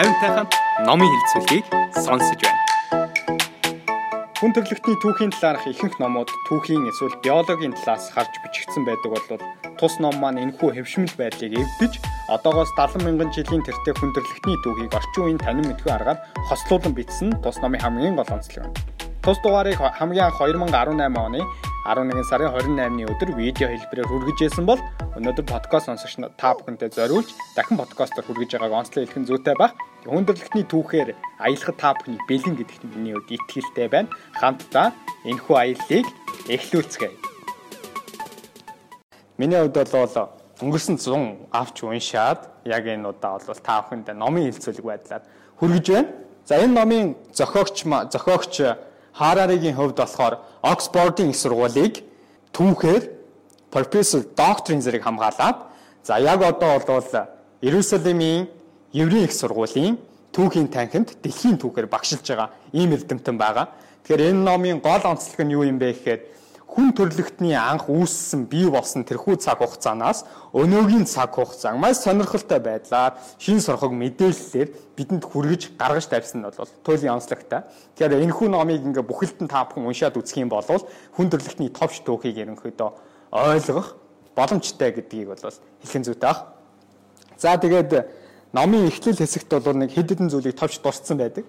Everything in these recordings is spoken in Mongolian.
50-тай хамт номын хэлцүүлгийг сонсож байна. Хүн төрөлхтний түүхийн талаарх ихэнх номууд түүхийн эсвэл биологийн талаас харж бичигдсэн байдаг бол тус ном маань энэхүү хэвшмэл байдлыг эвдэж одоогоос 70 мянган жилийн тэртээ хүн төрөлхтний түүхийг орчин үеийн танин мэдгүй аргаар хослуулан бичсэн тус номын хамгийн гол онцлог юм. Тус дугаарыг хамгийн анх 2018 оны 11 сарын 28-ны өдөр видео хэлбэрээр хүргэжсэн бол өнөөдөр подкаст сонсогч та бүхэнтэй зориулж дахин подкастаар хүргэж байгааг онцлог хэлхэн зүйтэй баг. Хүндрэлтний түүхээр аялахад та бүхний бэлэн гэдэгт миний хувьд итгэлтэй байна. Хамтдаа энэхүү аяллыг эхлүүлцгээе. Миний хувьд бол өнгөрсөн 100 авч уншаад яг энэ удаа бол та бүхэнд номын хэлцүүлэг байдлаар хүргэж байна. За энэ номын зохиогч зохиогч Хараригийн хувьд болохоор Оксфордын их сургуулийг түүхээр профессор докторийн зэрэг хамгаалаад за яг одоо бол Иерусалимийн еврей их сургуулийн түүхийн танхимд дэлхийн түүхээр багшилж байгаа ийм эрдэмтэн байгаа. Тэгэхээр энэ номын гол онцлог нь юу юм бэ гэхээр хүн төрлөختний анх үүссэн бий болсон тэрхүү цаг хугацаанаас өнөөгийн цаг хугацаа маш сонирхолтой байдлаар шин сорхог мэдээллээр бидэнд хүргэж гаргаж тавьсан нь бол туйлын онцлогтой. Тэгэхээр энэ хүн номыг ингээ бүхэлд нь та бүхэн уншаад үзэх юм бол хүн төрлөختний товч түүхийг ерөнхийдөө ойлгох боломжтой гэдгийг бол хэлхэн зүйтэй ах. За тэгээд номын эхлэл хэсэгт бол нэг хэд хэдэн зүйлийг товч дурдсан байдаг.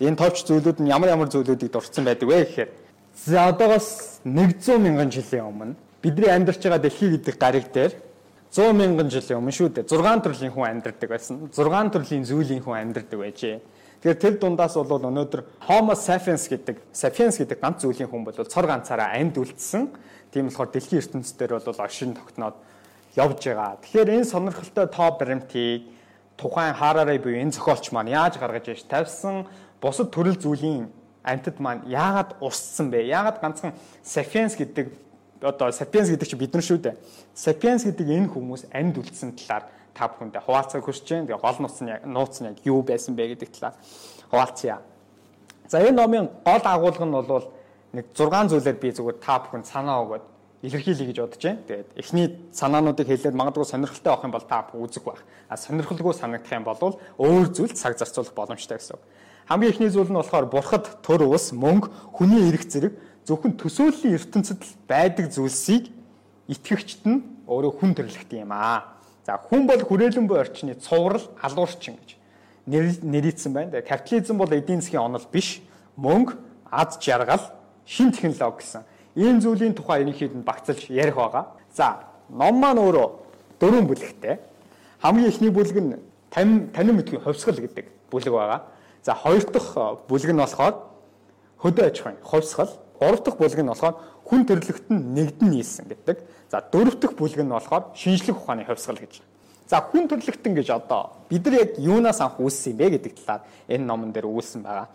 Энэ товч зүйлүүд нь ямар ямар зүйлүүдийг дурдсан байдаг вэ гэхээр За одоогоос 100 мянган жилийн өмнө бидний амьдарч байгаа дэлхий гэдэг гариг дээр 100 мянган жилийн өмнө шүү дээ 6 төрлийн хүн амьдардаг байсан. 6 төрлийн зүйлийн хүн амьдардаг байжээ. Тэгэхээр тэр дундаас бол өнөөдөр Homo sapiens гэдэг sapiens гэдэг ганц зүйлийн хүн бол цор ганцаараа амьд үлдсэн. Тийм болохоор дэлхийн ертөнцийн дээр бол оршин тогтноод явж байгаа. Тэгэхээр энэ сонирхолтой тоо баримтыг тухайн Харарай буюу энэ зохиолч маань яаж гаргаж иж тавьсан бусад төрөл зүйлийн амьтад маань яагаад устсан бэ? Яагаад ганцхан sapiens гэдэг одоо sapiens гэдэг чинь бид нар шүү дээ. Sapiens гэдэг энэ хүмүүс амьд үлдсэн талаар та бүхэндээ хуваалцах хүсэж байна. Тэгээ гол нууц нь нууц нь яг юу байсан бэ гэдэг талаар хуваалцъя. За энэ номын гол агуулга нь бол нэг 6 зүйлээр би зүгээр та бүхэнд санаа өгөөд илэрхийлье гэж бодож байна. Тэгээд эхний санаануудыг хэлээд магадгүй сонирхолтой авах юм бол та үзэг байх. А сонирхолгүй санагдах юм бол өөр зүйл цаг зарцуулах боломжтой гэсэн үг. Хамгийн эхний зүйл нь болохоор бурхад төр ус, мөнгө, хүний эрх зэрэг зөвхөн төсөөллийн ертөнцид байдаг зүйлсийг итгэгчд нь өөрөө хүн төрлөخت юм аа. За хүн бол хүрээлэн буй орчны цуврал, алуурчин гэж нэрийдсэн байна. Капитализм бол эдийн засгийн онол биш. Мөнгө, аз жаргал, шин технологи гэсэн Энэ зүйлийн тухай ерөнхийд нь багцлж ярих байгаа. За, ном маань өөрөө дөрвөн бүлэгтэй. Хамгийн эхний бүлэг нь тань танин мэдхийн хувьсгал гэдэг бүлэг байгаа. За, хоёр дахь э, бүлэг нь болохоор хөдөө аж ахуйн хувьсгал. Гурав дахь бүлэг нь болохоор хүн төрлөخت нь нэгдэн нийлсэн гэдэг. За, дөрөв дэх бүлэг нь болохоор шинжлэх ухааны хувьсгал гэж. За, хүн төрлөختөн гэж одоо бид нар яг юунаас анх үүссэн юм бэ гэдэг талаар энэ номон дээр өгүүлсэн байгаа.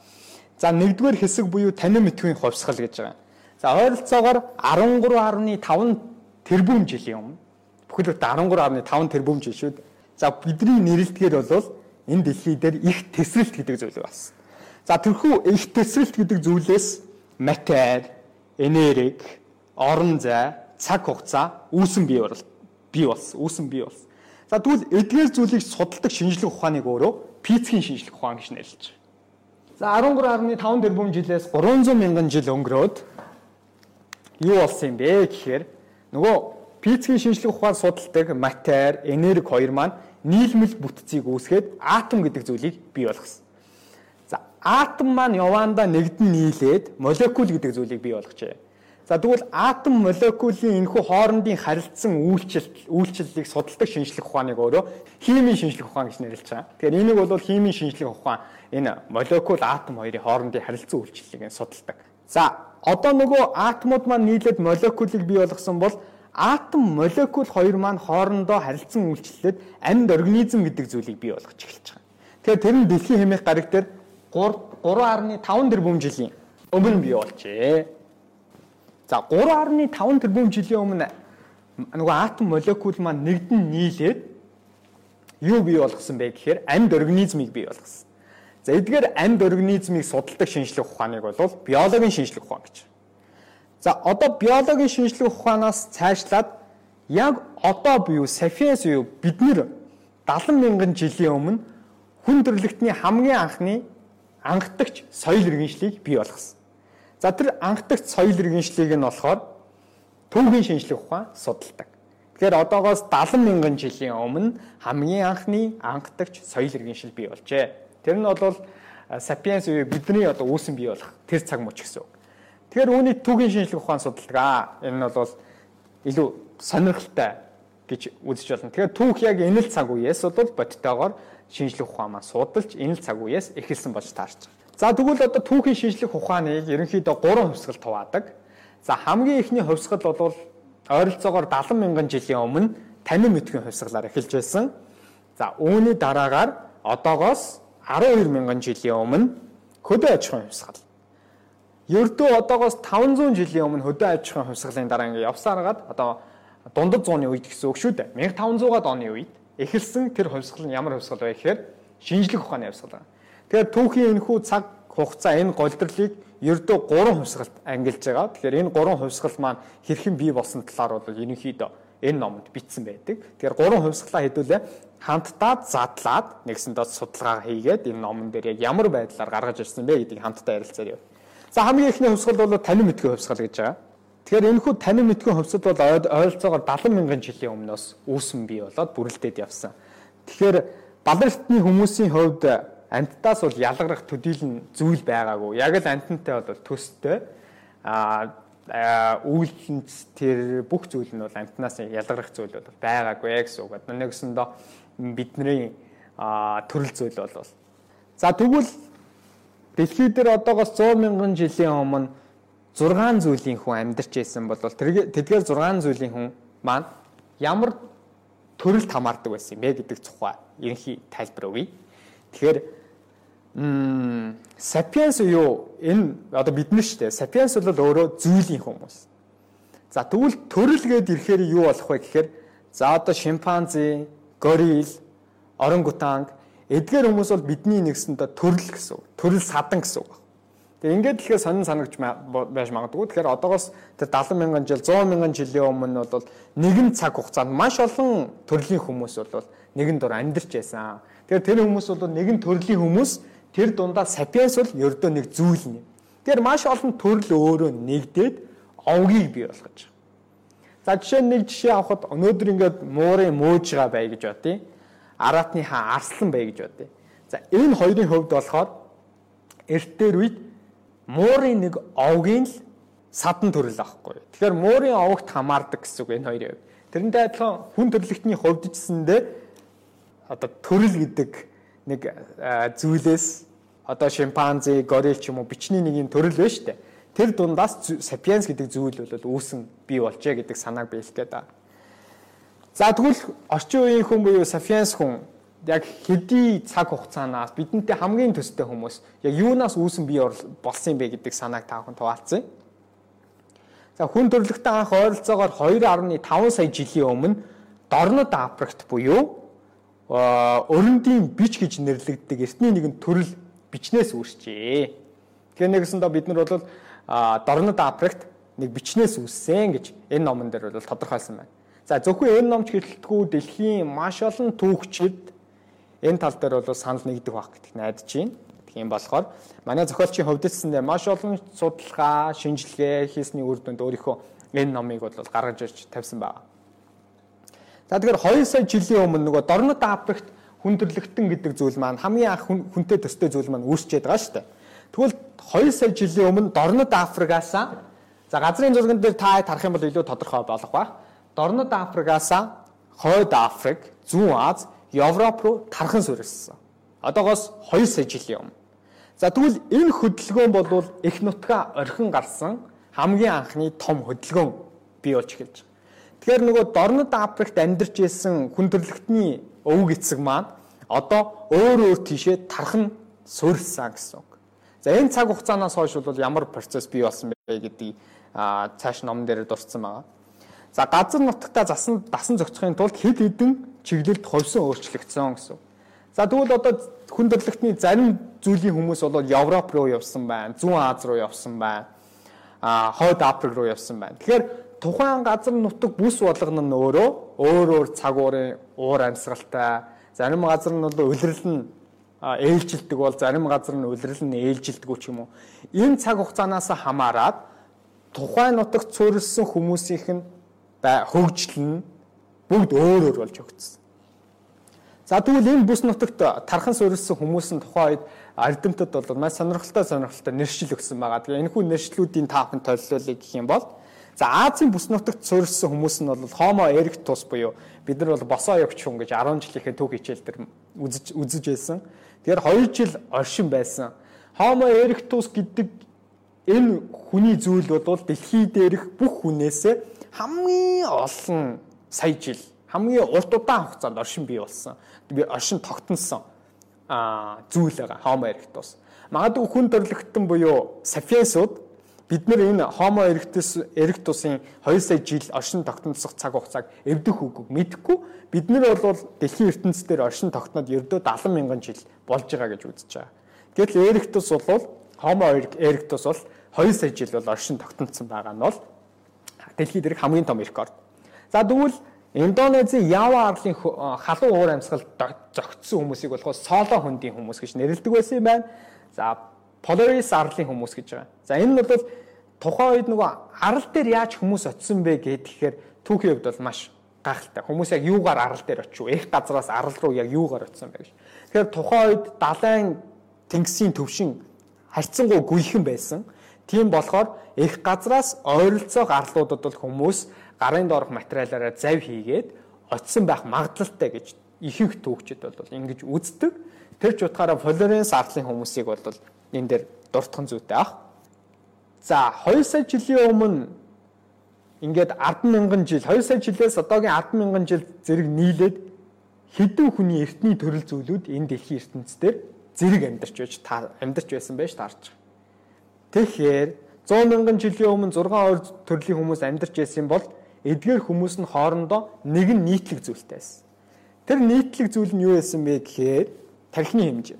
За, нэгдүгээр хэсэг буюу танин мэдхийн хувьсгал гэж байгаа. За ойролцоогоор 13.5 тэрбум жилийн өмнө бүхэл бүтэн 13.5 тэрбум жил шүү дээ. За бидний нэрэлтгээр бол энэ дэлхий дээр их тесрэлт гэдэг зүйл болсон. За тэрхүү их тесрэлт гэдэг зүйлээс матер, энерги, орон зай, цаг хугацаа үүсэн бий бол бий болсон, үүсэн бий болсон. За тэгвэл эдгээр зүйлийг судалдаг шинжлэх ухааныг өөрөө физикийн шинжлэх ухаан гэж нэрлэж байна. За 13.5 тэрбум жилээс 300 мянган жил өнгөрөөд юу болсон юм бэ гэхээр нөгөө физикийн шинжлэх ухаан судалдаг матер, энерги хоёр маань нийлмэл бүтцийг үүсгээд атом гэдэг зүйлийг бий болгосон. За атом маань явандаа нэгдэн нийлээд молекул гэдэг зүйлийг бий болгожээ. За тэгвэл атом молекулын энэхүү хоорондын харилцан үйлчлэл үйлчлэлийг судалдаг шинжлэх ухааныг өөрөө химийн шинжлэх ухаан гэж нэрлэж байгаа. Тэгэхээр энийг бол химийн шинжлэх ухаан энэ молекул атом хоёрын хоорондын харилцан үйлчлэлийг судалдаг. За одоо нөгөө атомууд маань нийлээд молекулыг бий болгосон бол атом молекул хоёр маань хоорондоо харилцан үйлчлэлээд амьд организм гэдэг зүйлийг бий болгож эхэлж байгаа. Тэгэхээр тэр нь дэлхийн хэмээх гариг дээр 3.5 тэрбум жилийн өмнө бий болжээ. За 3.5 тэрбум жилийн өмнө нөгөө атом молекул маань нэгдэн нийлээд юу бий болгосон бэ гэхээр амьд организмыг бий болгосон. За эдгээр амьд организмыг судалдаг шинжлэх ухааныг бол биологийн шинжлэх ухаан гэж За одоо биологийн шинжлэх ухаанаас цаашлаад яг одоо буюу Sapiens юу бид нэр 70 мянган жилийн өмнө хүн төрлөختний хамгийн анхны анхдагч соёл иргэншлийг бий болгосон. За тэр анхдагч соёл иргэншлийг нь болохоор түүхийн шинжлэх ухаан судалдаг. Тэгэхээр одоогоос 70 мянган жилийн өмнө хамгийн анхны анхдагч соёл иргэншил бий болжээ. Тэр нь бол сапиенс үе бидний одоо үүсэн бий болох тэр цаг мөч гэсэн. Тэгэхээр үүний түүхийн шинжлэх ухаан судалдаг аа. Энэ нь бол илүү сонирхолтой гэж үзэж байна. Тэгэхээр түүх яг энэ л цаг үеэс бол бодтойгоор шинжлэх ухаан маань судалж энэ л цаг үеэс эхэлсэн болж таарч байгаа. За тэгвэл одоо түүхийн шинжлэх ухааныг ерөнхийдөө гурван хувьсгалд хуваадаг. За хамгийн ихний хувьсгал бол ойролцоогоор 70 мянган жилийн өмнө танин мэдхийн хувьсгалаар эхэлж байсан. За үүний дараагаар одоогоос 12 мянган жилийн өмнө хөдөө аж ахуйн хувьсгал. Ердөө одоогоос 500 жилийн өмнө хөдөө аж ахуйн хувьсгалын дараа ингээ явсараад одоо дундад зууны үед гэсэн үг шүү дээ. 1500-аад оны үед эхэлсэн тэр хувьсгал нь ямар хувьсгал вэ гэхээр шинжлэх ухааны хувьсгал. Тэгэхээр түүхийн энэхүү цаг хугацаа энэ голдролыг ердөө 3 хувьсгалд ангилж байгаа. Тэгэхээр энэ 3 хувьсгал маань хэрхэн бий болсон талаар бол ерөнхийдөө энэ номонд бичсэн байдаг. Тэгэхээр 3 хувьсгалаа хэдүүлээ хамтдаа задлаад нэгсэндээ судалгаа хийгээд энэ номон дээр яг ямар байдлаар гаргаж ирсэн бэ гэдгийг хамтдаа ярилцаар яв. За хамгийн ихний хувьсгал бол танин мэдгүй хувьсгал гэж байгаа. Тэгэхээр энэхүү танин мэдгүй хувьсгал бол ойролцоогоор 70 мянган жилийн өмнөөс үүсэн бий болоод бүрлдээд явсан. Тэгэхээр балертны хүмүүсийн хувьд амьтдаас бол ялгарах төдийлөн зүйл байгаагүй. Яг л амьтантай бол төстэй а үйлдэлд тэр бүх зүйл нь бол амьтнаас ялгарах зүйл бол байгаагүй гэсэн үг. Нэгсэндээ бидний төрөл зүйл бол за тэгвэл дэлхий дээр одоогоос 100 мянган жилийн өмнө 6 зүйлийн хүн амьдарч байсан бол тэдгээр 6 зүйлийн хүн маань ямар төрөлд хамаардаг байсан юм бэ гэдэг тухай ерөнхий тайлбар өгье. Тэгэхээр м сапиенс юу энэ одоо бид нар шүү дээ. Сапиенс бол өөрөө зүйлийн хүмүүс. За тэгвэл төрөл гээд ирэхээр юу болох вэ гэхээр за одоо шимпанзе, горил, орангутанг эдгээр хүмүүс бол бидний нэгсэндээ төрөл гэсэн. Төрөл садан гэсэн үг. Тэгээ ингээд тэгэхээр сонин санагч байж магадгүй. Тэгэхээр одоогоос тэр 70 мянган жил, 100 мянган жилийн өмнө бол нэгэн цаг хугацаанд маш олон төрлийн хүмүүс бол нэгэн дор амьдарч байсан. Тэгэхээр тэр хүмүүс бол нэгэн төрлийн хүмүүс тэр дундаа сапиенс бол ердөө нэг зүйл нэ. Тэгэхээр маш олон төрөл өөрөө нэгдээд овгийг бий болгож байгаа. За жишээ нэг жишээ авахад өнөөдөр ингээд муурын мөөжгаа бай гэж бодъё. Араатны хаан арслан бай гэж бодъё. За энэ хоёрын хувьд болохоор эрт дээр үед муурын нэг овгийн л садан төрөл аахгүй. Тэгэхээр муурын овогт хамаардаг гэсэн үг энэ хоёрын хувьд. Тэрнтэй адилхан хүн төрлөختний хувьд ч гэсэндээ одоо төрөл гэдэг нэг зүйлээс одоо шимпанзе, горил ч юм уу бичний нэг юм төрөл байна шүү дээ. Тэр дундаас сапиенс гэдэг зүйл бол үүсэн бий болжээ гэдэг санааг биелэх гээд байна. За тэгвэл орчин үеийн хүн буюу сапиенс хүн яг хэдий цаг хугацаанаас бидэнтэй хамгийн төстэй хүмүүс яг юунаас үүсэн бий болсон бэ гэдэг санааг та бүхэн хуваалцъя. За хүн төрлөختөө анх ойролцоогоор 2.5 сая жилийн өмнө Дорнод Африкт буюу өрөндийн бич гэж нэрлэгддэг эртний нэгэн төрөл бичнээс үүсчээ. Тэгэхээр нэгсэндээ бид нар бол Дорнод Африкт нэг бичнээс үүссэн гэж энэ номон дээр бол тодорхойлсон байна. За зөвхөн энэ номч хэлэлтгүй дэлхийн маш олон түүхчид энэ тал дээр бол санал нэгдэх байх гэдгийг найдаж байна. Тийм болохоор манай зохиолчийн хөвдөсөндөө маш олон судалгаа, шинжилгээ хийсний үр дүнд өөрийнхөө энэ номыг бол гаргаж ирж тавьсан байна. За тэгэхээр 2 сая жилийн өмнө нөгөө Дорнод Африкт хүндрэлтэн гэдэг зүйл маань хамгийн анх хүнтэй төстэй зүйл маань үүсчээд байгаа шүү дээ. Тэгвэл 2 сая жилийн өмнө Дорнод Африкаас за газрын зурган дээр та харах юм бол илүү тодорхой болох ба. Дорнод Африкаас Хойд Африк, Зүүн Аз Европ руу тархан суурилсан. Одоогоос 2 сая жилийн өмнө. За тэгвэл энэ хөдөлгөөн бол их нутгаа орхин гарсан хамгийн анхны том хөдөлгөөн бий болж эхэлж. Тэгэхээр нөгөө Дорнод Африкт амьдарч исэн хүндрэлтний өвөг эцэг маань одоо өөр өөр тийшээ тархан суурилсан гэсэн үг. За энэ цаг хугацаанаас хойш бол ямар процесс бий болсон бэ гэдэг цааш ном дээр дурдсан байгаа. За газар нутгата засан дасан зохицохын тулд хэд хэдэн чиглэлд хувьсан өөрчлөгдсөн гэсэн. За тэгвэл одоо хүндрэлтний зарим зүйлийн хүмүүс бол Европ руу явсан байна, Зүүн Аз руу явсан байна, а Хойд Африк руу явсан байна. Тэгэхээр тухайн газар нутаг бүс болгоно нь өөрөө өөр өөр цаг уурын уур амьсгалтай, зарим газар нь бол улирал нь ээлжилдэг бол зарим газар нь улирал нь ээлжилдэг ч юм уу. Энэ цаг хугацаанаас хамаарат тухайн нутагт суурилсан хүмүүсийнх нь хөгжил нь бүгд өөр өөр болж өгдсөн. За тэгвэл энэ бүс нутагт тархан суурилсан хүмүүс нь тухайн үед ардимтад бол маш сонирхолтой сонирхолтой нэршил өгсөн байгаа. Тэгээ энэ хүн нэршлүүдийн таахын толилуулыг гэх юм бол за Азийн бүс нутагт суурилсан хүмүүс нь бол Homo erectus буюу бид нар бол босоо явж хүн гэж 10 жилийнхээ төв хичээл дээр үзэж үзэж байсан. Тэгэхээр 2 жил оршин байсан. Homo erectus гэдэг энэ хүний зүйл бол дэлхий дээрх бүх хүнээс хамгийн олон сая жил хамгийн урт удаан хугацаанд оршин бий болсон. Би оршин тогтносон а зүйл байгаа Homo erectus. Магадгүй хүн төрлөختөн буюу sapiensууд бид нар энэ Homo erectus erectus-ын 2 сая жил оршин тогтносох цаг хугацааг эвдэх үгүйг мэдэхгүй. Бид нар бол дэлхийн ертөнцийн дээр оршин тогтноод ердөө 70 мянган жил болж байгаа гэж үзэж байгаа. Гэтэл erectus бол Homo erectus бол 2 сая жил бол оршин тогтносон байгаа нь бол дэлхийд дээрх хамгийн том рекорд. За тэгвэл Индонезийн Ява арлын халуун уур амьсгал зогтсон хүмүүсийг болохоор соло хөндийн хүмүүс гэж нэрлэдэг байсан юм байна. За Polaris арлын хүмүүс гэж байгаа. За энэ нь бол тухайн үед нөгөө арал дээр яаж хүмүүс очисон бэ гэхээр түүхийн хувьд бол маш гайхалтай. Хүмүүс яг юугаар арал дээр очив? Эх газраас арал руу яг юугаар очисон бэ гэж. Тэгэхээр тухайн үед далайн тэнгисийн төвшин харьцангуй гүйхэн байсан. Тийм болохоор их газраас ойролцоох арлуудад бол хүмүүс гарын доорх материалаараа зав хийгээд очисон байх магадлалтай гэж ихэнх түүхчид бол ингэж үздэг. Тэр ч утгаараа Флоренс арлын хүмүүсийг бол энэ дээр дуртахын зүйтэй ах. За 2 сая жилийн өмнө ингээд 100000 жил 2 сая жилээс одоогийн 100000 жил зэрэг нийлээд хэдэн хүний эртний төрөл зүйлүүд энэ дэлхийн ертөнцийн зэрэг амьдарч байж амьдарч байсан байж таарч. Тэгэхээр 100 мянган жилийн өмнө 6 ойр төрлийн хүмүүс амьдарч байсан бол эдгээр хүмүүс нь хоорондоо нэг нь нийтлэг зүйлтэй байсан. Тэр нийтлэг зүйл нь юу байсан бэ гэхээр тархины хэмжээ.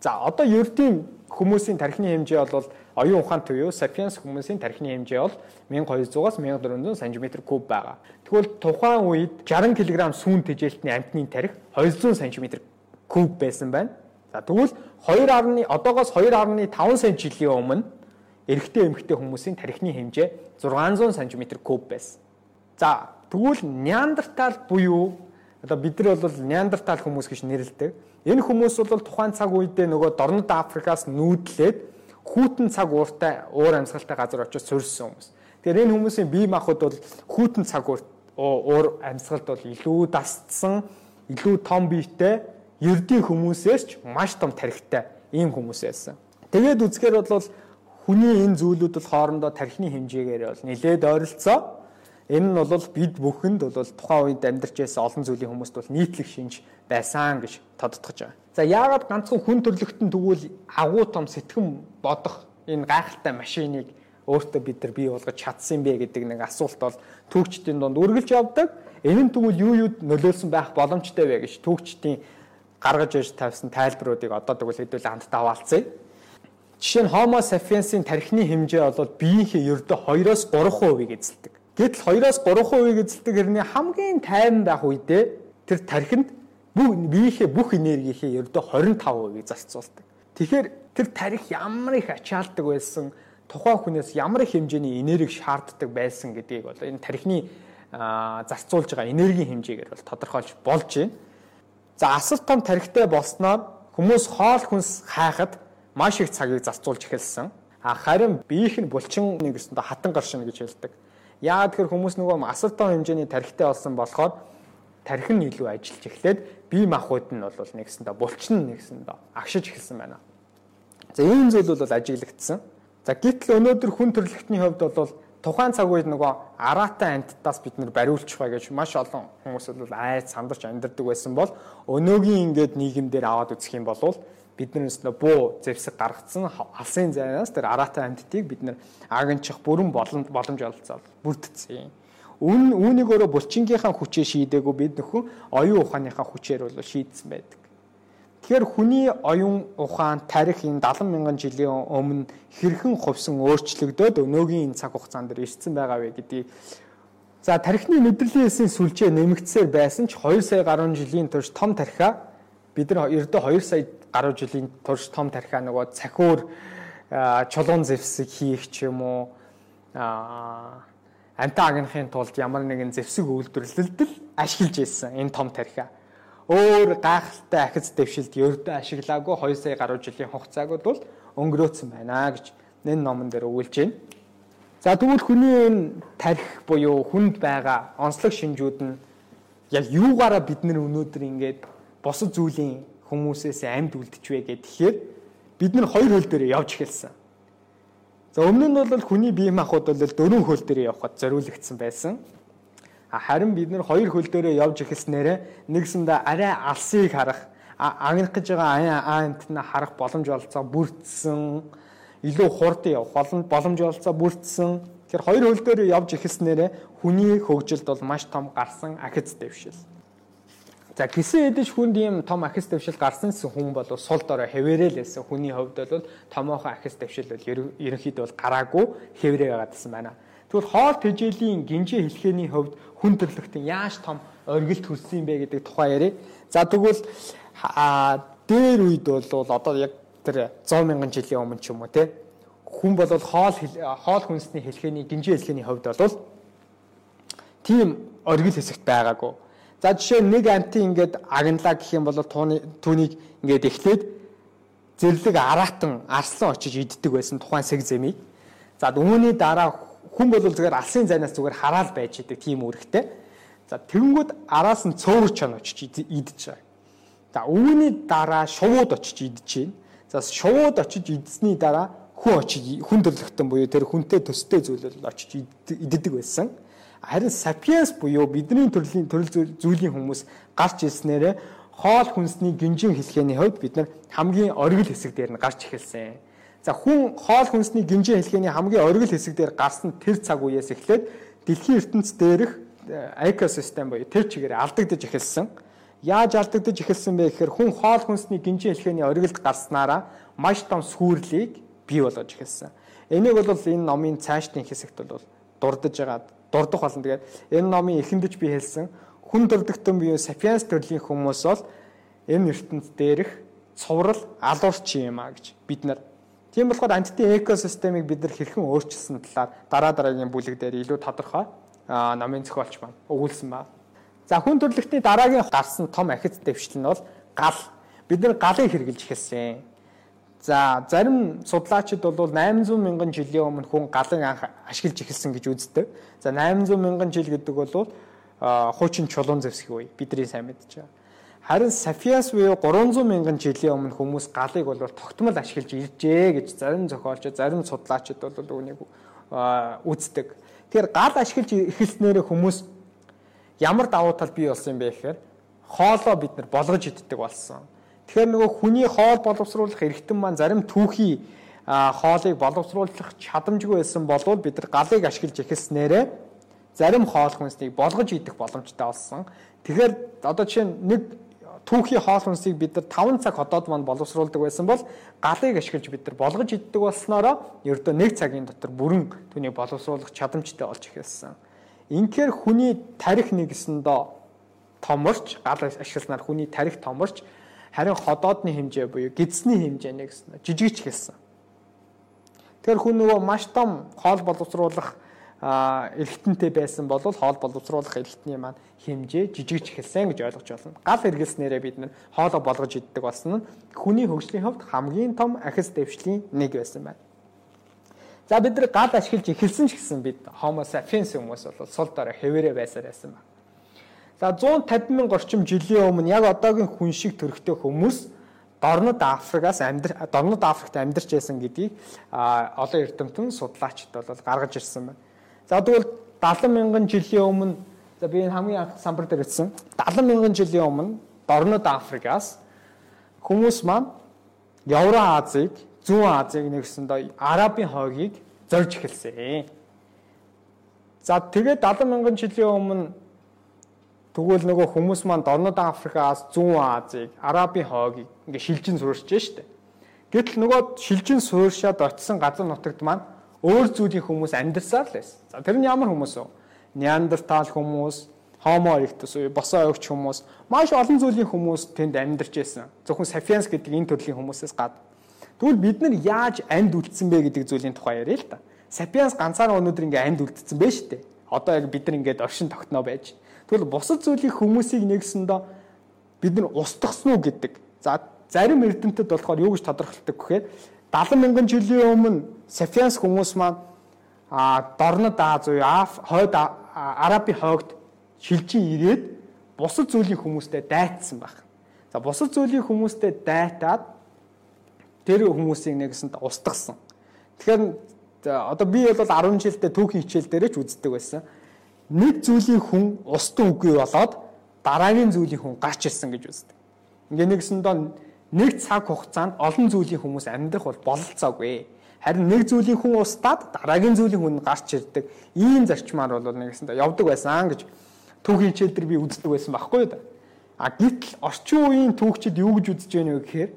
За одоо ердийн хүмүүсийн тархины хэмжээ бол оюун ухаан туюу сапиенс хүмүүсийн тархины хэмжээ бол 1200-аас 1400 см куб байгаа. Тэгвэл тухайн үед 60 кг сүүн тэжээлтний амтны тарих 200 см куб байсан байна. За тэгвэл 2.1 одоогоос 2.5 сая жилийн өмнө эрэгтэй эмэгтэй хүмүүсийн тархины хэмжээ 600 см куб байсан. За тэгвэл неандертал буюу одоо бид нар бол неандертал хүмүүс гэж нэрлэдэг. Энэ хүмүүс бол тухайн цаг үедээ нөгөө дорнод Африкаас нүүдлээд хүүтэн цаг ууртай уур амьсгалтай газар очиж суурьсан хүмүүс. Тэгэхээр энэ хүмүүсийн бие махбод бол хүүтэн цаг уур амьсгалд бол илүү дасцсан, илүү том биетэй ердийн хүмүүсээс ч маш том тарихтай ийм хүмүүс байсан. Тэгээд үзгээр бол хүний энэ зүйлүүд бол хоорондоо тархины хэмжээгээр бол нэлээд ойролцоо. Энэ нь бол бид бүхэнд бол тухайн үед амьдарч байсан олон зүйлийн хүмүүст бол нийтлэг шинж байсан гэж тодтогч байгаа. За яагаад ганцхан хүн төрлөختөн тэгвэл агуу том сэтгэн бодох энэ гайхалтай машиныг өөртөө бид нар бий болгож чадсан бэ гэдэг нэг асуулт бол түүхчдийн донд үргэлж явдаг. Энэ нь тэгвэл юу юуд нөлөөлсөн байх боломжтой вэ гэж түүхчдийн гаргаж ирж тавьсан тайлбаруудыг одоо тэгвэл хэдүүл хамтдаа хаваалцъя. Жишээ нь Homo sapiens-ийн тархины хэмжээ бол биеийнхээ ердөө 2-оос 3% эзэлдэг. Гэтэл 2-оос 3% эзэлдэг хэрний хамгийн тайван байх үедээ тэр тархинд бүх биеийнхээ бүх энергийнхээ ердөө 25%-ийг зарцуулдаг. Тэгэхээр тэр тарих ямар их ачаалдаг байсан, тухайн хүнээс ямар их хэмжээний энерги шаарддаг байсан гэдгийг бол энэ тархины зарцуулж байгаа энергийн хэмжээгээр бол тодорхойлж болж байна. За асар том тарихтай болсноор хүмүүс хоол хүнс хайхад маш их цагийг зарцуулж эхэлсэн. А харин биеийнх нь булчин нэг гэсэндээ хатан гаршина гэж хэлдэг. Яагаад тэгэхээр хүмүүс нөгөө асар том хэмжээний тарихтай болсон болохоор тарих нь илүү ажиллаж эхлээд бие махбод нь бол нэгсэндээ булчин нэгсэндээ агшиж эхэлсэн байна. За ийм зүйл бол ажиглагдсан. За гэтэл өнөөдөр хүн төрөлхтний хувьд бол тухайн цаг үед нөгөө араатай амьтдаас бид нэр бариулчих бай гэж маш олон хүмүүс бол айц сандарч амьдардаг байсан бол өнөөгийн ингээд нийгэмдэр аваад үзэх юм бол биднээс нөө буу зэвсэг гаргацсан алсын зайнаас тэр араатай амьтдыг бид нэр агнчих бүрэн боломж олцоод бүрдсэн. Үн үүнийг өөрөө булчингийнхаа хүчээр шийдээгүй бид нөхөн оюун ухааныхаа хүчээр бол шийдсэн байдаг. Тэгэхээр хүний оюун ухаан тарих энэ 70 мянган жилийн өмнө хэрхэн хувьсан өөрчлөгдөөд өнөөгийн цаг хугацаанд ирсэн байгаа вэ гэдгийг За тархины мэдрэлийн эсийн сүлжээ нэмэгдсээр байсан ч 2 сая гаруй жилийн турш том тархиа бид нар ердөө 2 сая гаруй жилийн турш том тархиа нөгөө цахиур чулуун зэвсэг хийх ч юм уу амтаа агнахын тулд ямар нэгэн зэвсэг үйлдвэрлэлд л ашиглаж ирсэн энэ том тархиа. Өөр гайхалтай ахиц дэвшилд ердөө ашиглаагүй 2 сая гаруй жилийн хугацааг бол өнгөрөөцсөн байна гэж энэ номон дээр өгүүлж байна. За тэгвэл хүний энэ тарих буюу хүнд байгаа онцлог шинжүүд нь яг юугаараа бид нар өнөөдөр ингээд босод зүйлийн хүмүүсээс амьд үлдчихвэ гэхээр бид нар хоёр хөл дээр явж эхэлсэн. За өмнө нь бол хүний бие махбод бол дөрвөн хөл дээр явхад зориулагдсан байсан. Харин бид нар хоёр хөл дээр явж эхэлснээр нэгсэндээ арай алсыг харах, агнах гэж байгаа аант нь харах боломж олцоо бүрдсэн, илүү хурдан явах боломж олцоо бүрдсэн. Тэгэхээр хоёр хөл дээр явж эхэлснээр хүний хөгжилд бол маш том гарсан ахиц дэвшил. За гисэн эдэж хүнд ийм том ахис дэвшил гарсан хүн бол сул дорой хэвээрэл байсан. Хүний хувьд бол томоохон ахис дэвшил бол ерөнхийдөө бол гараагүй хэврээ байгаадсан байна. Тэгвэл хоол тэжээлийн гинжээ хэлхээний хувьд хүн төрлөختөн яаж том оргилт хүрсэн бэ гэдэг тухай ярив. За тэгвэл дээр үед бол одоо яг тэр 100 мянган жилийн өмнө ч юм уу те хүн бол хоол хоол хүнсний хэлхээний гинжээ хэлхээний хувьд бол тийм оргил хэсэгт байгаагүй За жишээ нэг амтын ингээд агналаа гэх юм бол тууны түүнийг ингээд эхлээд зэрлэг араатан арслан очиж иддэг байсан тухайн сэг зэмийг. За үүний дараа хүн бол зүгээр алсын зайнаас зүгээр хараал байж идэг тийм үүрэгтэй. За тэгэнгүүт араас нь цөөрч чана очиж идэж байгаа. За үүний дараа шувууд очиж идэж байна. За шувууд очиж идсний дараа хүн очиж хүн төрлөختөн буюу тэр хүнтэй төстэй зүйлэл очиж иддэг байсан. Харин sapiens буюу бидний төрлийн төрөл зүйлийн хүмүүс гарч ирснээр хоол хүнсний гинжин хэлхээний хувьд бид нар хамгийн оргил хэсэг дээр нь гарч эхэлсэн. За хүн хоол хүнсний гинжин хэлхээний хамгийн оргил хэсэг дээр гарсан тэр цаг үеэс эхлээд дэлхийн ертөнц дээрх э, экосистем буюу тэр чигээр алдагдаж эхэлсэн. Яаж алдагдаж эхэлсэн бэ гэхээр хүн хоол хүнсний гинжин хэлхээний оргилд гарснараа маш том сүрлийг бий болгож эхэлсэн. Энийг бол энэ номын цаашдын хэсэгт бол дурдж байгаа дурдах болно. Тэгээд энэ номын эхэндэж би хэлсэн хүн төрдөгтөн бие сапиенс төрлийн хүмүүс бол энэ ертөнд дээрх цуврал алуурч юм а гэж бид нар Тийм болохоор антитын экосистемыг бид нар хэрхэн өөрчилсөн талаар дараа дараагийн бүлэг дээр илүү тодорхой номын зохиолч маань өгүүлсэн ба. За хүн төрөлхтний дараагийн гарсан том ахиц дэвшил нь бол гал. Бид нар галыг хэрглэж эхэлсэн. За зарим судлаачид бол 800 мянган жилийн өмнө хүн галын анх ашиглаж эхэлсэн гэж үздэг. За 800 мянган жил гэдэг бол хуучин чулуун зэвсэг үе. Бидний сайн мэдж байгаа. Харин Сафиас буюу 300 мянган жилийн өмнө хүмүүс галыг бол тогтмол ашиглаж иржээ гэж зарим зохиолчид, зарим судлаачид бол үүнийг үздэг. Тэгэхээр гал ашиглаж эхэлснээр хүмүүс ямар давуу тал бий болсон юм бэ гэхээр хоолоо бид нар болгож иддэг болсон Тэгэхээр нөгөө хүний хоол боловсруулах эрхтэн маань зарим түүхий хоолыг боловсруулах чадамжгүй байсан болвол бид нар галыг ашиглаж эхэлснээрээ зарим хоол хүнсийг болгож идэх боломжтой болсон. Тэгэхээр одоо жишээ нь нэг түүхий хоол хүнсийг бид нар 5 цаг ходоод маань боловсруулдаг байсан бол галыг ашиглаж бид нар болгож иддэг болсноороо ердөө нэг цагийн дотор бүрэн түүнийг боловсруулах чадамжтай болж эхэлсэн. Инхээр хүний тарих нэгэсэндөө томорч гал ашигласнаар хүний тарих томорч харин ходоодны хэмжээ буюу гидсний хэмжээний гэсэн жижигч хэлсэн. Тэгэхээр хүн нөгөө маш том хоол боловсруулах эргэтэнтэй байсан бол хоол боловсруулах эргэтний маань хэмжээ жижигч эхэлсэн гэж ойлгож байна. Гал хэрэглэснээрээ бид нэр хоолоо болгож иддэг болсон нь хүний хөгжлийн хувьд хамгийн том ахис дэвшлийн нэг байсан байна. За бид нар гал ашиглаж эхэлсэн ч гэсэн бид Homo sapiens хүмүүс бол сул дорой хэвээрээ байсаар байсан байна. За 150 мянга орчим жилийн өмнө яг одоогийн хүн шиг төрхтэй хүмүүс Дорнод Африкаас амьдар Дорнод Африкт амьдарч байсан гэдгийг олон эрдэмтэн судлаачид бол гаргаж ирсэн байна. За тэгвэл 70 мянган жилийн өмнө за би энэ хамгийн анх самбар дээр ütсэн 70 мянган жилийн өмнө Дорнод Африкаас хүмүүс маань Евро Азийг, Зүүн Азийг нэгсэндээ Арабын хойгийг зорж эхэлсэн. За тэгээд 70 мянган жилийн өмнө Тэгвэл нөгөө хүмүүс маань Дорнод Африкаас Зүүн Азийг, Арабын хойгийг ингээ шилжин суурьж штэ. Гэтэл нөгөө шилжин суурьшаад очисон газар нутагт маань өөр зүйлийн хүмүүс амьдарсаар л байсан. За тэр нь ямар хүмүүс вэ? Неандертал хүмүүс, Homo erectus уу босоо өгч хүмүүс маш олон зүйлийн хүмүүс тэнд амьдарч байсан. Зөвхөн Sapiens гэдэг энэ төрлийн хүмүүсээс гадна. Тэгвэл бид нар яаж амьд үлдсэн бэ гэдэг зүйлийн тухай яриа л та. Sapiens ганцаараа өнөөдөр ингээ амьд үлдсэн бэ штэ. Одоо яг бид нар ингээд оршин тогтноо байж. Тэгвэл бусад зүйлийн хүмүүсийг нэгсэндээ бид нар устгасан уу гэдэг. За зарим эрдэмтэд болохоор юу гэж тодорхойлдог гэхээр 70 мянган жилийн өмнө Sapiens хүмүүс маань а дорнод Аз уу хойд Араби хойгт шилжин ирээд бусад зүйлийн хүмүүстэй дайтсан байх. За бусад зүйлийн хүмүүстэй дайтаад тэр хүмүүсийг нэгсэнд устгасан. Тэгэхээр одоо би бол 10 жилдээ түүхийн хичээл дээрээ ч үздэг байсан. Нэг зүйлийн хүн устан үгүй болоод дараагийн зүйлийн хүн гарч ирсэн гэж үздэг. Ингээ нэгсэндээ нэг цаг хугацаанд олон зүйлийн хүмүүс амьдрах бол бололцоогүй. Харин нэг зүйлийн хүн устдаад дараагийн зүйлийн хүн гарч ирдэг. Ийм зарчмаар бол нэгсэндээ явдаг байсан гэж түүхийн хичээл дээр би үздэг байсан байхгүй юу. А гэтэл орчин үеийн түүхчид юу гэж үзэж байна вэ гэхээр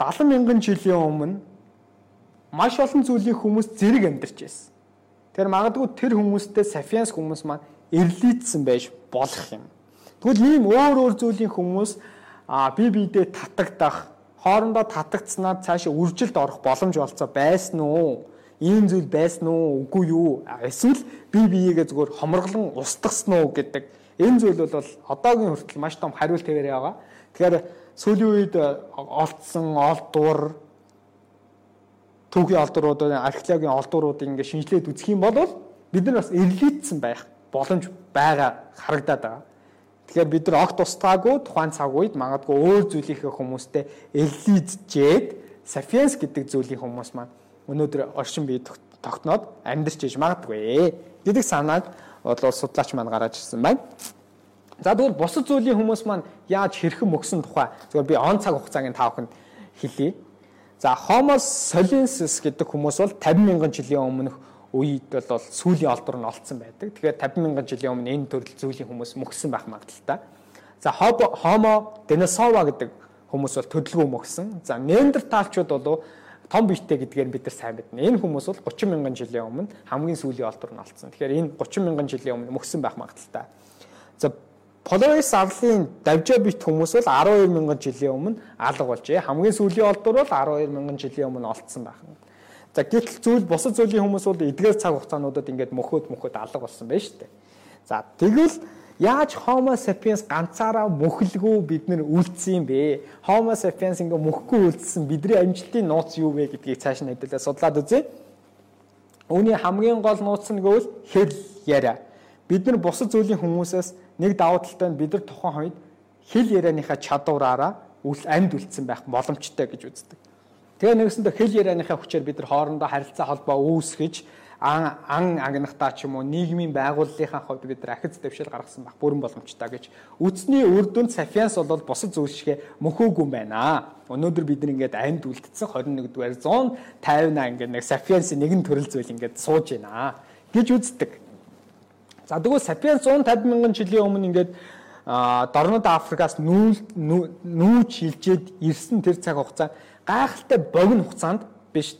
70 мянган жилийн өмнө маш олон зүйлийн хүмүүс зэрэг амьдарч байсан. Тэр магадгүй тэр хүмүүстэй Sapiens хүмүүс маань эрлийдсэн байж болох юм. Тэгвэл ийм өөр өөр зүйлийн хүмүүс а бие биедээ татагдах, хоорондоо татагдсанаад цаашаа үржилд орох боломж олцоо байсан уу? ийм зүйл байсан уу үгүй юу эсвэл бие биегээ зүгээр хомроглон устгасан уу гэдэг энэ зүйл бол одоогийн хүртэл маш том хариулт хэвээр байгаа. Тэгэхээр сүүлийн үед олдсон олдуур түүхийн олдууруудын археологийн олдууруудыг ингээд шинжилээд үзэх юм бол бид нар бас эрлийдсэн байх боломж байгаа харагдаад байгаа. Тэгэхээр бид нар огт устгаагүй тухайн цаг үед магадгүй өөр зүйлийнхээ хүмүүстэй эрлийдчээд Sapiens гэдэг зүйлийн хүмүүс маань өнөөдөр оршин бие тогтноод амьдарч иж магадгүй гэдэг санааг бол судлаач маань гаргаж ирсэн байна. За тэгвэл бусад зүйлийн хүмүүс маань яаж хэрхэн мөксөн тухай зөвхөн би он цаг хугацааг тааханд хэлье. За Homo solensis гэдэг хүмүүс бол 50 мянган жилийн өмнөх үед бол сүүлийн олдор нь олцсон байдаг. Тэгэхээр 50 мянган жилийн өмнө энэ төрөл зүйлийн хүмүүс мөксөн байх магадaltaй. За Homo denisova гэдэг хүмүүс бол төдөлгөө мөксөн. За Neandertalчууд бол том биетэй гэдгээр бид нар сайн мэднэ. Энэ хүмүүс бол 30 мянган жилийн өмнө хамгийн сүүлийн олдор нь олцсон. Тэгэхээр энэ 30 мянган жилийн өмнө мөксөн байх магадaltaй. За Полоис арлын давжаа бит хүмүүс бол 12 мянган жилийн өмнө алга болжээ. Хамгийн сүүлийн олдор бол 12 мянган жилийн өмнө олцсон байх. За гэтэл зүйл бусад зүйлийн хүмүүс бол эдгээр цаг хугацаануудад ингээд мөхөд мөхөд алга болсон байна шүү дээ. За тэгвэл Яаж Homo sapiens ганцаараа мөхлгөө бид нар үлдсэн юм бэ? Homo sapiens ингээ мөхгүй үлдсэн бидний амжилтын нууц юу вэ гэдгийг цааш нь хэдүүлээ судлаад үзье. Үүний хамгийн гол нууц нь гэвэл хэл яриа. Бид нар бусад зүйлийн хүмүүсээс нэг давуу талтай нь бид нар тухайн үед хэл ярианыхаа чадвараараа үл амьд үлдсэн байх боломжтой гэж үздэг. Тэгээ нэгсэндээ хэл ярианыхаа хүчээр бид нар хоорондоо харилцаа холбоо үүсгэж ан ан агнахтаа ч юм уу нийгмийн байгууллагынхаа хувьд бид нар ахиц дэвшил гаргасан байх бүрэн боломжтой гэж үдсний үр дүнд Sapiens бол бусад зүйл шигэ мөхөөгүй юм байна. Өнөөдөр бид нар ингээд амьд үлдсэн 21-р 158 ингээд нэг Sapiens нэгэн төрөл зүйл ингээд сууж байна гэж үздэг. За тэгвэл Sapiens 150 мянган жилийн өмнө ингээд дорнод Африкаас нүүж хилжээд ирсэн тэр цаг хугацаа гайхалтай богино хугацаанд биш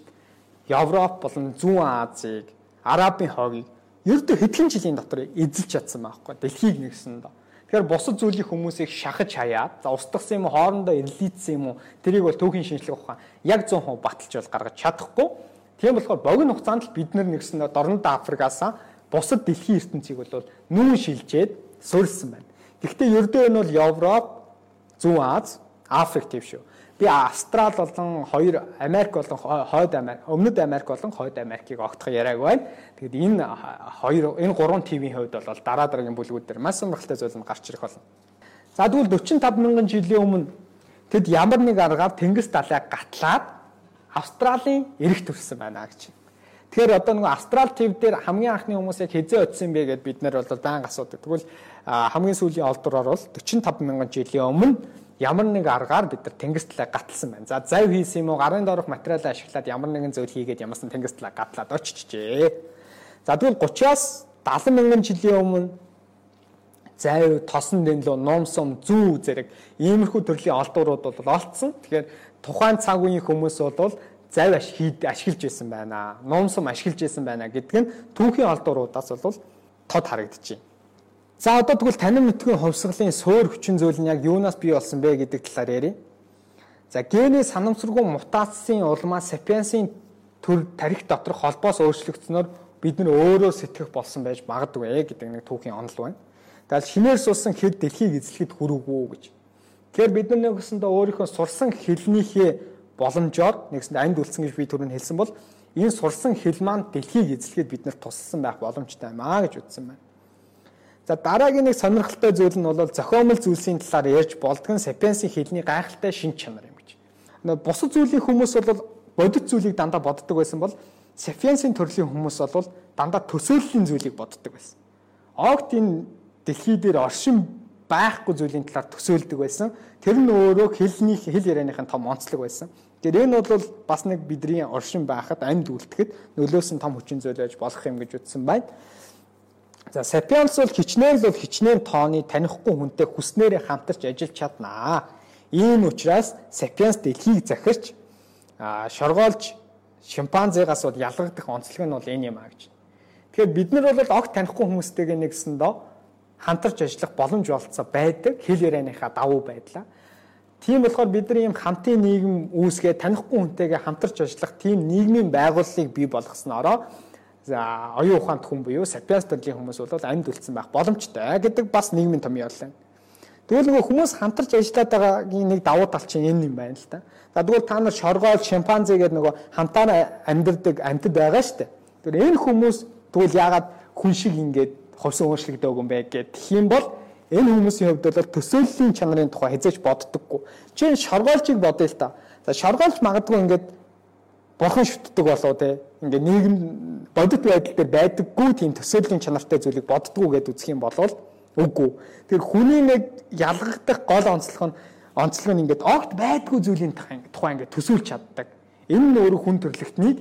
Европ болон Зүүн Азийг, Арабын хойгийг ердөө хэдхэн жилийн дотор эзэлж чадсан байхгүй дэлхийг нэгсэн доо. Тэгэхээр бусад зүйлийн хүмүүсийг шахаж хаяад за устгасан юм уу хоорондоо эрлийдсэн юм уу тэрийг бол түүхийн шинжлэх ухаан яг 100% баталж бол гаргаж чадахгүй. Тийм болохоор богино хугацаанд л бид нар нэгсэн дорнод Африкаас бусад дэлхийн ертөнцийг бол нүүн шилжээд суурилсан байна. Гэхдээ ердөө энэ бол Европ, Зүүн Аз, Африк тийм шүү би Австрал болон хоёр Америк болон Хойд Америк, Өмнөд Америк болон Хойд Америкийг огтох яриаг байна. Тэгэд энэ хоёр энэ гурван ТV-ийн хувьд бол дараа дараагийн бүлгүүд дээр маш сонирхолтой зүйл нь гарч ирэх болно. За тэгвэл 45 мянган жилийн өмнө тэд ямар нэг аргаар тэнгис далайг гатлаад Австралийн эрэг төрсэн байна гэж. Тэгэхээр одоо нөгөө Австрал ТV дээр хамгийн анхны хүмүүсийг хизээ очсон бэ гэдээ бид нар бол баян асуудаг. Тэгвэл хамгийн сүүлийн олдороор бол 45 мянган жилийн өмнө ямар нэг аргаар бид нар тэнгис талаа гаталсан байна. За зав хийсэн юм уу, гарын доорх материалаа ашиглаад ямар нэгэн зүйл хийгээд ямарсан тэнгис талаа гатлаад оччихжээ. За тэгвэл 30-аас 70 мянган жилийн өмнө зав, тосон дэнлүү, номсом, зүү зэрэг иймэрхүү төрлийн олдуурууд бол олцсон. Тэгэхээр тухайн цаг үеийн хүмүүс бол зав ашиглаж байсан байна. Номсом ашиглаж байсан байна гэдг нь түүхийн олдууруудаас бол тод харагдчихэв. За одоо тэгвэл танин мэдгүй хувьсгалын суур хүчин зүйл нь яг юунаас бий болсон бэ гэдэг талаар ярив. За гений санамсаргүй мутацийн улмаа сапиенсийн төр тарих доторх холбоос өөрчлөгдснөөр бид нар өөрөө сэтгэх болсон байж магадгүй гэдэг нэг түүхийн онол байна. Тэгэл хинээр суусан хэд дэлхийг эзлэхэд хүрээгүй гэж. Тэгэхээр бид нар нэгсэндээ өөрийнхөө сурсан хэлнийхээ боломжоор нэгсэнд амьд үлдсэн гэж би түрүүн хэлсэн бол энэ сурсан хэл маань дэлхийг эзлэхэд бид нар туссан байх боломжтой юм аа гэж үзсэн байна. За дараагийн нэг сонирхолтой зүйл нь бол зохиомл зүйлсийн талаар ярьж болдгон сапиенсийн хэлний гайхалтай шин чанар юм гэж. Бусад зүйлийн хүмүүс бол бодит зүйлийг дандаа боддог байсан бол сапиенсийн төрлийн хүмүүс бол дандаа төсөөллийн зүйлийг боддог байсан. Огт энэ дэлхий дээр оршин байхгүй зүйлийн талаар төсөөлдөг байсан. Тэр нь өөрөө хэлний хэл ярианыхын том онцлог байсан. Тэгэхээр энэ бол бас нэг бидний оршин байхад амьд үлдэхэд нөлөөсөн том хүчин зүйл байж болох юм гэж үзсэн байна. За Sapiens бол хичнээн л бол хичнээн тооны танихгүй хүнтэй хүснээрээ хамтарч ажиллаж чаднаа. Ийм учраас Sapiens дэлхийг захирч шоргоолж шимпанзегаас бол ялгагдах онцлог нь бол энэ юм а гэж. Тэгэхээр бид нар бол огт танихгүй хүмүүстэйгээ нэгсэндөө хамтарч ажиллах боломж олцоо байдаг хэл ярианыхаа давуу байдлаа. Тийм болохоор бид нар ийм хамтын нийгэм үүсгээ танихгүй хүнтэйгээ хамтарч ажиллах тийм нийгмийн байгууллагыг бий болгоснороо За оюун ухаанд хүн буюу сапиенс төрлийн хүмүүс бол амьд үлдсэн байх боломжтой гэдэг бас нийгмийн том явдал байна. Тэгвэл нөгөө хүмүүс хамтарч ажиллаад байгаагийн нэг давуу тал чинь энэ юм байна л та. За тэгвэл та нар шоргоол, шимпанзе гэдэг нөгөө хамтаар амьдардаг амьтад байгаа шүү дээ. Тэгэхээр энэ хүмүүс тэгвэл яагаад хүн шиг ингээд ховсон өөрчлөгдөв юм бэ гэх юм бол энэ хүмүүсийн хувьд бол төсөөллийн чанарын тухай хязгаарч боддоггүй. Чи шоргоолжийг бодъё л та. За шоргоолж магадгүй ингээд бурхан шүтдэг болоо те ингээ нийгэм бодит байдал дээр байдаггүй тийм төсөөллийн чанартай зүйлийг боддгоо гэд үзэх юм бол үгүй. Тэр хүний нэг ялгагдах гол онцлог нь онцлог нь ингээд огт байдгүй зүйлийн тухай ингээд төсөөлж чаддаг. Энэ нь өөрөө хүн төрлөختнийг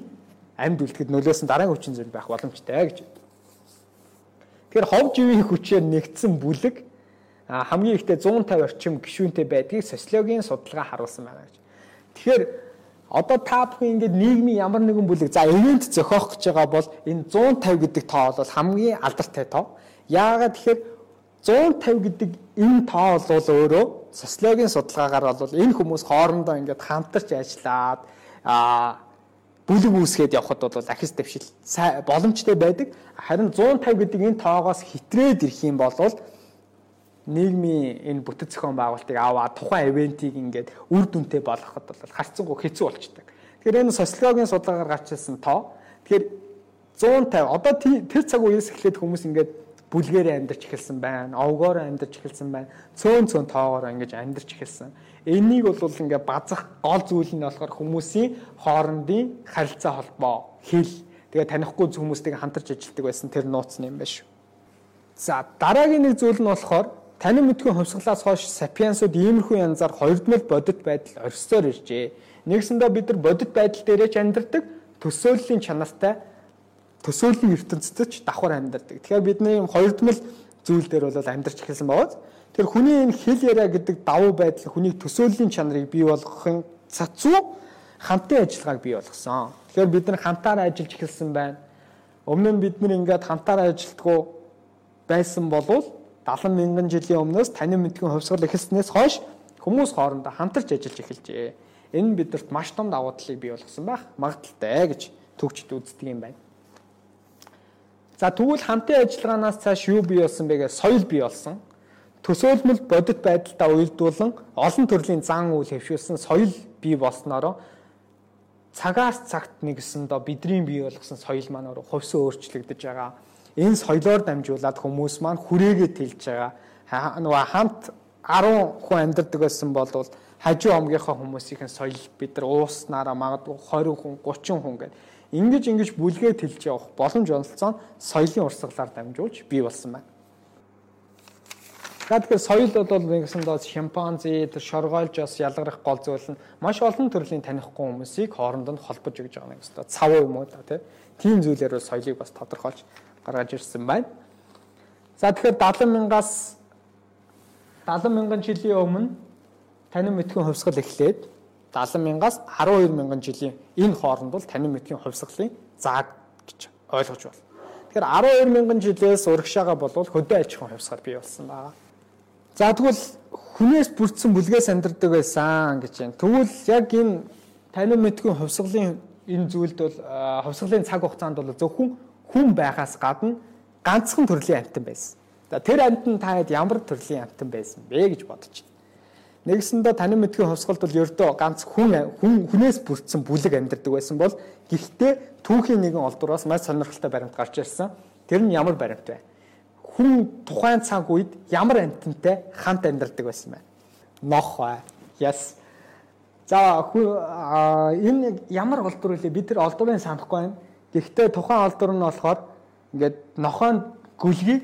амьд үлдэхэд нөлөөсөн дараагийн хүчин зүйл байх боломжтой гэж. Тэгэхээр хов живийн хүчээр нэгдсэн бүлэг хамгийн ихдээ 150 орчим гишүүнтэй байдгийг социологийн судалгаа харуулсан байна гэж. Тэгэхээр Одоо та бүхэн ингээд нийгмийн ямар нэгэн бүлэг за ивент зохиох гэж байгаа бол энэ 150 гэдэг тоо бол хамгийн алдартай тоо. Яагаад тэгэхээр 150 гэдэг энэ тоо бол өөрөө социологийн судалгаагаар бол энэ хүмүүс хоорондоо ингээд хамтарч ажиллаад а бүлэг үүсгээд явхад бол ахис дэвшил боломжтой байдаг. Харин 150 гэдэг энэ тоогоос хитрээд ирэх юм бол нийгмийн энэ бүтэц зохион байгуулалтыг аваад тухайн ивентийг ингээд үр дүнтэй болгоход бол харцангуй хэцүү болчдаг. Тэгэхээр энэ социологийн судалгаагаар гарч ирсэн тоо. Тэгэхээр 150 одоо тэр цаг үеэс эхлээд хүмүүс ингээд бүлгээрээ амьдарч эхэлсэн байна. Овгоор амьдарч эхэлсэн байна. Цөөн цөөн тоогоор ингэж амьдарч эхэлсэн. Энийг бол ингээд базах гол зүйл нь болохоор хүмүүсийн хоорондын харилцаа холбоо, хэл тэгээ танихгүй хүмүүстэйг хамтарч ажилладаг байсан тэр нууц юм байна шүү. За дараагийн нэг зүйл нь болохоор Танин мэдгүй хувьсгалаас хойш сапиенсууд иймэрхүү янзаар хоёрдмол бодит байдал орсоор иржээ. Нэгсэндээ бид нар бодит байдал дээрээ ч амьдардаг, төсөөллийн чанартай төсөөллийн ертөнцид ч давхар амьдардаг. Тэгэхээр бидний юм хоёрдмол зүйл дээр бол амьдарч эхэлсэн байгаа. Тэр хүний энэ хэл яриа гэдэг давуу байдал хүний төсөөллийн чанарыг бий болгохын цацуу хамтын ажиллагааг бий болгосон. Тэгэхээр бид нар хамтаараа ажиллаж эхэлсэн байна. Өмнө нь бид нар ингээд хамтаараа ажилтгуу байсан болвол 70 мянган жилийн өмнөөс танин мэдгэн хувьсгал эхэлснээс хойш хүмүүс хоорондоо хамтарч ажиллаж эхэлжээ. Энэ нь бидэрт маш том давуу талыг бий болгосон байх магадaltaй гэж төгчд үздэг юм байна. За тэгвэл хамтын ажиллагаанаас цааш юу бий болсон бэ гэж соёл бий болсон. Төсөөлмөл бодит байдалтай уялдуулан олон төрлийн зан үйл хэвшүүлсэн соёл бий болсноороо цагаас цагт нэгсэндөө бидний бий болгосон соёл маань хувьсан өөрчлөгдөж байгаа энэ соёлоор дамжуулаад хүмүүс маань хүрээгээ тэлж байгаа. Нөгөө хамт 10 хүн амьдардаг байсан бол хажуу омгийнхаа хүмүүсийн соёл бид нар ууснараа магадгүй 20 хүн 30 хүн гэдэг ингэж ингэж бүлгээ тэлж явах боломж онцлцоо соёлын урсгалаар дамжуулж бий болсон байна. Тэгэхээр соёл бол нэгсэндээ шимпанзе тэр шоргойлжоос ялгарах гол зүйл нь маш олон төрлийн танихгүй хүмүүсийг хоорондоо холбож өгж байгаа нэг өстой цав юм уу та тийм зүйлээр соёлыг бас тодорхойлж гаргаж ирсэн байна. За тэгэхээр 70 мянгаас 70 мянган жилийн өмнө танин мэдхийн хувьсгал эхлээд 70 мянгаас 12 мянган жилийн энэ хооронд бол танин мэдхийн хувьсгалын зааг гэж ойлгож байна. Тэгэхээр 12 мянган жилээс урагшаага болвол хөдөө аж ахуйн хувьсгал бий болсон байгаа. За тэгвэл хүнээс бүрдсэн бүлгээс амьдардаг байсан гэж байна. Тэгвэл яг энэ танин мэдгүй хувьсгалын энэ зүйлд бол хувьсгалын цаг хугацаанд бол зөвхөн хүн байхаас гадна ганцхан төрлийн амьтан байсан. За тэр амьтан таад ямар төрлийн амьтан байсан бэ гэж бодож байна. Нэгсэндээ танин мэдхийн хувьсгалд бол ердөө ганц хүн хүн хүнээс бүрдсэн бүлэг амьдардаг байсан бол гэхдээ түүхийн нэгэн олдураас маш сонирхолтой баримт гарч ирсэн. Тэр нь ямар баримт вэ? Хүн тухайн цаг үед ямар амьтантай хамт амьдардаг байсан бэ? Нох бай. Yes. За энэ ямар олдур вэ? Бид тэр олдурыг санахгүй байна. Гэхдээ тухайн олдур нь болохоор ингээд нохойн гүлгийг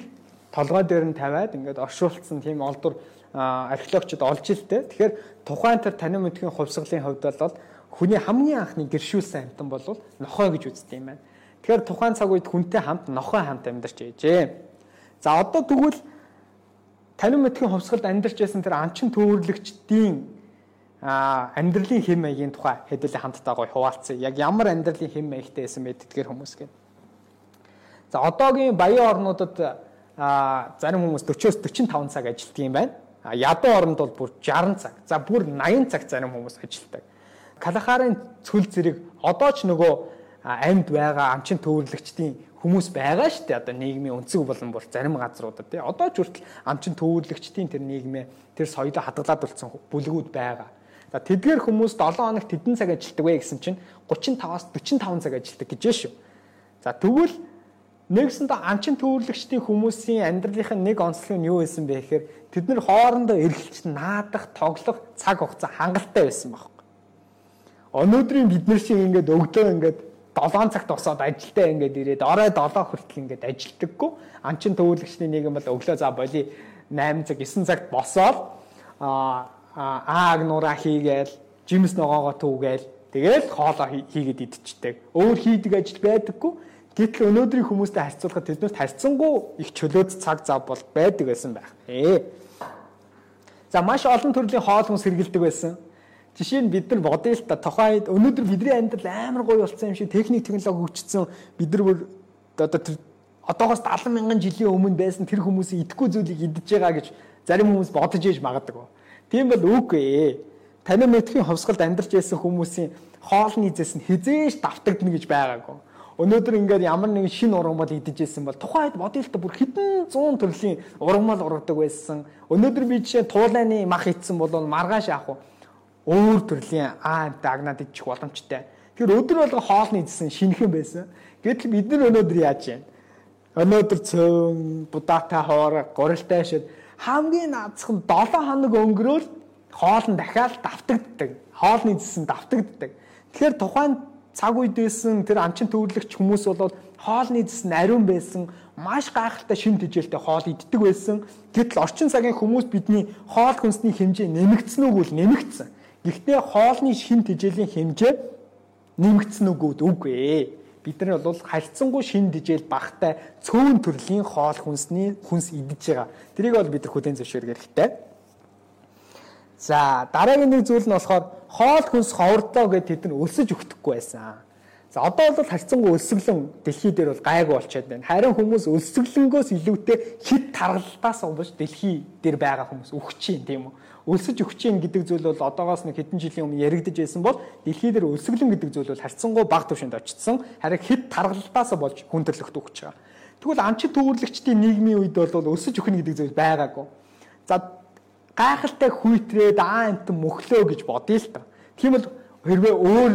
толгой дээр нь тавиад ингээд оршуулсан тийм олдур археологчид олж илтэй. Тэгэхээр тухайн тэр танин мэдхийн хувьсгалын хувьд бол хүний хамгийн анхны гэршүүлсэн амьтан бол нохой гэж үздэг юм байна. Тэгэхээр тухайн цаг үед хүнтэй хамт нохой хамт амьдарч ээжээ. За одоо тэгвэл танин мэдхийн хувьсгалд амьдарч байсан тэр анчин төвөрлөгчдийн а амьдралын хэм маягийн тухай хэдүүлээ хамтдаа гоё хуваалцъя. Яг ямар амьдралын хэм маягтай байсан бэ тэдгээр хүмүүс гэнэ. За одоогийн баян орнуудад а зарим хүмүүс 40-оос 45 цаг ажилладаг юм байна. Ядуу оронд бол бүр 60 цаг. За бүр 80 цаг зарим хүмүүс ажилладаг. Калахарын цөл зэрэг одоо ч нөгөө амьд байгаа амчин төвөрлөгчдийн хүмүүс байгаа шүү дээ. Одоо нийгмийн өнцөг болон бүр зарим газруудад тий. Одоо ч хүртэл амчин төвөрлөгчдийн тэр нийгмээ тэр соёлоо хадгалаад болсон бүлгүүд байгаа. За тэдгээр хүмүүс 7 хоног тэдэн цаг ажилладаг вэ гэсэн чинь 35-аас 45 цаг ажилладаг гэж шүү. За тэгвэл Нэгсэндээ анчин төвөрлөгчдийн хүмүүсийн амьдралынхын нэг онцлог нь юу байсан бэ гэхээр тэд нар хоорондоо эргэлж наадах, тоглох цаг хугацаа хангалттай байсан байхгүй. Өнөөдрийн бид нар шиг ингээд өглөө ингээд 7 цагт босоод ажилдаа ингээд ирээд орой 7 хүртэл ингээд ажилдаггүй. Анчин төвөрлөгчдийн нийгэм бол өглөө за боли 8 цаг 9 цагт босоод аа ааг нураа хийгээл, жимс ногоогоо түүгээл тэгэл хоолоо хийгээд идчихдэг. Өөр хийдэг ажил байдаггүй Гэтэл өнөөдрийн хүмүүстэй харьцуулахад тэднэрт харьцангуй их чөлөөт цаг зав бол байдаг байсан байх. Ээ. За маш олон төрлийн хоол хүнс хэргэлдэг байсан. Жишээ нь бид нар бодъё л та тухайн өнөөдөр бидний амьдрал амар гоё болсон юм шиг техник технологи хөгжсөн бид нар бүр одоо тэр одоогоос 70 мянган жилийн өмнө байсан тэр хүмүүсийн идэхгүй зүйлийг идэж байгаа гэж зарим хүмүүс бодож ээж магадгүй. Тийм бол үгүй ээ. Танин мэдхийн хувьсгалд амьдарч байсан хүмүүсийн хоолны зэс нь хизээж давтагдана гэж байгаагүй. Өнөөдөр ингээд ямар нэгэн шин ургамал идэж байсан бол тухайд бодолтой бүр хэдэн зуун төрлийн ургамал ургадаг байсан. Өнөөдөр би жишээ туулайны мах идсэн бол маргааш яах вэ? Өөр төрлийн аа дагнаад идчих боломжтой. Тэр өдөр болго хоолны идсэн шинхэн байсан. Гэтэл бид нар өнөөдөр яаж юм? Өнөөдөр цөөн будаатай хоороо гурилтай шид хамгийн наацхан 7 хоног өнгөрөөл хоол нь дахиад давтагддаг. Хоолны идсэн давтагддаг. Тэгэхээр тухайн цаг үед байсан тэр амчин төвөрлөгч хүмүүс бол хоолны зэс нь ариун байсан, маш гайхалтай шин тэжээлтэй хоол иддэг байсан. Гэтэл орчин цагийн хүмүүс бидний хоол хүнсний хэмжээ нэмэгдсэн үгүй л нэмэгдсэн. Гэхдээ хоолны шин тэжээлийн хэмжээ нэмэгдсэн үгүй үгүй. Бид нар бол харьцангуй шин тэжээл багтай цөөн төрлийн хоол хүнсний хүнс идэж байгаа. Тэрийг бол бид нар хүлээн зөвшөөрөх хэрэгтэй. За дараагийн нэг зүйл нь болохоор хоол хүнс ховрлоо гэд тэд нар өлсөж өгдөхгүй байсан. За одоо бол харьцангуй өлсгөлэн дэлхий дээр бол гайгүй болчиход байна. Харин хүмүүс өлсгөлөнгөөс илүүтэй хит таргалтаас болж дэлхий дээр байгаа хүмүүс өгч чинь тийм үү? Өлсөж өгч чинь гэдэг зүйл бол одоогоос нэг хэдэн жилийн өмнө яригдж байсан бол дэлхий дээр өлсгөлэн гэдэг зүйл бол харьцангуй бага түвшинд очсон. Харин хит таргалтаас болж хүндрэлт өгч байгаа. Тэгвэл амчид төвөрлөгчдийн нийгмийн үед бол өлсөж өгнө гэдэг зүйл байгаагүй. За гайхалтай хүйтрээд аа амт мөхлөө гэж бодъё л та. Тийм бол хэрвээ өөр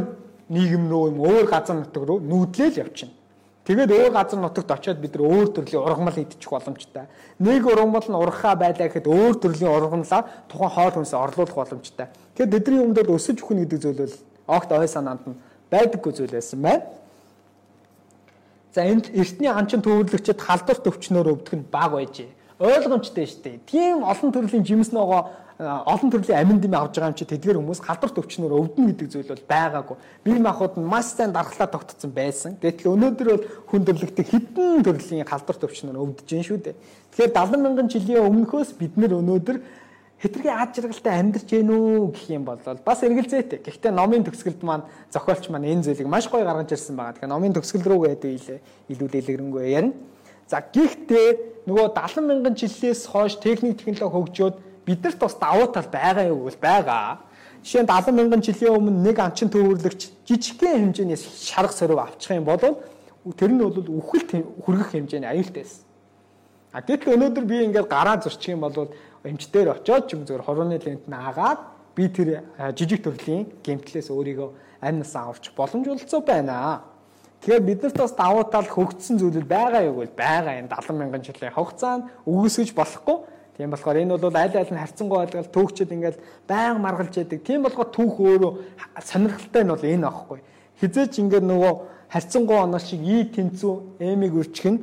нийгэм рүү юм өөр газар нутаг руу нүүдлээл явчихна. Тэгээд өөр газар нутагт очиод бид нар өөр төрлийн ургамал идчих боломжтой. Нэг ургамал нь ургахаа байлаа гэхэд өөр төрлийн ургамлаа тухайн хоол хүнсээ орлуулах боломжтой. Тэгэхээр бидний өмнөд өсөж өгөх гэдэг зүйл бол огт ой санаанд нь байдаггүй зүйл байсан байна. За энд эртний анчин төвөрлөгчд халдвар төвчнөөр өвдөх нь баг байжээ ойлгомжтой шүү дээ. Тийм олон төрлийн жимс ногоо олон төрлийн амин дэм авж байгаа юм чи тэдгээр хүмүүс халдвар төвчнөр өвдөн гэдэг зүйл бол байгаагүй. Бие махбод нь маш сайн дархлаа тогтцсон байсан. Гэтэл өнөөдөр бол хүндрэлтэй хэдэн төрлийн халдвар төвчнөр өвдөж гин шүү дээ. Тэгэхээр 70 мянган жилийн өмнөхөөс бид нэр өнөөдөр хэтэрхий ад жаргалтай амьдарч гэнэ үү гэх юм бол бас эргэлзээтэй. Гэхдээ номын төгсгөлд маань зохиолч маань энэ зүйлийг маш гоё гаргаж ирсэн байгаа. Тэгэхээр номын төгсгөл рүү гэдэг илүү дэлгэрэнгүй ярина. За гэхдээ нөгөө 70 мянган жилээс хойш техник технологи хөгжөөд биднэрт бас давуу тал байгаа юу гэвэл байгаа. Жишээ нь 70 мянган жилийн өмнө нэг анчин төвөрлөгч жижигхэн хэмжээний шарга сорив авчих юм бол тэр нь бол үхэлт хүргэх хэмжээний аюултай байсан. А гэтэл өнөөдөр би ингээд гараа зурчих юм бол эмчтэр очиод ч юм зөвөр хорооны лент нь агаад би тэр жижиг төрлийн гемтлээс өөрийгөө амнаас аварч боломжуулцсан байна. Тэгэхээр биднэрт бас давуу тал хөгжсөн зүйлүүд байгаа юу гэвэл байгаа энэ 70 мянган жилийн хугацаанд үгүйсгэж болохгүй. Тийм болохоор энэ бол аль аль нь харьцангуй ойлголт түүхчид ингээд баян маргалж яадаг. Тийм болохоор түүх өөрөө сонирхолтой нь бол энэ аахгүй. Хизээч ингээд нөгөө харьцангуй оноо шиг и тэнцүү эмиг үрчгэн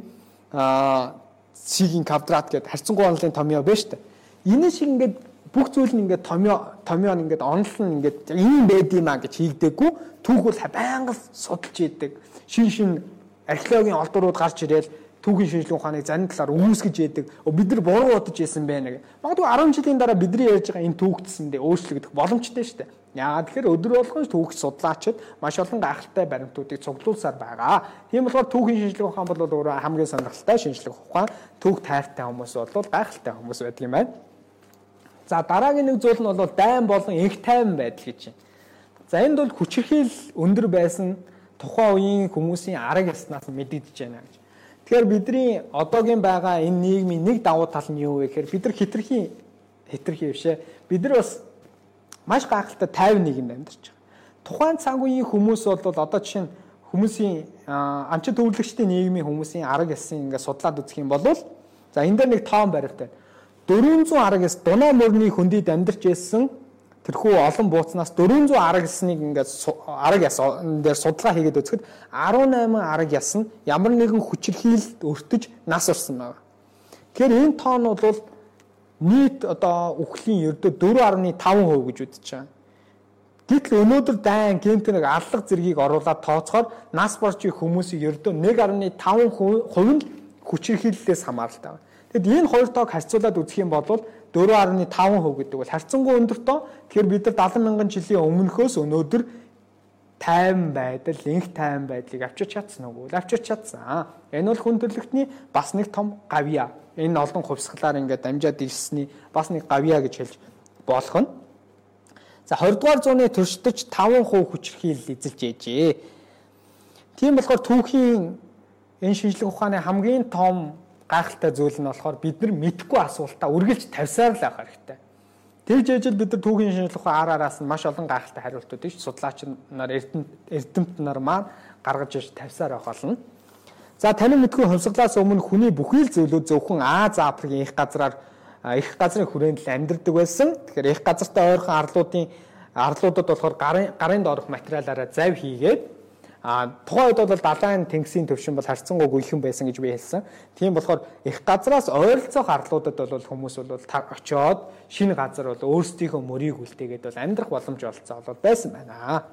аа сигийн квадрат гэдэг харьцангуй онолын томьёо шүү дээ. Энэ шиг ингээд бүх зүйл нь ингээд томьёо томьёо нь ингээд онол нь ингээд ийм байд юм а гэж хийгдэггүй түүх бол байнга судалж идэг. Шин шин археологийн олдурууд гарч ирээл түүхийн шинжилгээ ухааныг зарим талаар үүсгэж яадаг. Бид нар буруу бодож исэн байна гэх. Магадгүй 10 жилийн дараа бидний ярьж байгаа энэ түүхтсэндээ өөрчлөгдөх боломжтой шүү дээ. Яагаад тэгэхээр өдөр болгон түүх судлаачид маш олон гайхалтай баримтуудыг цуглуулсаар байгаа. Тийм болохоор түүхийн шинжилгээ ухаан бол өөрөө хамгийн сонирхолтой шинжилгээ ухаан. Түүх тайртай хүмүүс бол гайхалтай хүмүүс байдаг юм байна. За дараагийн нэг зүйл нь бол дайн болон их тайван байдал гэж байна. За энд бол хүчирхийл өндөр байсан тухайн үеийн хүмүүсийн арга яснаас мэдэгдэж байна гэж. Тэгэхээр бидний одоогийн байгаа энэ нийгмийн нэг давуу тал нь юу вэ гэхээр бид нар хитрхийн хитрхи бишээ. Бид нар бас маш гайхалтай 50 нийгэмд амьдарч байгаа. Тухайн цаг үеийн хүмүүс бол одоо жишээ нь хүмүүсийн анчин төвлөгчдийн нийгмийн хүмүүсийн арга ясын ингээд судлаад үзэх юм бол за энэ дээр нэг тоон баримттай. 400 арга яс дунаа мөрний хөндөд амьдарч байсан тэрхүү олон бууцнаас 400 арга ясныг ингээд арга яс дээр судалгаа хийгээд үзэхэд 18 арга яс нь ямар нэгэн хүчирхийлэлд өртөж нас орсон байна. Тэгэхээр энэ тоон бол нийт одоо үхлийн ердөө 4.5% гэж үзэж байгаа. Гэтэл өнөөдөр дайн гентэг аллах зэргийг оруулаад тооцохоор нас борчийн хүмүүсийн ердөө 1.5% нь хүчирхийллээс хамааралтай байна. Тэгэд энэ хоёр тоог харьцуулаад үзэх юм бол 4.5% гэдэг бол харьцангуй өндөр тоо. Тэгэхээр бид нар 70 мянган жилийн өмнөхөөс өнөөдөр тайван байдал, инх тайван байдлыг авчирч чадсан уу? Авчирч чадсан. Энэ бол хүн төрлөختний бас нэг том гавья. Энэ олон хувьсгалаар ингээд дамжаад ирсний бас нэг гавья гэж хэлж болох нь. За 20 дугаар зууны төрштөж 5% хүчирхийлэл эзэлж ээжээ. Тийм болохоор түүхийн энэ шинжлэх ухааны хамгийн том гайхалтай зүйл нь болохоор бид нар мэдхгүй асуултаа үргэлж тавьсаар л авах хэрэгтэй. Тэгж ээжэл бид нар түүхийн шинжилгээ ар араас нь маш олон гайхалтай хариултуудыг судлаач нар эрдэмт нар маань гаргаж иж тавьсаар байх болно. За танин мэдгүй хувьсгалаас өмнө хүний бүхий л зөвлөд зөвхөн Аз Африкийн их газраар их газрын хүрээнд л амьдардаг байсан. Тэгэхээр их газартай ойрхон арлуудын арлуудад болохоор гарын гарын доорх материалаараа зав хийгээд А тухайн үед бол далайн тэнгисийн төвшин бол харьцангуй гүйхэн байсан гэж би хэлсэн. Тийм болохоор их газраас ойролцоох арлуудад бол хүмүүс бол очиод шинэ газар бол өөрсдийнхөө мөрийг үлдээгээд бол амьдрах боломж олцоо бол байсан байна.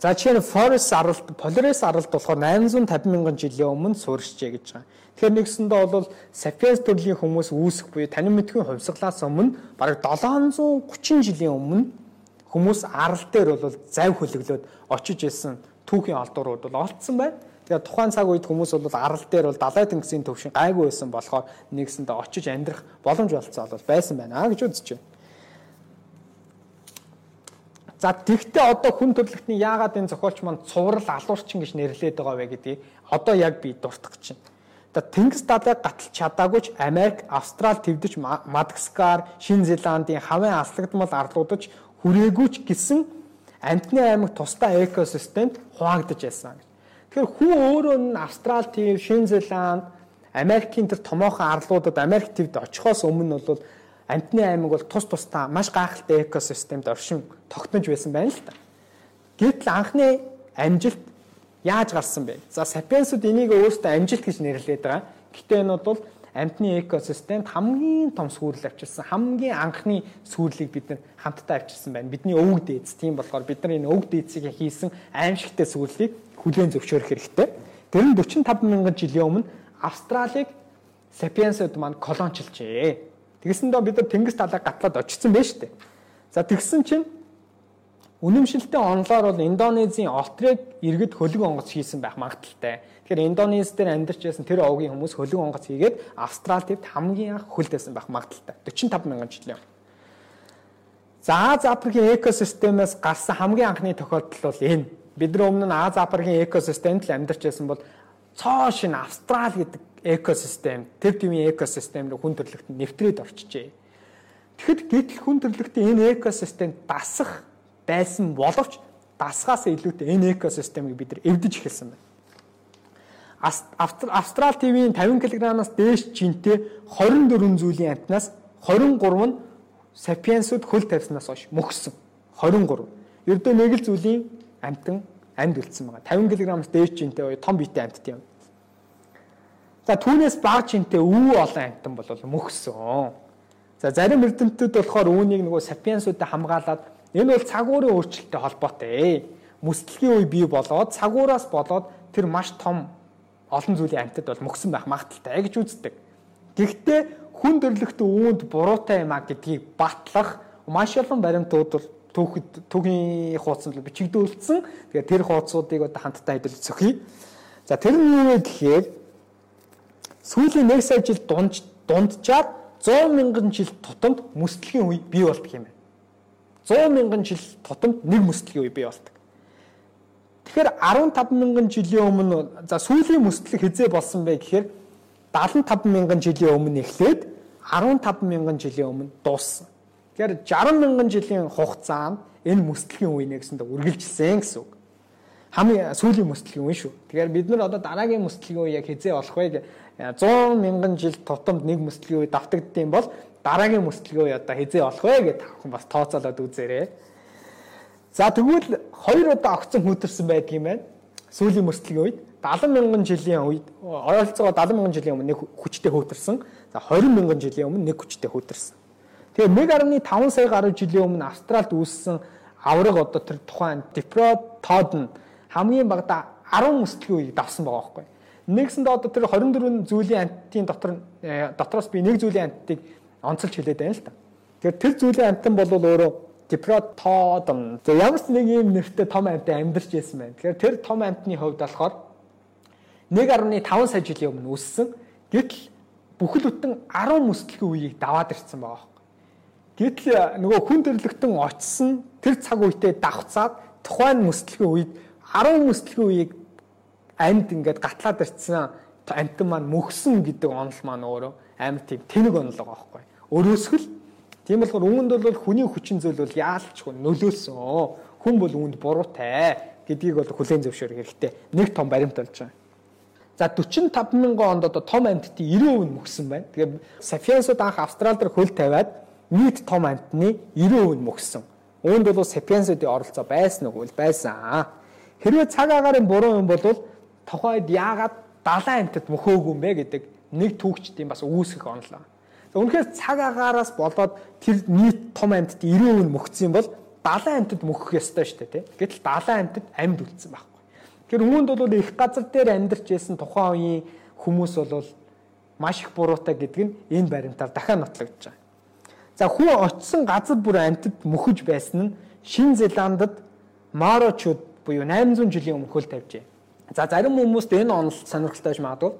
За жишээ нь Forest аралд, Polaris аралд болохоор 850 мянган жилийн өмнө суурьшжээ гэж байгаа. Тэгэхээр нэгсэндээ бол Sapiens төрлийн хүмүүс үүсэх буюу танин мэдхийн хувьсгалаас өмнө бараг 730 жилийн өмнө хүмүүс арал дээр бол зав хөлөглөөд очиж исэн түүхийн олдурууд бол олдсон байна. Тэгээд тухайн цаг үед хүмүүс бол арал дээр бол далай тэнгисийн төвшин гайгүй байсан болохоор нэгсэндээ очиж амьдрах боломж олцсон бол байсан байна гэж үзэж байна. За тэгтээ одоо хүн төрөлхтний яагаад энэ зохиолч маань цуврал алуурчин гэж нэрлээд байгаа вэ гэдгийг одоо яг би дуртах гэж байна. Одоо Тэнгис далайг гаталж чадаагүй ч Америк, Австрал твдэж Мадагаскар, Шинэ Зеландын хавын аслагдмал арлуудаж хүрээгүй ч гэсэн амтны аймаг тусдаа экосистемд хуваагдаж байсан гэж. Тэгэхээр хүн өөрөө нь Австрал төв, Шинэ Зеланд, Америкийн тэр томоохон арлуудад Америк твд очихоос өмнө бол амтны аймаг бол тус тусдаа маш гайхалтай экосистемд оршин тогтнож байсан байна л та. Гэтэл анхны амжилт яаж гарсан бэ? За сапиенсууд энийг өөрсдөө амжилт гэж нэрлэдэг байгаа. Гэтэ энэ бол амьтны экосистемд хамгийн том сүрэл авчирсан хамгийн анхны сүрлийг бид нар хамтдаа авчирсан байна. Бидний өвөг дээдс. Тийм болохоор бид нар энэ өвөг дээдсийг хийсэн аимшигтай сүрлийг хүлээн зөвшөөрөх хэрэгтэй. Тэр нь 45 мянган жилийн өмнө Австралиг сапиенсууд маань колончлжээ. Тэгсэндээ бид нар тэнгис талаа гатлаад очсон байж тээ. За тэгсэн чинь үнэмшилтэй онлоор бол Индонезийн Олтрыг иргэд хөлөг онгоц хийсэн байх магадaltaй. Тэгэхээр Индонез дээр амьдарч байсан тэр овгийн хүмүүс хөлөг онгоц хийгээд Австрал төвд хамгийн анх хөл дэсэн байх магадaltaй 45 мянган жилийн өмнө. За Аз Африкийн экосистемээс гарсан хамгийн анхны тохиолдол бол энэ. Бид нар өмнө нь Аз Африкийн экосистемд л амьдарч байсан бол цоо шин Австрал гэдэг экосистем, тэр төвийн экосистем рүү хүн төрөлхтөнд нэвтрээд орчжээ. Тэгэхэд гэтэл хүн төрөлхтөнд энэ экосистемд дасах байсан боловч дасгаас илүүтэй энэ экосистемийг бид нар эвдэж эхэлсэн байна. Австрал ТV-ийн 50 кг-аас дээш жинтэй 24 зүйлийн амтнаас 23 нь сапиенсууд хөл тавьснаас хойш мөхсөн 23. Ердөө нэг л зүйлийн амтан амьд үлдсэн байгаа. 50 кг-аас дээш жинтэй том биетэй амьтд юм. За түүнээс бага жинтэй өвөө олон амтан бол мөхсөн. За зарим эрдэмтдүүд болохоор үүнийг нөгөө сапиенсуудад хамгаалаад энэ бол цагуурын өөрчлөлттэй холбоотой. Мөсдлөгийн үе бий болоод цагуураас болоод тэр маш том олон зүйлийн амьтад бол мөхсөн байх магадaltaй гэж үздэг. Гэхдээ хүн төрлөخت үүнд буруутай юм а гэдгийг батлах маш олон баримтууд бол түүхэд түүхийн хуудсанд бичигдүүлсэн. Тэгэхээр тэр хуудсуудыг одоо хамтдаа хэдүүл зөхий. За тэр нь юу вэ гэхээр сүүлийн 1 сая жил дунд дунджаар 100 мянган жил тутамд мөсдлөгийн үе бий болдог юм байна. 100 мянган жил тутамд нэг мөсдлөгийн үе бий болдог. Тэгэхээр 15 мянган жилийн өмнө за сүүлийн мөсдлөг хизээ болсон бэ гэхээр 75 мянган жилийн өмнө эхлээд 15 мянган жилийн өмнө дууссан. Тэгэхээр 60 мянган жилийн хугацаанд энэ мөсдлөгийн үе нэгсэндээ үргэлжилсэн гэсэн үг. Хамгийн сүүлийн мөсдлөгийн үе шүү. Тэгэхээр бид нар одоо дараагийн мөсдлөгийн үе яг хизээ болох вэ? 100 мянган жил тутамд нэг мөсдлөгийн үе давтагддсан бол дараагийн мөсдлөгийн үе одоо хизээ болох вэ гэдэг тавхан бас тооцоолоод үзээрэй. За тэгвэл хоёр удаа огцон хүтэрсэн байдгийм байна. Сүүлийн мөсдлөгийн үед 70 мянган жилийн үед ойролцоогоо 70 мянган жилийн өмнө нэг хүчтэй хөөтөрсөн. За 20 мянган жилийн өмнө нэг хүчтэй хөөтөрсөн. Тэгээ 1.5 сая гаруй жилийн өмнө Австралид үүссэн авраг одоо тэр тухайн Diprotodon хамгийн багада 10 мөсдлөгийн үеийг давсан байгаа байхгүй. Нэгсэндээ одоо тэр 24 зүйлийн антийн дотор э, дотроос би нэг зүйлийн антийг онцолж хэлээд байна л та. Тэгэхээр тэр зүйлийн антан бол өөрөө Diprotodon. За ямар ч нэг юм нэртэй том амттай амьдарч байсан байна. Тэгэхээр тэр том амтны хувьд болохоор 1.5 сая жилийн өмнө үүссэн. Гэтэл бүхэл бүтэн 10 мөсдлөгийн үеийг даваад ирсэн байгаа юм. Гэтэл нөгөө хүн төрлөختөн очсон тэр цаг үедээ давхцаад тухайн мөсдлөгийн үед 10 мөсдлөгийн үеийг амьд ингээд гатлаад ирсэн амтан маань мөхсөн гэдэг онол маань өөрөө амар тийм тэнэг онол байгаа байхгүй. Өрөөсгөл тийм болохоор үүнд бол хүний хүчин зүйл бол яалчгүй нөлөөлсөн. Хүн бол үүнд буруутай гэдгийг бол хүлээн зөвшөөрөх хэрэгтэй. Нэг том баримт болж байгаа. За 45 мянган онд одоо том амьтдын 90% нь мөксөн байна. Тэгээ Sapiens-ууд анх Австрал дээр хөл тавиад нийт том амьтны 90% нь мөксөн. Үүнд бол Sapiens-уудын оролцоо байсан уу? Байсан. Хэрвээ цаг агарын буруу юм бол тухайд яагаад 70 амьтад мөхөөгүй юм бэ гэдэг нэг түүхчдийн бас үүсгэх онлоо. Үнэхээр цаг агаараас болоод тэр нийт том амьтад 90% нь мөхсөн бол 70 амьтад мөхөх ёстой шүү дээ. Гэтэл 70 амьтад амьд үлдсэн баг. Тэр үүнд бол их газар дээр амьдарч байсан тухайн үеийн хүмүүс бол маш их буруутай гэдэг нь энэ баримтаар дахиад нотлогдож байгаа. За хүн очисон газар бүр амьтад мөхөж байсан нь Шин Зеландд Марочуд буюу 800 жилийн өмнө хөл тавьжээ. За зарим хүмүүст энэ онол сонирхолтой байж магадгүй.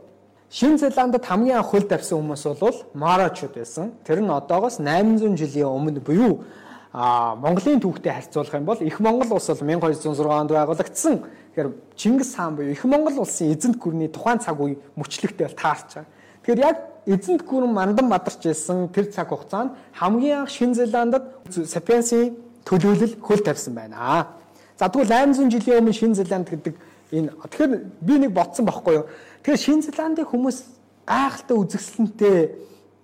Шин Зеландд хамгийн анх хөл тавьсан хүмүүс бол Марочуд байсан. Тэр нь одоогоос 800 жилийн өмнө буюу а Монголын түүхтэй харьцуулах юм бол их Монгол улс бол 1206 онд байгуулагдсан. Тэгэхээр Чингис хаан буюу их Монгол улсын эзэнт гүрний тухайн цаг үе мөчлөгтэй бол таарч байгаа. Тэгэхээр яг эзэнт гүрэн мандан бадарч байсан тэр цаг хугацаанд хамгийн анх Шинэ Зеландд Сапиенсийн төлөөлөл хөл тавьсан байна. За тэгвэл 800 жилийн өмнө Шинэ Зеланд гэдэг энэ тэгэхээр би нэг ботсон байхгүй юу. Тэгэхээр Шинэ Зеландын хүмүүс гайхалтай үзэсгэлэнтэй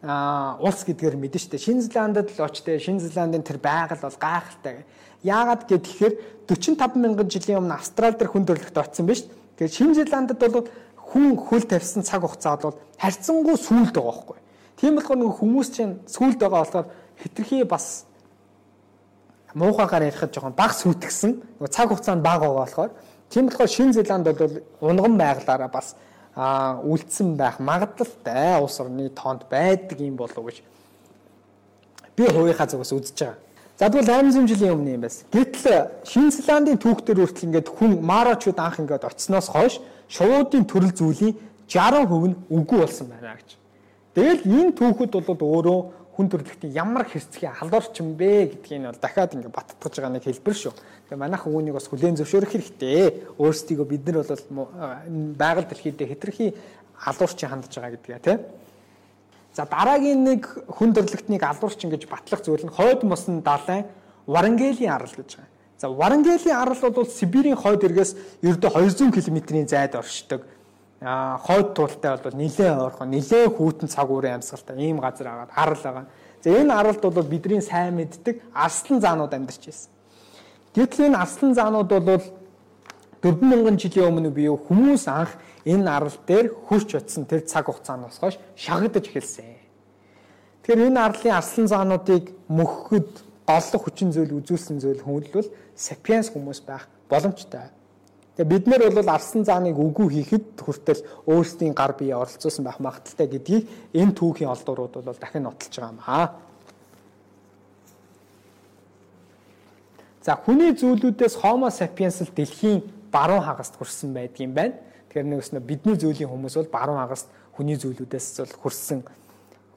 а улс гэдгээр мэдэн штэ. Шинэ Зеландд л очтой. Шинэ Зеландын тэр байгаль бол гайхалтай. Яагаад гэхээр 45 мянган жилийн өмнө Австрал дээр хүн төрлөخت очсон биз. Тэгээд Шинэ Зеландд бол хүн хөл тавьсан цаг хугацаа бол харьцангуй сүүлд байгаа байхгүй. Тийм болохоор нэг хүмүүс чинь сүүлд байгаа болохоор хитрхи бас муухайгаар ярихад жоохон баг сүйтгсэн. Нөгөө цаг хугацаанд бага байгаа болохоор тийм болохоор Шинэ Зеланд бол унган байглаараа бас а үлдсэн байх магадлалтай улс орны тоонд байдаг юм болов гэж би хувийнхаа зүгээс үзэж байгаа. За тэгвэл 800 жилийн өмнө юм байсан. Гэтэл Шинэ Зеландын түүхтэр хүртэл ингээд хүн марочууд анх ингээд очсноос хойш шуудын төрөл зүйлийн 60% нь үгүй болсон байна гэж. Тэгэл энэ түүхүүд бол өөрөө хүн төрөлхтний ямар хэрцгий халуурч юм бэ гэдгийг нь бол дахиад ингээд баттгаж байгаа нэг хэлбэр шүү. Тэгээ манайхан үүнийг бас хүлээн зөвшөөрөх хэрэгтэй. Өөрсдийгөө бид нар бол байгаль дэлхийд хэтэрхий алуурч хандж байгаа гэдгээ тийм. За дараагийн нэг хүн төрлөختнийг алуурч ингэж батлах зүйл нь хойд мосын далайн Варангелийн арал гэж байгаа. За Варангелийн арал бол Сибирийн хойд эргээс ердөө 200 км-ийн зайд оршдог. Аа хойд туултай бол нилээн ойрхон, нилээн хүүтэн цаг уурын амьсгалтай ийм газар агаад арал байгаа. За энэ аралд бол бидний сайн мэддэг арслан заанууд амьдарч байсан. Гэтэл энэ арслан заанууд бол 4000 жилийн өмнө бие хүмүүс анх энэ арал дээр хурч утсан тэр цаг хугацаанаас хойш шагагдаж эхэлсэн. Тэгэхээр энэ арлын арслан заануудыг мөхөхөд голлох хүчин зүйл үзүүлсэн зүйл хүмүүлэл сапиенс хүмүүс байх боломжтой. Тэгээ бид нэр бол арслан зааныг үгүй хийхэд хүртэл өөрсдийн гар бие оролцуулсан байх магадaltaй гэдгийг энэ түүхийн олдурууд бол дахин нотолж байгаа юм аа. За хүний зүйлүүдээс Homo sapiens л дэлхийн баруун хагаст хүрсэн байдгийн байна. Тэгэхээр нэгс нь бидний зүйлийн хүмүүс бол баруун хагаст хүний зүйлүүдээс бол хүрсэн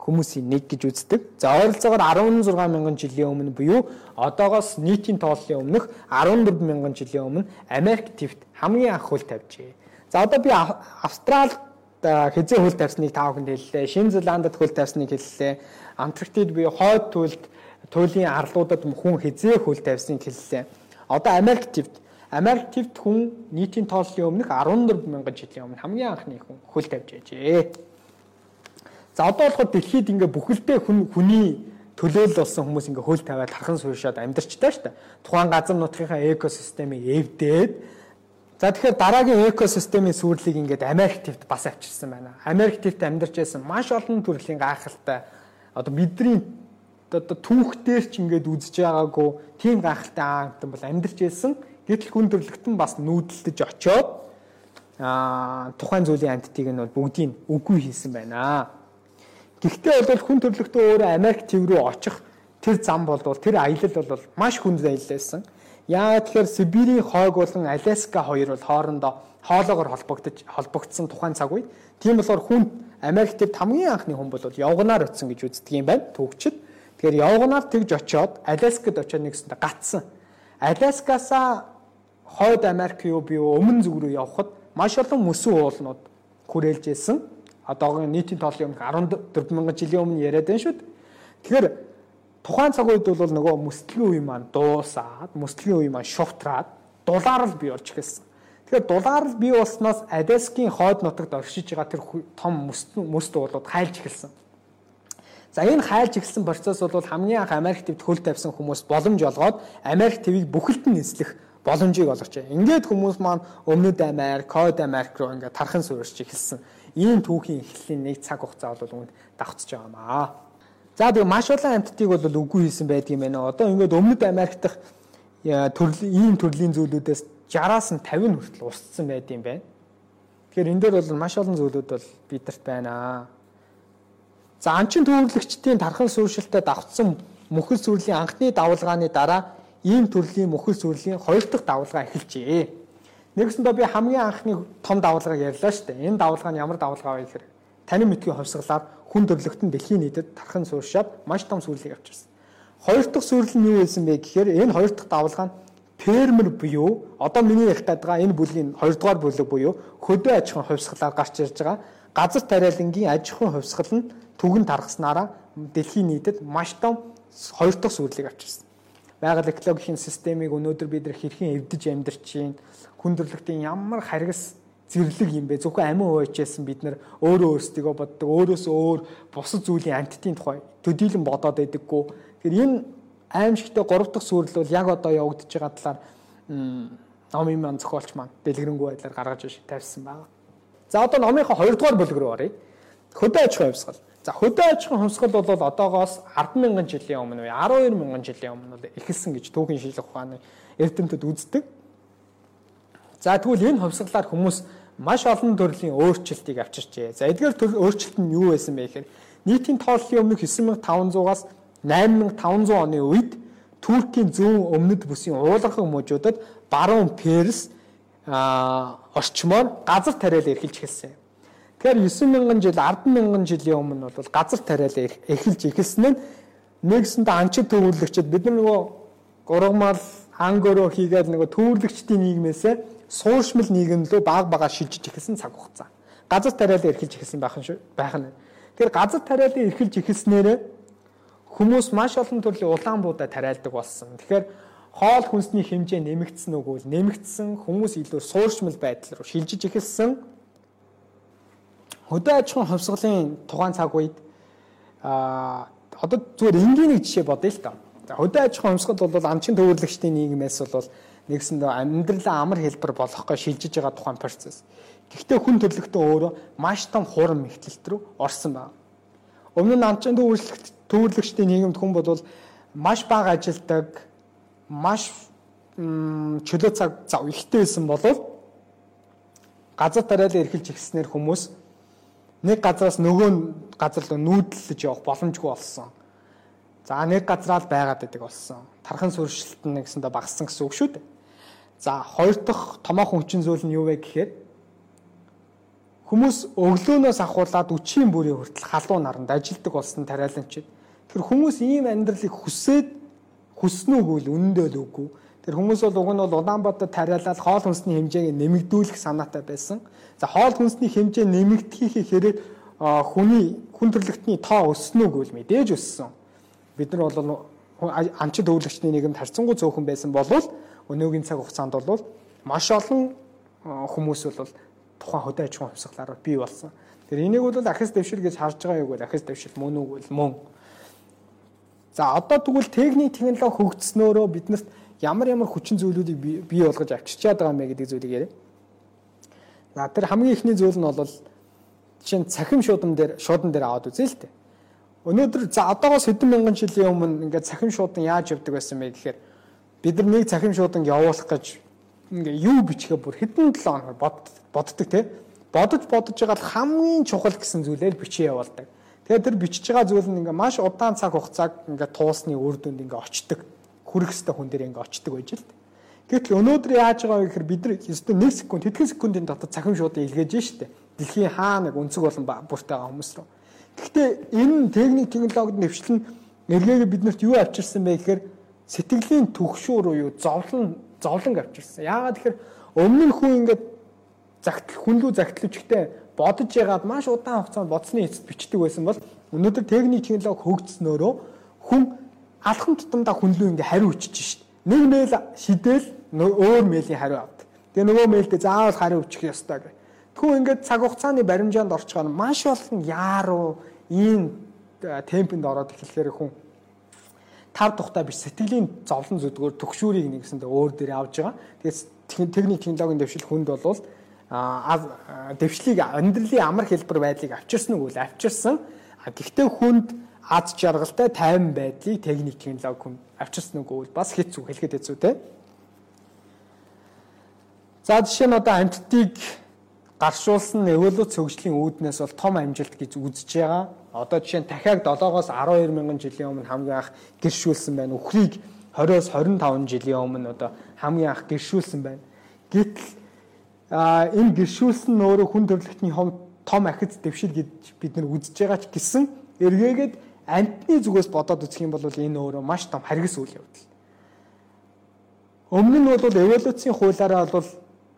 хүмүүсийн нэг гэж үздэг. За ойролцоогоор 16 мянган жилийн өмнө буюу одоогоос нийтийн тооллын өмнөх 14 мянган жилийн өмнө Америк твт хамгийн анх хөл тавьжээ. За одоо би Австрал хизээ хөл тавьсныг тав хүнд хэллээ. Шинэ Зеландд хөл тавьсныг хэллээ. Антарктид би хойд туйлд туйлын арлуудад хүн хизээ хөл тавьсныг хэллээ. Одоо Америк твт Америк твт хүн нийтийн тооллын өмнөх 14 мянган жилийн өмнө хамгийн анхны хүн хөл тавьж байжээ. За одоо болохоор дэлхийд ингээ бүхэлдээ хүн хүний төлөөлөл болсон хүмүүс ингээ хөл тавиад хархан суушаад амьдарчтай шүү дээ. Тухайн газар нутгийнхаа экосистемийг эвдээд за тэгэхээр дараагийн экосистемийн сүрлийг ингээд Америк твт бас авчирсан байна. Америк твт амьдарч байсан маш олон төрлийн гайхалтай одоо бидний одоо түүхтэр ч ингээд үзэж байгаагүй тийм гайхалтай аамтан бол амьдарч байсан Гэтэл хүн төрлөختөн бас нүүдэлдэж очоод аа тухайн зүйлийн амьтдыг нь бол бүгдийг үгүй хийсэн байна. Гэхдээ бол хүн төрлөختөө өөрөө Америк төв рүү очих тэр зам бол тэр аялал бол маш хүнд аялалсан. Яа тэгэхээр Сибирийн хойг болон Аляска хоёр бол хоорондоо хоолоогоор холбогдож холбогдсон тухайн цаг үед тийм болохоор хүн Америк төвд хамгийн анхны хүн бол явганаар очсон гэж үздэг юм байна. Төвчд. Тэгэхээр явганаар тэгж очоод Аляскад очоод нэгсэндээ гатсан. Аляскасаа хойд Америк юу би өмнө зүг рүү явхад маш олон мөсөн уулнууд хүрээлжсэн. Одоогийн нийтийн тоолын өмнө 14 мянган жилийн өмнө яриад байна шүү дээ. Тэгэхээр тухайн цаг үед бол нөгөө мөсөлгийн үе маань дуусаад, мөсөлгийн үе маань шувтраад дулаарл бий болж эхэлсэн. Тэгэхээр дулаарл бий болсноос Адэскийн хойд нутагт оршиж байгаа тэр том мөст уулууд хайлж эхэлсэн. За энэ хайлж эхэлсэн процесс бол хамгийн анх Америк твд хөл тавьсан хүмүүс боломж олгоод Америк твийг бүхэлд нь эзлэх боломжийг олгож байна. Ингээд хүмүүс маань өмнөд Америк, Код Америк руу ингээд тархан суурьж эхэлсэн. Ийм түүхийн эхлэлийн нэг цаг хугацаа бол үүнд давхцаж байгаа юм аа. За тэгээ маш олон амьтдыг бол үгүй хийсэн байдгийм байна. Одоо ингээд өмнөд Америк дахь төрлийн ийм төрлийн зүйлүүдээс 60-аас нь 50 хүртэл устсан байдгийм байна. Тэгэхээр энэ дээр бол маш олон зүйлүүд бол бидэрт байна. За анчин төвөрлөгчдийн тархан сууршилтад давхцсан мөхөл сүрлийн анхны давалгааны дараа ийм төрлийн мөхөл сүрлийн хоёр дахь давалгаа эхэлжээ. Нэгсэндээ би хамгийн анхны том давалгааг ярьлаа шүү дээ. Энэ давалгаа нь ямар давалгаа вэ гэхээр таны мэдхийн хувьсгалаар хүн төрлөختн дэлхийн нийтэд тархан сууршаад маш том сүрлийг авчирсан. Хоёр дахь сүрэл нь юу байсан бэ гэхээр энэ хоёр дахь давалгаа нь фермер буюу одоо миний ярих байгаа энэ бүлгийн хоёрдугаар бүлэг буюу хөдөө аж ахуйн хувьсгалаар гарч ирж байгаа газар тариалангийн аж ахуйн хувьсгал нь түгэн тархаснараа дэлхийн нийтэд маш том хоёр дахь сүрлийг авчирсан байгаль экологийн системийг өнөөдөр бид хэрхэн эвдэж амьдарч чинь хүндрэлтийн ямар харгас зэрлэг юм бэ зөвхөн амин уучаасан бид нар өөрөө өөрсдийгөө боддог өөрөөсөө өөр бусад зүйлийн амьтдын тухай төдийлөн бодоод байдаггүй тэгэхээр энэ аимшигтай 3 дахь сүрэл бол яг одоо явагдаж байгаа талаар номын маань зохиолч маань дэлгэрэнгүй байдлаар гаргаж иш тавьсан байна. За одоо номынхаа 2 дугаар бүлэг рүү оръё. Хөдөө аж ахуйн хувьсгал. За хөдөө аж ахуйн хувьсгал бол одоогоос 100000 жилийн өмнө 12000 жилийн өмнө эхэлсэн гэж түүхийн шинжлэх ухааны эрдэмтэд үздэг. За тэгвэл энэ хувьсгалаар хүмүүс маш олон төрлийн өөрчлөлтийг авчирчээ. За эдгээр төрлийн өөрчлөлт нь юу байсан бэ гэхээр нийтийн тооллын өмнөх 9500-аас 8500 оны үед Туркийн зүүн өмнөд бүсийн уулархан мужуудад баруун Перс а орчмоор газар тариалал эрхэлж эхэлсэн. Тэгэхээр 9000 жил 10000 жилийн өмнө бол газар тариалал эхэлж эхэлсэн нь нэгсэндээ анчид төвөрлөгчд бид нар нөгөө гургамал ангөрөө хийгээд нөгөө төвөрлөгчдийн нийгмээс сууршмал нийгэм рүү баг бага шилжиж эхэлсэн цаг хугацаа. Газар тариалал эрхэлж эхэлсэн байх нь шүү байх нь. Тэгэхээр газар тариалал эрхэлж эхэлснээр Хүмүүс маш олон төрлийн улаан буудаа тариалдаг болсон. Тэгэхээр хоол хүнсний хэмжээ нэмэгдсэн үгүй нэмэгдсэн хүмүүс илүү сууршмал байдал руу шилжиж эхэлсэн. Хөдөө аж ахуйн хувьсгалын тухайн цаг үед а одоо зүгээр энгийн нэг жишээ бодъё л та. За хөдөө аж ахуйн хувьсгал бол амчин төвөрлөгчдийн нийгмээс бол нэгсэндээ амьдралаа амар хэлбэр болгохой шилжиж байгаа тухайн процесс. Гэхдээ хүн төрлөختөө өөрөө маш том хурам мэхлэлт рүү орсон байна. Өмнө нь амчин төвөрлөгч төвөрлөгчдийн нийгэмд хүн бол маш бага ажилдаг, маш чөлөө цаг зав ихтэй байсан болов газар тариалан эрхэлж ирснээр хүмүүс нэг газараас нөгөө газар руу нүүдлэж явах боломжгүй болсон. За нэг газраа л байгаад байдаг болсон. Тархан сүршилт нь гэсэндээ багассан гэсэн үг шүү дээ. За хоёр дахь томоохон хүчин зүйл нь юу вэ гэхээр хүмүүс өглөөнөөс ахуулаад өчийн бүрийн хүртэл халуун наранд ажилдаг болсон тариаланчид Тэр хүмүүс ийм амьдралыг хүсээд хүснэ үгүй л үнэндээ л үгүй. Тэр хүмүүс бол уг нь бол Улаанбаатар тариалал хоол хүнсний хэмжээг нэмэгдүүлэх санаатай байсан. За хоол хүнсний хэмжээ нэмэгдэхийг хэрэг хүний хүн төрлөختний тоо өснө үгүй л мэдээж өссөн. Бид нар бол амчид өвлөгчний нийгэмд харьцангуй цөөхөн байсан болвол өнөөгийн цаг хугацаанд бол маш олон хүмүүс бол тухайн хөдөө аж ахуйн хувьсгалаар бий болсон. Тэр энийг бол ахис дэвшил гэж харж байгаа юу гэвэл ахис дэвшил мөн үгүй мөн За одоо тэгвэл техник технологи хөгжснөөрөө биднэрт ямар ямар хүчин зүйлүүдийг бий болгож авчирчаад байгаа юм бэ гэдэг зүйлийг яриа. За тэр хамгийн ихний зүйл нь бол жишээ нь цахим шуудан дээр шуудан дээр аваад үзээ л дээ. Өнөөдөр за одоогоос хэдэн мянган жилийн өмнө ингээд цахим шуудан яаж явдаг байсан бэ гэхээр бид нар нэг цахим шуудан явуулах гэж ингээ юу бичгээ бүр хэдэн 7 хоног боддог те бодож бодож байгаа хамгийн чухал гэсэн зүйлээр бичээ явуулдаг. Тэгээд тэр бичиж байгаа зүйл нь ингээ маш удаан цаг хугацааг ингээ туусны үр дүнд ингээ очдог. Хүрэх хэвээр хүн дээр ингээ очдог байж л. Гэтэл өнөөдөр яаж байгаа вэ гэхээр бид нар өстө 1 секунд хэдхэн секундын дотор цахим шуудаа илгээж штэ. Дэлхийн хаа нэг өнцөг болон бүртэй байгаа хүмүүс рүү. Гэхдээ энэ техник технологид нэвшлэн эргээгээ биднэрт юу авчирсан бэ гэхээр сэтгэлийн төгшөө рүү юу зовлон зовлон авчирсан. Яагаад тэгэхээр өмнө нь хүн ингээд загтал хүн лүү загтлавчтай бодож ягаад маш удаан хугацаанд бодсны эцэст бичдэг байсан бол өнөөдөр техник технологи хөгжснөөрөө хүн алхам тутамдаа хүнлүү ингээ хариу өчөж шít. Нэг мэйл шидэл өөр мэйлийн хариу авдаг. Тэгээ нөгөө мэйлдээ заавал хариу өчөх ёстой гэх. Тэгвэл ингээд цаг хугацааны баримжаанд орчгоо маш олон яаруу ийм э, темпэнд ороод эхлэхээр хүн тав тухтай биш сэтгэлийн зовлон зүдгөөр төгшүүрийг нэгсэндээ өөр дээр авж байгаа. Тэгээд техник технологийн дэвшил хүнд болвол дэвшлиг амьдралын амар хэлбэр байдлыг авчирсан уу авчирсан. Гэхдээ хүнд аз жаргалтай тайван байдлыг техник технологи хүн авчирсан үгүй бас хэцүү хэлэхэд хэцүү те. За жишээ нь одоо амьтдыг гаршуулсан эволюц хөгжлийн үүднээс бол том амжилт гэж үзэж байгаа. Одоо жишээ нь дахиад 7-оос 12 мянган жилийн өмнө хамгийн анх гэршүүлсэн байна. Үхрийг 20-оос 25 жилийн өмнө одоо хамгийн анх гэршүүлсэн байна. Гэтэл энэ гэршүүлсэн нөөрэ хүн төрлөختний том ахиц дэвшил гэж бид нар үзэж байгаа ч гэсэн эргээгээд амтны зүгээс бодоод үзэх юм бол энэ өөрөө маш том харгас үйл явдал. Өмнө нь бол эволюцийн хуулиараа бол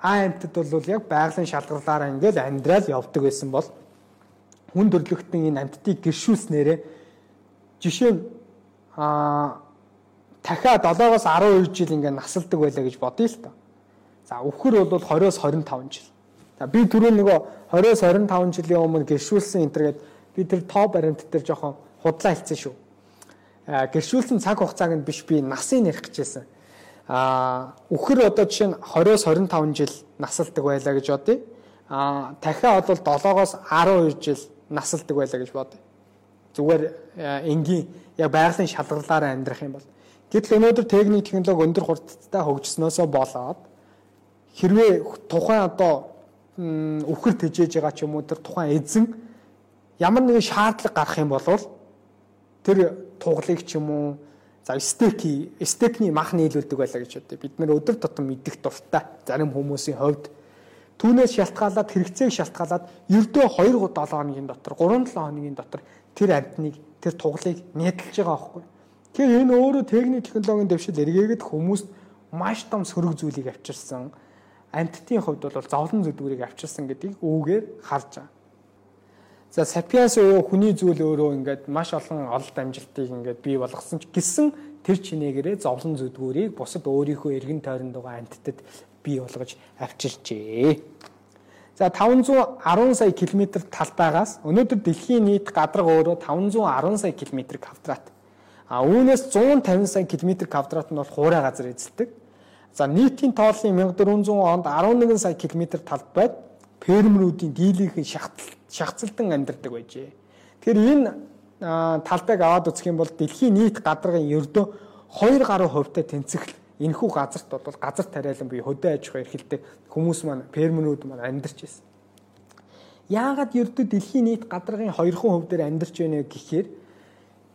А амтд бол яг байгалийн шалгарлаараа ингээд амьдрал явдаг байсан бол хүн төрлөختний энэ амттыг гэршүүлснээрээ жишээ нь а дахиад 7-оос 12 жил ингээд насалдаг байлаа гэж бодъё л та. За өвхөр бол 20-оос 25 жил. За би түрүү нөгөө 20-оос 25 жилийн өмнө гэршүүлсэн төргээд би тэр тоо баримт дээр жоохон худлаа хэлсэн шүү. А гэршүүлсэн цаг хугацааг нь биш би насыг нэрх гэжсэн. А өвхөр одоо жишээ нь 20-оос 25 жил насалдаг байлаа гэж бодъё. А дахиад бол 7-оос 12 жил насалдаг байлаа гэж бодъё. Зүгээр энгийн яг байгалийн шалгарлаараа амьдрах юм бол гэтэл өнөөдөр техник технологи өндөр хурдтай хөгжснөөсөө болоод хэрвээ тухайн одоо өвхөр тэжээж байгаа ч юм уу тэр тухайн эзэн ямар нэгэн шаардлага гарах юм бол тэр туглыг ч юм уу за стеки стекний мах нийлүүлдэг байлаа гэж бодъё. Бид нэр өдөр тутам мэдих дуртай зарим хүмүүсийн хувьд түүнээс шалтгаалаад хэрэгцээг шалтгаалаад ердөө 2 7 хоногийн дотор 3 7 хоногийн дотор тэр амтныг тэр туглыг нядалж байгаа байхгүй. Тэгэхээр энэ өөрөө техник технологийн дэвшил эргээгээд хүмүүст маш том сөрөг зүйлийг авчирсан. Амттын хувьд бол зовлон зүдгүүрийг авчирсан гэдгийг үүгээр харж байгаа. За сапиенс уу хүний зүйл өөрөө ингээд маш олон олд амжилтыг ингээд бий болгосон ч гэсэн тэр чинээгээрээ зовлон зүдгүүрийг бусад өөрийнхөө эргэн тойронд байгаа амьтдад бий болгож авчирчээ. За 510 сая км талбайгаас өнөөдөр дэлхийн нийт гадарга өөрөө 510 сая км квадрат. А үүнээс 150 сая км квадрат нь бол хуурай газар эзэлдэг. За нийтийн тооллын 1400 онд 11 сая км талбайд фермерүүдийн дийлийнхэн шахацлалтан амьдардаг байжээ. Тэгэхээр энэ талбайг аваад үзэх юм бол дэлхийн нийт гадаргын ердөө 2 гаруй хувьтай тэнцэх энэхүү газарт бол газар тариалан буюу хөдөө аж ахуй эрхэлдэг хүмүүс маань фермерүүд маань амьдарч байсан. Яагаад ердөө дэлхийн нийт гадаргын 2% дээр амьдарч байна гэхээр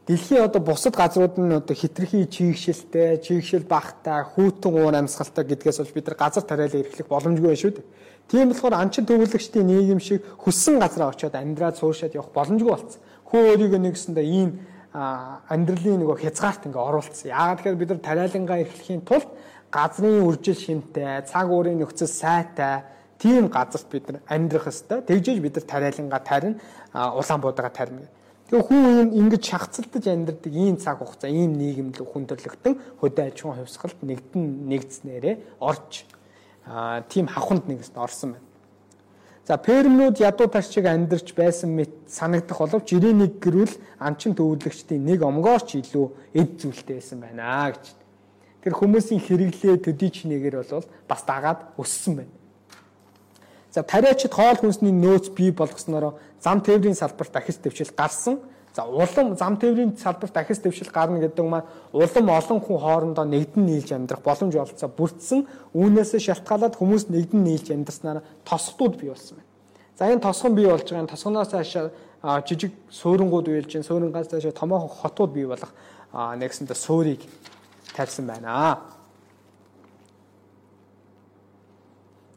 дэлхийн одоо бусад газрууд нь одоо хитрхи чийгшэлтэй, чийгшэл багтай, хүүтэн уур амьсгалтай гэдгээс болж бид нар газар тариалан эрхлэх боломжгүй байна шүү дээ. Тийм болохоор анчин төвлөгчдийн нийгэм шиг хүссэн газараа очиод амьдраад сууршаад явах боломжгүй болсон. Хөө өөрийгөө нэгсэндээ ийм амьдралын нөгөө хязгаарт ингээ оруулсан. Яагаад тэгэхээр бид нар тариалангаа эрхлэхийн тулд газрын үржил шимтэй, цаг уурын нөхцөл сайтай тийм газарт бид нар амьдрах ёстой. Тэгжээж бид нар тариалангаа тарина, улаан буудаага тарина. Тэгээ хүн ингэж шахацлалтаж амьдрдаг ийм цаг хугацаа, ийм нийгэмд хүн төрлөختөн хөдөө аж ахуйн хувьсгалт нэгдэн нэгдснээрээ орж тийм хавханд нэгэст орсон байна. За пермнүүд ядуу тарчиг амьдарч байсан мэт санагдах боловч 91 гэрүүл анчин төвлөгчдийн нэг омгоорч илүү эд зүйлтэй байсан байна гэж. Тэр хүмүүсийн хэрэглээ төдий чинээгээр бол бас дагаад өссөн байна. За тариачид хоол хүнсний нөөц бий болгосноор зам тээврийн салбарт дахис дэвшил гарсан За улам зам тээврийн салбарт дахис дэвшил гарна гэдэг маань улам олон хүн хоорондоо нэгдэн нийлж амьдрах боломж олцоо бүрдсэн. Үүнээс шалтгаалаад хүмүүс нэгдэн нийлж амьдрснаар тосгодууд бий болсон байна. За энэ тосгон бий болж байгаа энэ тосгоноос хашаа жижиг суурингууд үйлж, суурингаас хашаа томоохон хотууд бий болох нэгсэндээ суурийг тавьсан байна.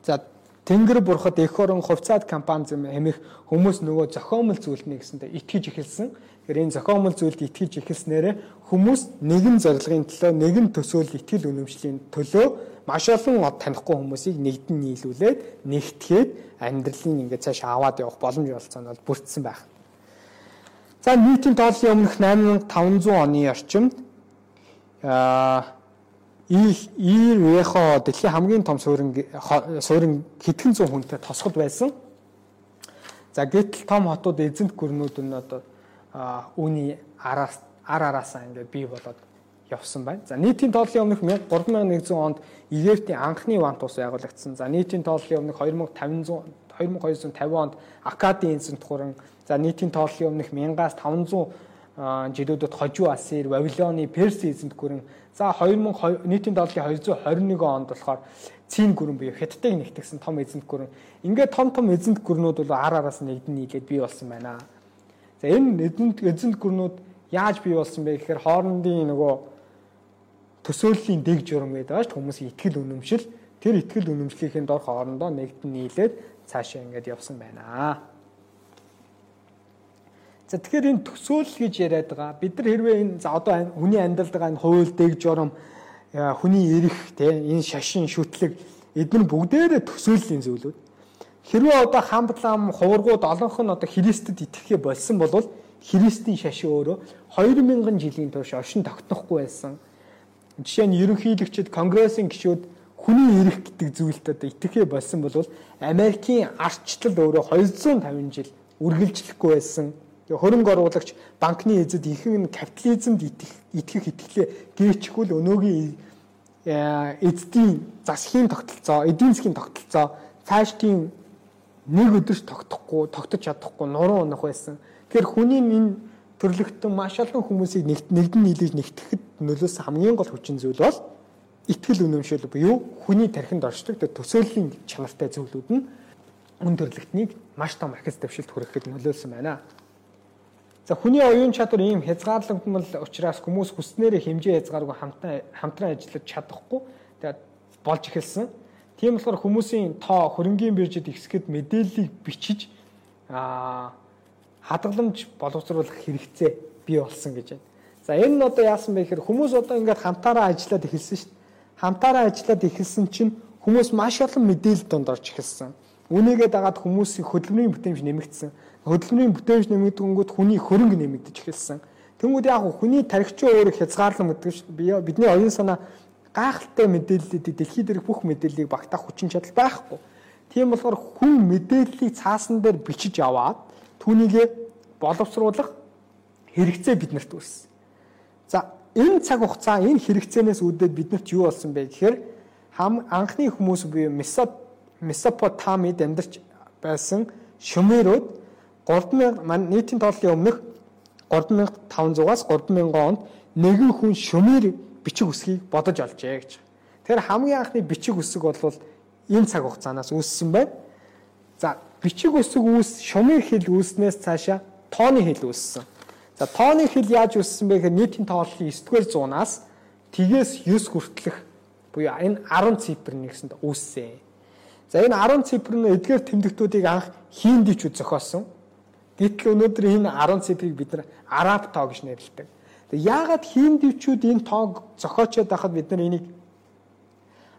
За Тэнгэр бурхад эх орон хувьцаат компани зэм хэмэх хүмүүс нөгөө зохиомл зүйлний гэсэндээ итгэж эхэлсэн. Тэгэхээр энэ зохиомл зүйлд итгэж эхэлснээрээ хүмүүс нэгэн зорилгын төлөө, нэгэн төсөөл итгэл үнэмшлийн төлөө маш олон од танихгүй хүмүүсийг нэгдэн нийлүүлээд нэгтгээд амьдралын ингээд цааш аваад явах боломж олцсон бол бүрдсэн байх. За нийтийн тооллын өмнөх 8500 оны орчимд аа ИРВХ дэлхийн хамгийн том суурин суурин хэдхэн зуун хүнтэй тосгод байсан. За гэтэл том хотууд эзэнт гүрнүүд нь одоо үүний араас ар араасаа ингээд бий болоод явсан байна. За нийтийн тооллын өмнөх 3100 онд Египтийн анхны вант ус байгуулагдсан. За нийтийн тооллын өмнөх 2500 2250 онд Акадийн эзэнт гурван за нийтийн тооллын өмнөх 1000-аас 500 жилүүдэд хожуу Асир, Вавилоны Перс эзэнт гүрэн За 2000 нийтийн долларын 221 онд болохоор цийн гүрэн буюу хятадыг нэгтгэсэн том эзэнт гүрэн. Ингээд том том эзэнт гүрнүүд бол ар араас нэгдэн нийлээд бий болсон байна. За энэ эзэнт эзэнт гүрнүүд яаж бий болсон бэ гэхээр хоорондын нөгөө төсөөллийн дэг журам гэдэг шүү хүмүүсийн ихтгэл үнэмшил тэр ихтгэл үнэмшлийнхээ дор хоорондоо нэгдэн нийлээд цаашаа ингээд явсан байна. За тэгэхээр энэ төсөөлөл гэж яриад байгаа. Бид нар хэрвээ энэ за одоо хүний амьдралд байгаа энэ хууль, дэг журам, хүний эрх, тэ энэ шашин, шүтлэг эдгээр бүгдээрээ төсөөллийн зүйлүүд. Хэрвээ одоо хамтлам, хуваргууд олонх нь одоо Христэд итгэхээ болсон бол Христийн шашин өөрөө 2000 жилийн турш оршин тогтнохгүй байсан. Жишээ нь ерөнхийлөгчд, конгрессийн гишүүд хүний эрх гэдэг зүйлд одоо итгэхээ болсон бол Америкийн арчлал өөрөө 250 жил үргэлжлэхгүй байсан хөрөнгө оруулагч банкны эзэд ихэнх нь капитализмд итгэх итгэлээ гээчихвэл өнөөгийн э, эзэдийн засгийн тогтолцоо, эдийн засгийн тогтолцоо цааш тийм нэг өдөрч тогтохгүй, тогтож чадахгүй нуруу унах байсан. Тэгэхээр хүний энэ төрлөختөн маш олон хүмүүсийг нэгдэн нийлж нэгтгэхэд нөлөөс хамгийн гол хүчин зүйл бол итгэл үнэмшил буюу хүний тархинд оршдог төсөөллийн чанартай зүйлүүд нь үн төрлөختнийг маш том ахиц дэвшилт хүрэхэд нөлөөлсөн байна. За хүний оюун чадвар ийм хязгаарлагдмал учраас хүмүүс хүснээрээ хэмжээ хязгааргүй хамтаа хамтран ажиллаж чадахгүй тэгээд болж эхэлсэн. Тийм болохоор хүмүүсийн тоо хөрөнгийн биржид ихсгэд мэдээллийг бичиж аа хадгаламж боловсруулах хэрэгцээ бий болсон гэж байна. За энэ нь одоо яасан бэ гэхээр хүмүүс одоо ингээд хамтаараа ажиллаад эхэлсэн шүү дээ. Хамтаараа ажиллаад эхэлсэн чинь хүмүүс маш олон мэдээлэл донд орж эхэлсэн. Үнийгээ дагаад хүмүүсийн хөдөлмөрийн бүтээмж нэмэгдсэн. Хөдөлмөрийн бүтээмж нэмэгдэнгүүт хүний хөрөнгө нэмэгдэж эхэлсэн. Тэнгүүд яг хүний тархичийн өөрөг хязгаарлан мэддэг шүү дээ. Бидний оюун санаа гайхалтай мэдээллүүдийг дэлхийд дээрх бүх мэдээллийг багтаах хүчин чадал байхгүй. Тийм болохоор хүн мэдээллийг цаасан дээр бичиж аваад түүнийг боловсруулах хэрэгцээ биднэрт үүссэн. За энэ цаг хугацаа энэ хэрэгцээнээс үүдээд биднэрт юу болсон бэ гэхээр хам анхны хүмүүс буюу Месопотамид амьдарч байсан Шумерууд 3000 мань нийтийн тооллын өмнөх 3500-аас 3000 онд нэгэн хүн Шумер бичиг үсгийг бодож олжээ гэж. Тэгэхээр хамгийн анхны бичиг үсэг бол энэ цаг хугацаанаас үүссэн байна. За бичиг үсэг үүс шумын хэл үүснээс цаашаа тооны хэл үүссэн. За тооны хэл яаж үүссэн бэ гэхээр нийтийн тооллын 9-р зуунаас тгээс 9 хүртэлх буюу энэ 10 цифр нэгсэнд үүссэн. За энэ 10 цифр нь эдгээр тэмдэгтүүдийг анх хиндичүүд зохиосон. Гэтэл өнөөдөр энэ 10 цифрыг бид нар араб тоо гэж нэрлэдэг. Тэг яагаад хиндивчүүд энэ тоог зохиочод байхад бид нар энийг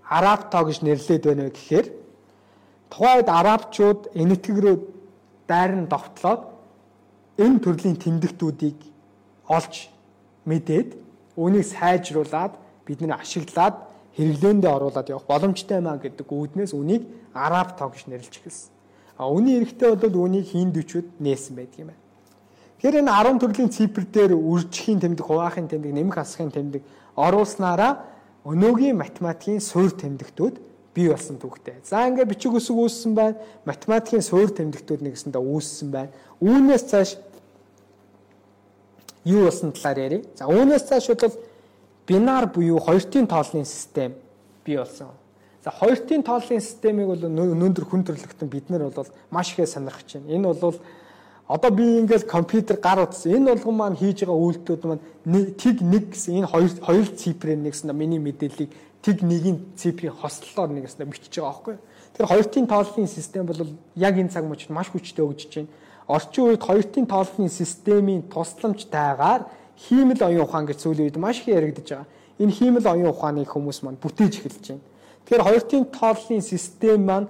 араб тоо гэж нэрлээд байна вэ гэхээр тухайд арабчууд энэтхэг рүү дайран довтлоод энэ төрлийн тэмдэгтүүдийг олж мэдээд үүнийг сайжруулад бидний ашиглаад хэрэглээндээ оруулаад явах боломжтой маа гэдэг үүднээс үнийг араб тоо гэж нэрлэж эхэлсэн. А үүний эрэхтэй бол үнийг хиндүүчүүд нээсэн байдаг юм байна. Тэгэхээр энэ 10 төрлийн цифр дээр үржихийн тэмдэг, хуваахын тэмдэг, нэмэх асахын тэмдэг оруулснараа өнөөгийн математикийн суурь тэмдэгтүүд бий болсон түүхтэй. За ингээд бичиг үсэг үүссэн байна. Математикийн суурь тэмдэгтүүд нэгэсэндээ үүссэн байна. Үүнээс цааш юу болсон талаар ярив. За үүнээс цааш бол бинар буюу хоёртын тооллын систем бий болсон. За хоёртын тооллын системийг бол өнөөдөр хүн төрөлхтөн бид нар бол маш ихээр сонирхож байна. Энэ бол Одоо би ингээл компьютер гар утсан. Энэ болгон маань хийж байгаа үйлдэлүүд маань тэг нэг гэсэн энэ хоёр хоёр цифрээр нэгсэн миний мэдээллийг тэг нэгийн цифрийн хослолоор нэгсэн бичиж байгаа байхгүй. Тэгэхээр хоёртын тооллын систем бол яг энэ цаг мөчид маш хүчтэй өгж байна. Орчин үед хоёртын тооллын системийн тусламжтайгаар хиймэл оюун ухаан гэж сүүлийн үед маш их яригдж байгаа. Энэ хиймэл оюун ухааныг хүмүүс маань бүтээж эхэлж байна. Тэгэхээр хоёртын тооллын систем маань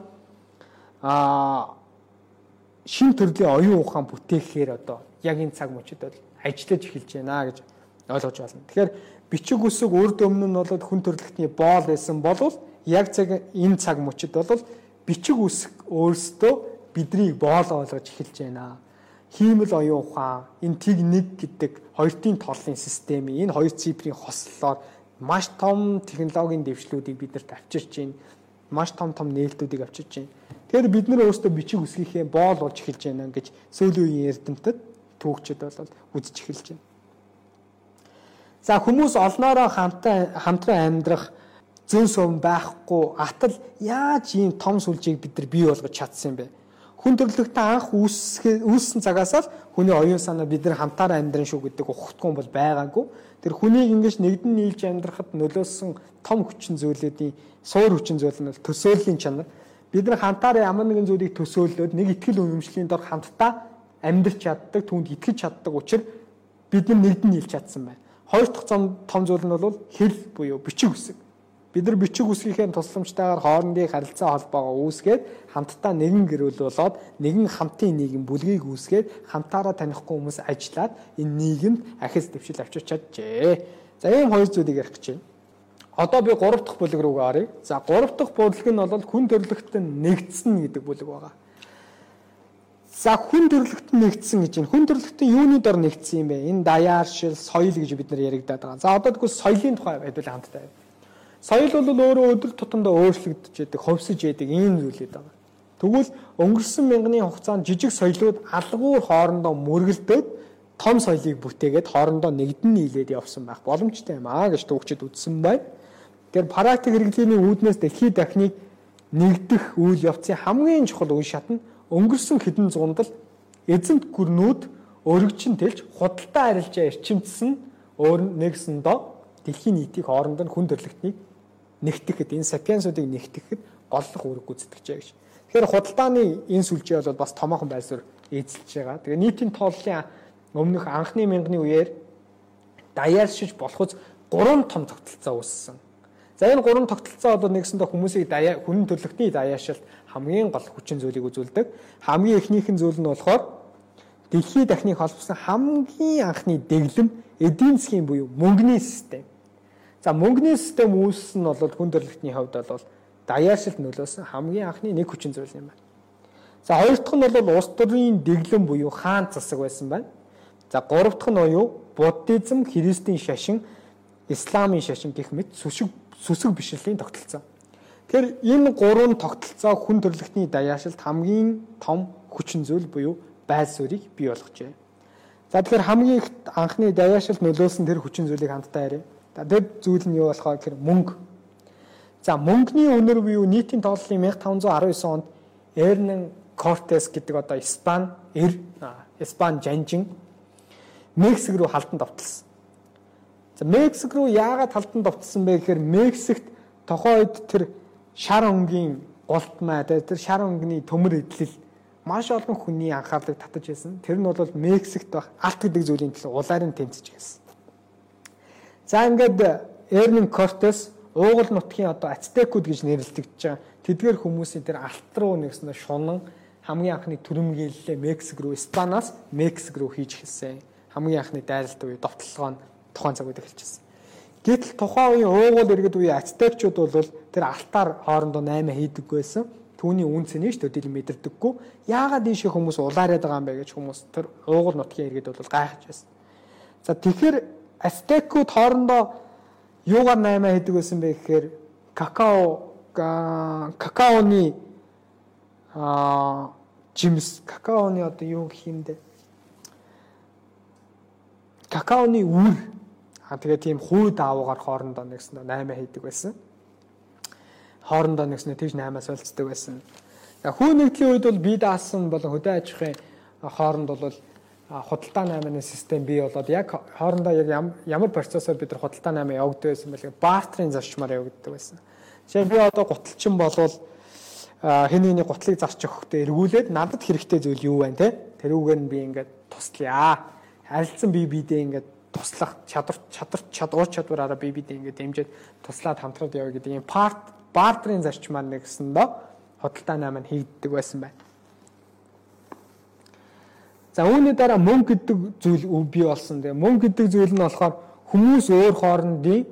аа шин төрлийн оюун ухаан бүтээхээр одоо яг энэ цаг мөчид бол ажиллаж эхэлж байна гэж ойлгож байна. Тэгэхээр бичиг үсэг үрд өмнө нь бол хүн төрөлхтний боол байсан болвол яг цаг энэ цаг мөчид бол бичиг үсэг өөрсдөө биднийг боол ойлгож эхэлж байна. Хиймэл оюун ухаан, энэ тэг нэг гэдэг хоёртын толлын системийн энэ хоёр цифрийн хослолоор маш том технологийн дэвшлүүдийг биднэрт авчирч байна. Маш том том нээлтүүдийг авчирч байна. Тэгэхээр бид нар өөрсдөө бичиг үсгийнхээ боол болж эхэлж байна гэж сүүлийн үеийн эрдэмтэд түүхчид бол үзэж эхэлж байна. За хүмүүс олноороо хамтаа хамтран амьдрах зөн сувн байхгүй атал яаж ийм том сүлжээг бид нар бий болгож чадсан юм бэ? Хүн төрлөختөө анх үүссэн цагаас л хүний оюун санаа бид нар хамтаараа амьдрын шүү гэдэг ухтгүй бол байгаагүй. Тэр хүнийг ингэж нэгдэн нийлж амьдрахад нөлөөсөн том хүчин зүйлүүдийн суур хүчин зүйл нь төсөөллийн чанар бид нар хамтаараа ямар нэгэн зүйлийг төсөөлөөд нэг ихтгэл үнэмшлийн дор хамтдаа амьдрч чаддаг, түүнд итгэж чаддаг учраас бид нар нэгдэн нийлж чадсан байна. Хоёр дахь том зүйл нь бол хэл буюу бичиг үсэг. Бид нар бичиг үсгийнхээ тусламжтайгаар хоорондын харилцаа холбоогоо үүсгээд хамтдаа нэгэн гэрүүл болоод нэгэн хамтын нийгэм бүлгийг үүсгээд хамтаараа танихгүй хүмүүс ажиллаад энэ нийгэмд ахис дэвшил авчирч чаджээ. За ийм хоёр зүйлийг ярих гэж байна. Одоо би 3 дахь бүлэг рүүгээ оръё. За 3 дахь бүлэг нь бол хүн төрөлхтөн нэгдсэн гэдэг бүлэг байгаа. За хүн төрөлхтөн нэгдсэн гэж байна. Хүн төрөлхтөн юуны дор нэгдсэн юм бэ? Энэ даяаршил, соёл гэж бид нар яригадаад байгаа. За одоо тэгвэл соёлын тухай байдвал хамтдаа. Соёл бол өөрөө өдөр тутамдаа өөрчлөгдөж яадаг, ховсож яадаг ийм зүйлээд байгаа. Тэгвэл өнгөрсөн мянганы хугацаанд жижиг соёлууд алгуур хоорондоо мөргөлдөөд том соёлыг бүтээгээд хоорондоо нэгдэн нийлээд явсан байх боломжтой юм аа гэж төвчд үзсэн байна. Тэгэхээр практик хэрэглээний үүднээс дэлхийд дахныг нэгдэх үйл явцын хамгийн чухал үе шат нь өнгөрсөн хэдэн зуунд л эзэнт гүрнүүд өргөжин тэлж худалдаа арилжаа эрчимцсэн өөр нэгсэндөө дэлхийн нийтийг хоорондоо хүн төрлөختнийг нэгтгэхэд энэ сапиенсуудыг нэгтгэхэд голлох үүрэг гүйцэтгэжээ гэж. Тэгэхээр худалдааны энэ сүлжээ бол бас томоохон байсаар эзэлж байгаа. Тэгээ нийтийн тооллын өмнөх анхны мянганы үеэр даяаршиж болохоз гурван том тогтолцоо үүссэн. За энэ гурван тогтолцоо бол нэгсэндээ хүмүүсийг даяа хүн төрлөختний даяаршилт хамгийн гол хүчин зүйлийг үзүүлдэг. Хамгийн эхнийх нь зүйл нь болохоор дэлхийд дахныг холбосон хамгийн анхны дэглэм эдийн засгийн буюу мөнгөний систем. За мөнгөний систем үүссэн нь бол хүн төрөлхтний хувьд бол даяаршилт нөлөөсөн хамгийн анхны нэг хүчин зүйл юм байна. За хоёр дахь нь бол улс төрийн дэглэм буюу хаан засаг байсан байна. За гурав дахь нь буюу буддизм, христийн шашин, исламын шашин гэх мэт сүсэг сүсэг бишрэлийн тогтолцоо. Тэгэхээр энэ гурван тогтолцоо хүн төрөлхтний даяаршилт хамгийн том хүчин зүйл буюу байр суурийг бий болгожээ. За тэгэхээр хамгийн их анхны даяаршилт нөлөөлсөн тэр хүчин зүйлийг хамтдаа яриа. За тэр зүйл нь юу болохоо гэхээр мөнгө. За мөнгөний үнэр буюу нийтийн тооллын 1519 онд Эрнэн Кортес гэдэг одоо Испани эр Испани жанжин Мексик руу халдан довтлсон. За Мексик руу яагаад халдан довтлсон бэ гэхээр Мексикт тохоо үед тэр шар өнгийн голтмаа тэр шар өнгөний төмөр эдлэл маш олон хүний анхаарлыг татаж байсан. Тэр нь бол Мексикт байх алт гэдэг зүйлийн төлөө улаарын тэмцэж байсан. За ингээд Эрнин Кортес уугуул нутгийн одоо ацтекууд гэж нэрлэгдэж байгаа. Тэдгээр хүмүүсийн тэр алт руу нэгсэн шунан хамгийн анхны төрөмгийллээ Мексик руу Испаноос Мексик руу хийж эхэлсэн. Хамгийн анхны дайралт үе довтлогоо тухайн цаг үед эхэлчихсэн. Гэтэл тухайн үеийн уугуул иргэд үеийн ацтекчууд бол тэр алтаар хоорондоо 8 хийдэг байсан түүний үн цэнийг ч төдийл мэдэрдэггүй. Яагаад энэ шиг хүмүүс улаарад байгаа юм бэ гэж хүмүүс тэр уугуул нутгийн иргэд бол гайхаж байсан. За тэгэхээр астекууд хоорондоо юугаар наймаа хийдэг байсан бэ гэхээр какао какаоны а жимс какаоны одоо юу гэх юм бэ? Какаоны үр а тэгээ тийм хүй даавуугаар хоорондоо нэгсэн наймаа хийдэг байсан хоорондоо нэгснэ тэгж наймаас болцдог байсан. Хүү нэгдлийн үед бол бие даасан болон хөдөө аж ахуйн хооронд бол худалдаа найманы систем бий болоод яг хоорондоо яг ямар процессор бид нар худалдаа наймаа явагддаг байсан бэлээ бартерын зарчмаар явагддаг байсан. Жишээ би одоо гуталчин болвол хэн нэгний гутлыг зарч өгөхдөө эргүүлээд надад хэрэгтэй зүйл юу байна те тэрүүгээр нь би ингээд туслая. Харилцан бие биедээ ингээд туслах чадвар чадвар чадвар чадвараараа бие биедээ ингээд дэмжиж туслаад хамтраад явъя гэдэг ийм парт бартерын зарчмаар нэгсэндөө худалдаа наам нь хийгддэг байсан байна. За үүний дараа мөнгө гэдэг зүйл бий болсон. Тэгээ мөнгө гэдэг зүйл нь болохоор хүмүүс өөр хоорондын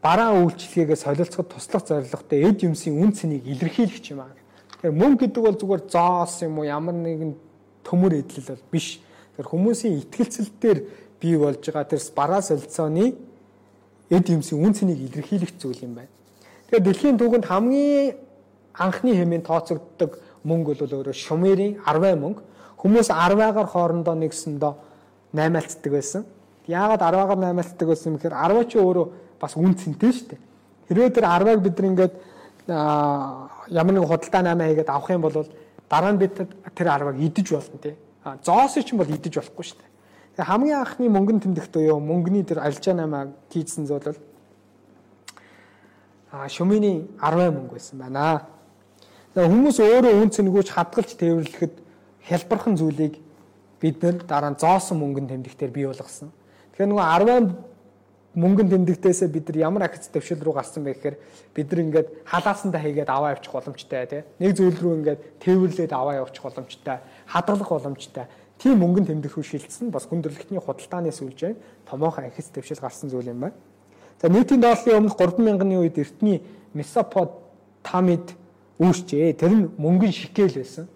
бараа үйлчлэгээ солилцоход туслах зорилготой эд юмсын үн цэнийг илэрхийлэх юм аа. Тэгэхээр мөнгө гэдэг бол зүгээр зоос юм уу ямар нэгэн төмөр эдлэл бол биш. Тэгэхээр хүмүүсийн ихтгэлцэлтээр бий болж байгаа тэр бараа солилцооны эд юмсын үн цэнийг илэрхийлэх зүйл юм байна. Тэгэхээр дэлхийн түүхэнд хамгийн анхны хэмээн тооцогддог мөнгө бол өөрөө Шумерийн 10 мөнгө. Хүмүүс 10-аар хоорондоо нэгсэндөө наймаалцдаг байсан. Яагаад 10-аар наймаалцдаг байсан юм гэхээр 10 чи өөрөө бас үн цэнтэй шүү дээ. Хэрвээ тэр 10-ыг бид нар ингээд ямар нэг худалдаа наймаа хийгээд авах юм бол дараа нь бид тэр 10-ыг идэж болно тий. Зоос чинь бол идэж болохгүй шүү дээ. Тэгээ хамгийн анхны мөнгөн тэмдэгт буюу мөнгөний тэр арилжаа наймаа хийдсэн зүйл бол шумины 10 мөнгө байсан байна. Хүмүүс өөрөө үн цэнэгүүч хадгалж тээвэрлэхэд хялбархан зүйлийг бид нэр дараа нь зоосон мөнгөнд тэмдэгтээр бий болгосон. Тэгэхээр нөгөө 10 мөнгөнд тэмдэгтээсээ бид нар ямар акц төвшил рүү гарсан бэ гэхээр бид нар ингээд халаасандаа хийгээд аваа явуучих боломжтой тий. Нэг зүйл рүү ингээд тээвэрлээд аваа явуучих боломжтой, хадгалах боломжтой. Тийм мөнгөнд тэмдэгтүү шилжсэн бас хүндрэлтний худалдааны сүлжээ томоохон акц төвшил гарсан зүйл юм байна. За нийтийн доотлын өмнөх 3000-ны үед эртний Месопотамид үүсчээ. Тэр нь мөнгөн шикэл байсан.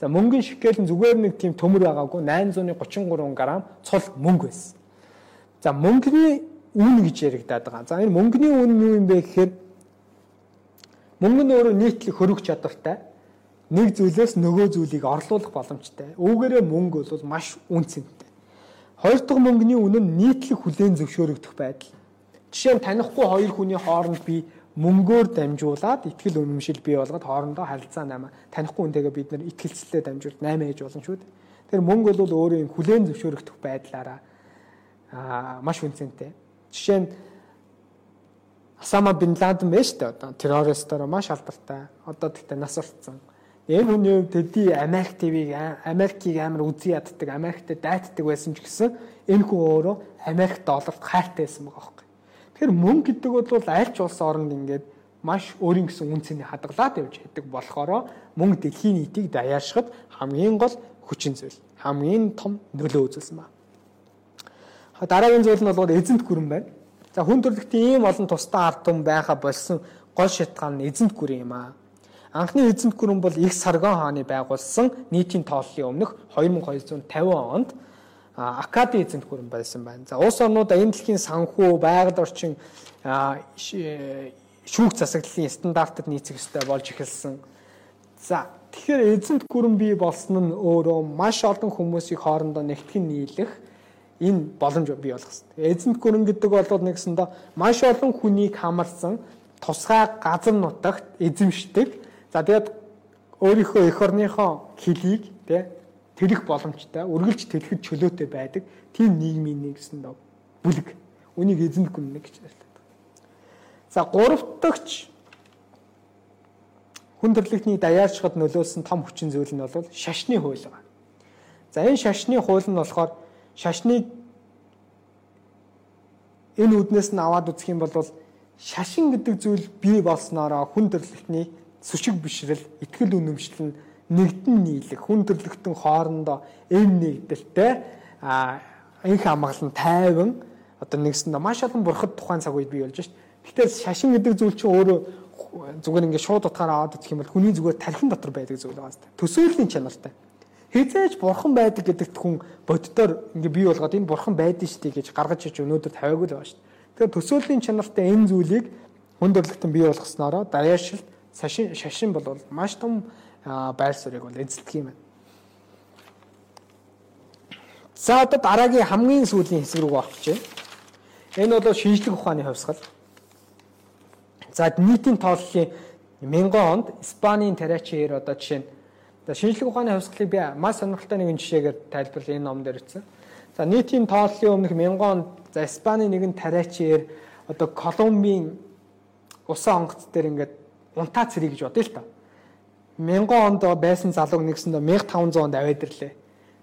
За мөнгөн шикэл нь зүгээр нэг тийм төмөр байгаагүй 833 г цул мөнгө байсан. За мөнгөний үн гэж яригадаад байгаа. За энэ мөнгөний үн юу юм бэ гэхээр мөнгө нь өөрөө нийтлэг хөрөх чадвартай. Нэг зүйлээс нөгөө зүйлийг орлуулах боломжтой. Үүгээрээ мөнгө бол маш үнцэнтэй. Хоёр дахь мөнгөний үн нь нийтлэг хүлээн зөвшөөрөгдөх байдал. Жишээ нь танихгүй хоёр хүний хооронд би мөнгөөр дамжуулаад ихтгэл үнэмшил бий болгоод хоорондоо харилцаа наймаа танихгүй хүнтэйгээ бид нар ихтгэлцэлтэй дамжуул 8 ээж болно шүү дээ. Тэр мөнгө бол өөрөө юм хүлээн зөвшөөрөгдөх байдлаараа аа маш үнцэнтэй. Жишээ нь Осама бин Ладен байж тээ одоо террористоор маш алдартай. Одоо тэгтээ нас орцсон. Энэ хүний хувьд төдий Америк ТV-г Америкийг амар үзий яддаг, Америкт дайтдаг байсан ч гэсэн энэ хүн өөрөө Америк долларт хайртай байсан байгаа байхгүй. Тэгэхээр мөнгө гэдэг бол аль ч улс оронд ингээд маш өөрийн гэсэн үнцний хадгалаад явж байдаг болохоор мөнгө дэлхийн нийтийг даяаршихад хамгийн гол хүчин зүйл, хамгийн том нөлөө үзүүлсэн ба. Дараагийн зүйл нь бол эзэнт гүрэн байна. За хүн төрлөخت ийм олон тусдаа ард түмэн байха болсон гол шалтгаан нь эзэнт гүрэн юм аа. Анхны эзэнт гүрэн бол их Саргон хааны байгуулсан нийтийн тооллын өмнөх 2250 онд Акади эзэнт гүрэн байсан байна. За улс орнууд энэ дэлхийн санхүү, байгаль орчин шүүх засаглалын стандартад нийцэх ёстой болж эхэлсэн. За тэгэхээр эзэнт гүрэн бий болсон нь өөрөө маш олон хүмүүсийг хоорондоо нэгтгэн нийлэх энэ боломж бий болох хэрэгтэй. Эзэнт гүрэн гэдэг бол нэгсэндээ маш олон хүнийг хамарсан тусгай газар нутагт эзэмшдэг. За тэгээд өөрийнхөө эх орныхоо хөлийг тий тэлэх боломжтой, үргэлж тэлэхэд чөлөөтэй байдаг тийм нийгмийн нэгсэндээ бүлэг. Үнийг эзэнт гүрэн гэж ярьдаг. За гурав дахь хүн төрөлхтний даяарчхад нөлөөлсөн том хүчин зүйл нь бол шашны хууль байна. За энэ шашны хууль нь болохоор шашныг энэ үднээс нь аваад үзэх юм бол шашин гэдэг зүйл бий болсноороо хүн төрөлхтний сүшиг бишрэл, ихтгэл үнэмшил нь нэгдэн нийлэх, хүн төрлөختөн хоорондоо эм нэгдэлтэй а энх амгалан тайван одоо нэгсэндээ маш олон бурхад тухайн цаг үед бий болж шít. Гэхдээ шашин гэдэг зүйл чинь өөрөө зүгээр ингээд шууд утгаараа аваад үзэх юм бол хүний зүгээр тархин дотор байдаг зүйл байгаа зү. Төсөөллийн чанартай хизээж бурхан байдаг гэдэгт хүн боддоор ингээ бий болгоод энэ бурхан байдэн штий гэж гаргаж ич өнөөдөр тавиагүй л байгаа дээ. Тэгэхээр төсөөлийн чанартай энэ зүйлийг хүндөрлөлтөнд бий болгоснороо дараашилт шашин шашин бол маш том байр суурийг бол эзэлдэг юм байна. За одоо дараагийн хамгийн сүүлийн хэсэг рүү орох гэж байна. Энэ бол шинжлэх ухааны хувьсгал. За нийтийн тооллын 1000 онд Испанийн Тарачиэр одоо жишээ нь шинжлэх ухааны хувьсгалыг би маш сонирхолтой нэгэн жишээгээр тайлбарлал энэ ном дээр ирсэн. За нийтийн тооллын өмнөх 1000 онд за Испани нэгэн тариачээр одоо Колумбийн усан онгоц дээр ингээд унтаа цэрэг гэж бодъё л та. 1000 онд байсан залууг нэгсэндээ 1500 онд аваад ирлээ.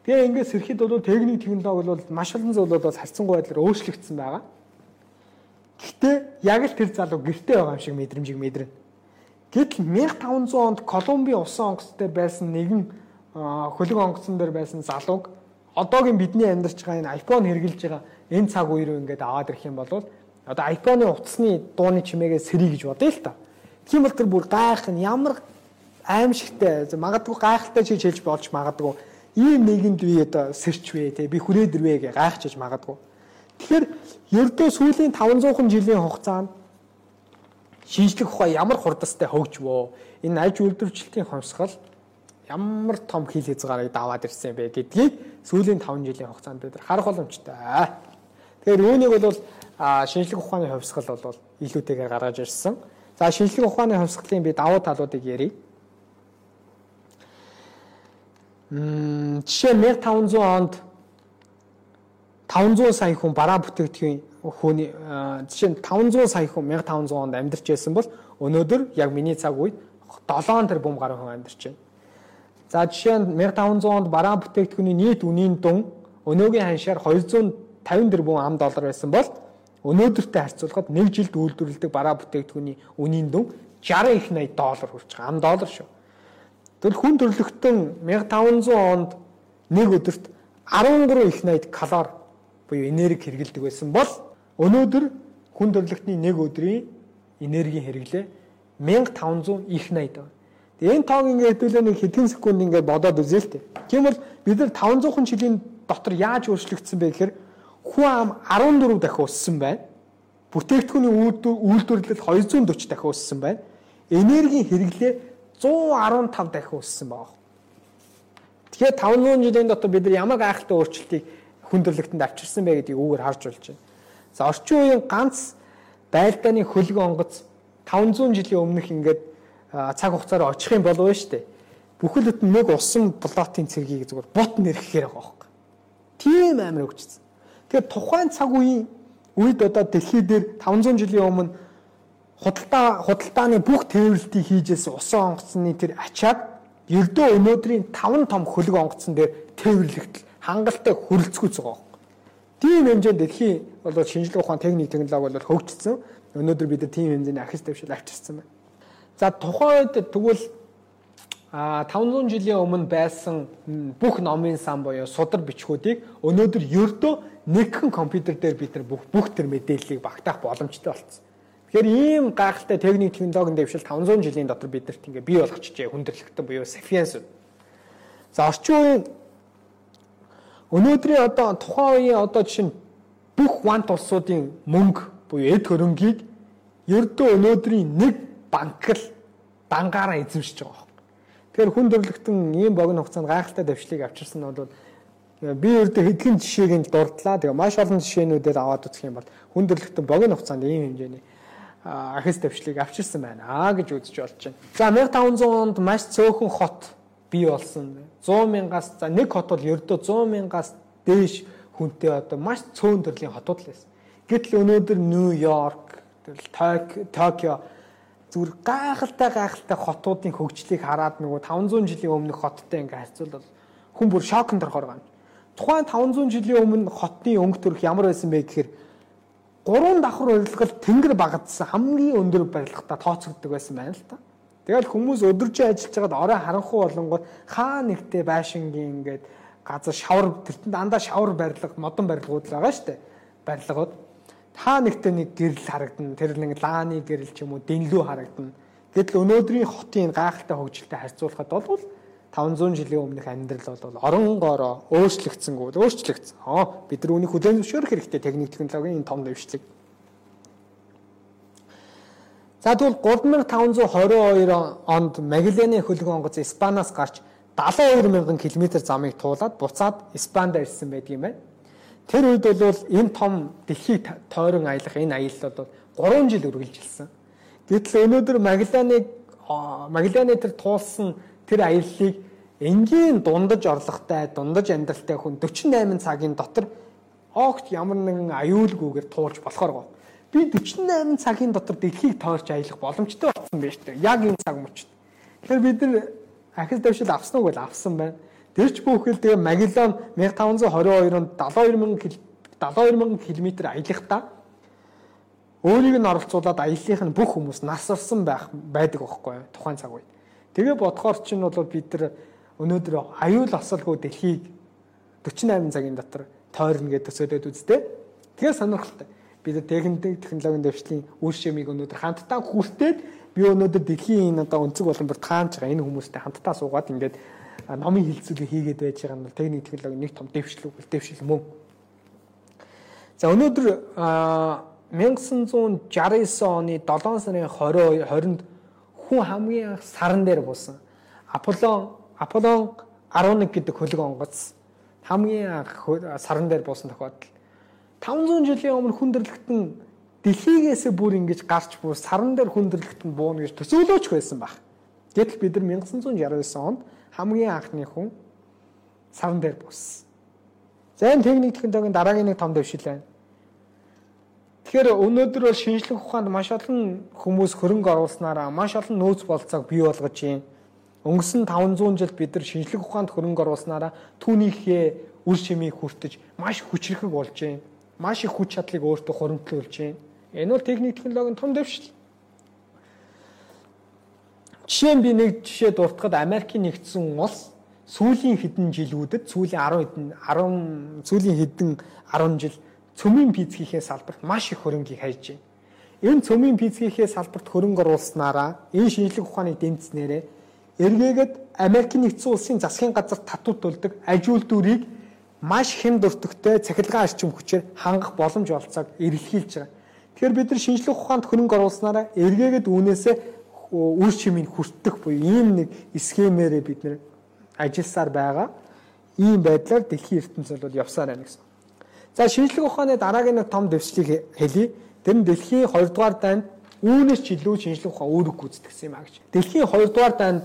Тэгээ ингээд сэрхэд бол техник технологи бол маш олон зүйл бол харьцангуй байдлаар өөрчлөгдсөн байгаа. Гэхдээ яг л тэр залуу гэртээ байгаа юм шиг мэдрэмжийг мэдрэнэ. Гэтэл 1500 онд Колумби усан онгоцтой байсан нэгэн хөлөг онгоцон дээр байсан залууг одоогийн бидний амьдарч байгаа энэ iPhone хэрэгжилж байгаа энэ цаг үе рүү ингээд аваад ирэх юм бол одоо iPhone-ы утасны дууны чимээгээ сэрий гэж бодъё л та. Тийм бол тэр бүр гайх нь ямар аимшигтай магадгүй гайхалтай чиж хэлж болж магадгүй ийм нэгэнд би одоо сэрч вэ те би хүрээд ирвэ гэж гайхчихж магадгүй. Тэгэхээр ердөө сүүлийн 500 жилийн хугацаанд шинжлэх ухаан ямар хурдастай хөгжвөө энэ аж үйлдвэрчлэлийн хомсгол ямар том хил хязгаарыг даваад ирсэн бэ гэдгийг сүүлийн 5 жилийн хугацаанд бид харах боломжтой. Тэгэхээр үүнийг бол шинжлэх ухааны ховсгал бол илүүтэйгээр гаргаж ирсэн. За шинжлэх ухааны ховсгалын би давуу талуудыг ярив. Мм жишээ 1500 онд 500 сая хүн бараа бүтээгдэхүүн хүний жишээ нь 500 сая хүн 1500 онд амьдарч байсан бол өнөөдөр яг миний цаг үед 7 тэрбум гаруй хүн амьдарч байна. За жишээ нь 1500 онд бараа бүтээгдэхүүний нийт үнийн дүн өнөөгийн ханшаар 250 тэрбум ам доллар байсан бол өнөөдөртэй харьцуулахад нэг жилд үйлдвэрлэдэг бараа бүтээгдэхүүний үнийн дүн 60 их 80 доллар хүрч байгаа. Ам доллар шүү. Тэгвэл хүн төрлөختөн 1500 онд нэг өдөрт 13 их 80 калори буюу энерги хэрэгэлдэг байсан бол Өнөөдөр хүн төрөлхтний нэг өдрийн энергийн хэрэглээ 1500 их 80 байна. Тэгээ энэ тоог ингээд хэдүүлээ нэг хэдэн секунд ингээд бодоод үзээ л тээ. Тийм бол бид нар 500 жилийн дотор яаж өөрчлөгдсөн бэ гэхээр хүн ам 14 дахин өссөн байна. Бүтээгдэхүүний үйлдвэрлэл 240 дахин өссөн байна. Энергийн хэрэглээ 115 дахин өссөн байна. Тэгэхээр 500 жилийн дотор бид нар ямар гайхалтай өөрчлөлтийг хүн төрлөختөнд авчирсан бэ гэдгийг үүгээр харж болж байна. За орчин үеийн ганц байлдааны хөлөг онгоц 500 жилийн өмнөх ингээд цаг хугацаар очих юм болов шүү дээ. бүхэл бүтэн нэг усан плотын цэргийг зүгээр бут нэрхэхээр байгаа байхгүй. Тийм амар өгчсөн. Тэгэхээр тухайн цаг үеийн үед одоо дэлхий дээр 500 жилийн өмнө худалдаа худалдааны бүх тээвэрлтийг хийжээс усан онгоцны тэр ачаад ердөө өнөөдрийн 5 том хөлөг онгоцон дээр тээвэрлэгдэл хангалттай хүрэлцгүүц байгаа. Тийм хэмжээнд дэлхийн бол шинжлэх ухаан техник технологи бол хөгжсөн. Өнөөдөр бид тийм хэмжээний ахис дэвшил авчирсан байна. За тухайн үед тэгвэл а 500 жилийн өмнө байсан бүх номын сан буюу судар бичгүүдийг өнөөдөр ердөө нэгэн компьютер дээр бид нар бүх бүх тэр мэдээллийг багтаах боломжтой болсон. Тэгэхээр ийм гайхалтай техник технологийн дэвшил 500 жилийн дотор бидэрт ингээ бий болгочихжээ хүндрэлтэй буюу sapiens. За орчин үеийн өнөөдрийн одоо тухайн үеийн одоо жишээ нь бүх вант улсуудын мөнгө буюу эд хөрөнгийг ердөө өнөөдрийн нэг банк л дангаараа эзэмшиж байгаа. Тэгэхээр хүн төрлөختөн ийм богино хугацаанд гайхалтай дэвшлиг авчирсан нь бол би ердөө хэдхэн жишээг нь дурдлаа. Тэгээ маш олон жишээнүүдээр аваад үзэх юм бол хүн төрлөختөн богино хугацаанд ийм хэмжээний ахис дэвшлиг авчирсан байна аа гэж үзэж болж байна. За 1500 онд маш цөөхөн хот бий болсон. 100 мянгаас за нэг хот бол ердөө 100 мянгаас дээш хүнтэй одоо маш цөөн төрлийн хотууд л байсан. Гэтэл өнөөдөр Нью-Йорк, Токио зүгээр гайхалтай гайхалтай хотуудын хөгжлийг хараад нөгөө 500 жилийн өмнөх хоттой ингээ харьцуулбал хүн бүр шокнд орохоор байна. Тухайн 500 жилийн өмнө хотны өнгө төрх ямар байсан бэ гэхээр гурван давхар урилгал тэнгэр багадсан хамгийн өндөр барилгатай тооцогддог байсан байна л та. Тэгэл хүмүүс өдөржин ажиллаж байгаад орой харанхуй болонгод хаа нэгтээ байшингийн ингээд газар шавар тэртэн дандаа шавар барилга, модон барилгууд байгаа дээ. Барилгууд. Хаа нэгтээ нэг гэрэл харагдана. Тэр нэг лааны гэрэл ч юм уу дэнлүү харагдана. Гэтэл өнөөдрийн хотын гайхалтай хөгжилтэй харьцуулахад бол 500 жилийн өмнөх амьдрал бол оронгороо өөрчлөгдсөнгүү өөрчлөгдсөн. Аа бид нар үүнийг хүлээн зөвшөөрөх хэрэгтэй техник технологийн энэ том дэвшлиг. За тэгвэл 3522 онд Магелланы хөлгөн онгоц Испаниас гарч 72 мянган км замыг туулаад буцаад Испанд ирсэн байдаг юм байна. Тэр үед бол энэ том дэлхийг тойрон аялах энэ аялал бол 3 жил үргэлжилсэн. Гэтэл өнөөдөр Магелланыг Магелланы тэр туулсан тэр аяллыг энгийн дундаж орлоготой, дундаж амьдралтай хүн 48 цагийн дотор огт ямар нэгэн аюулгүйгээр туулж болохоор гоо би 48 цагийн дотор дэлхийг тойрч аялах боломжтой болсон байж тээ. Яг энэ цаг мөчид. Тэгэхээр бид нар ахис давшил авсан уу гэвэл авсан байна. Тэр ч бүхэл тэгээ Магеллан 1522 онд 72000 72000 км аялахдаа өөрийг нь оролцуулаад аяллах нь бүх хүмүүс нас орсон байх байдаг байхгүй тухайн цаг үед. Тэгээ бодохоор чинь бол бид нар өнөөдөр аюул осолгүй дэлхийг 48 цагийн дотор тойрно гэдэг төсөөлөд үзтээ. Тэгээ сонирхолтой бид техник технологийн дэвшлийн үр шимийг өнөөдөр хамтдаа хүртээд би өнөөдөр дэлхийн энэ одоо өнцөг боломжоор таамж байгаа энэ хүмүүстэй хамтдаа суугаад ингээд номын хилцүүлэг хийгээд байж байгаа нь бол техник технологийн нэг том дэвшил дэвшил мөн. За өнөөдөр 1969 оны 7 сарын 22 20-нд хүн хамгийн анх саран дээр буусан. Аполлон Аполлон 11 гэдэг хөлөг онгоц хамгийн анх саран дээр буусан тохиолдол 500 жилийн өмнө хүндрэлтэн дэлхийгээсээ бүр ингэж гарч буй саран дээр хүндрэлтэн бууна гэж төсөөлөөч байсан баг. Гэтэл бид нар 1969 онд хамгийн анхны хүн саран дээр бууссан. За энэ техник технологийн дараагийн нэг том дэвшил байна. Тэгэхээр өнөөдөр бол шинжлэх ухаанд маш олон хүмүүс хөрөнгө оруулснараа маш олон нөөц болцоог бий болгож байна. Өнгөрсөн 500 жилд бид нар шинжлэх ухаанд хөрөнгө оруулснараа түүнийхээ үр шимийг хүртэж маш хүчрэхэг болж байна маш их хүч чадлыг өөртөө хуримтлуулж байна. Энэ бол техник технологийн том дэвшил. Жишээ нь би нэг жишээ дуртахад Америкийн нэгдсэн улс сүүлийн хэдэн жилүүдэд сүүлийн 10 хэдэн 10 сүүлийн хэдэн 10 жил цөмийн пиццгийнхээ салбарт маш их хөрөнгийг хайж байна. Энэ цөмийн пиццгийнхээ салбарт хөрөнгө оруулснараа энэ шинжлэх ухааны дэмжснээрээ эргээгээд Америкийн нэгдсэн улсын засгийн газар татвар төлдөг ажилтнуудыг маш хэм дуртагтай цахилгаан арчим хүчээр хангах боломж олцоог эрэлхийлж байгаа. Тэгэхээр бид нар шинжлэх ухаанд хөрөнгө оруулснараа эргээгээд үүнээсээ үр чимийг хүртэх буюу ийм нэг схемээрээ бид нар ажилласаар байгаа. Ийм байдлаар дэлхийн ертөнцийн бол явсаар байна гэсэн. За шинжлэх ухааны дараагийн нэг том дэвшлиг хэлье. Тэр нь дэлхийн 2 дугаар дайнд үүнээс ч илүү шинжлэх ухаан өөрөг гүйцэтгэсэн юм а гэж. Дэлхийн 2 дугаар дайнд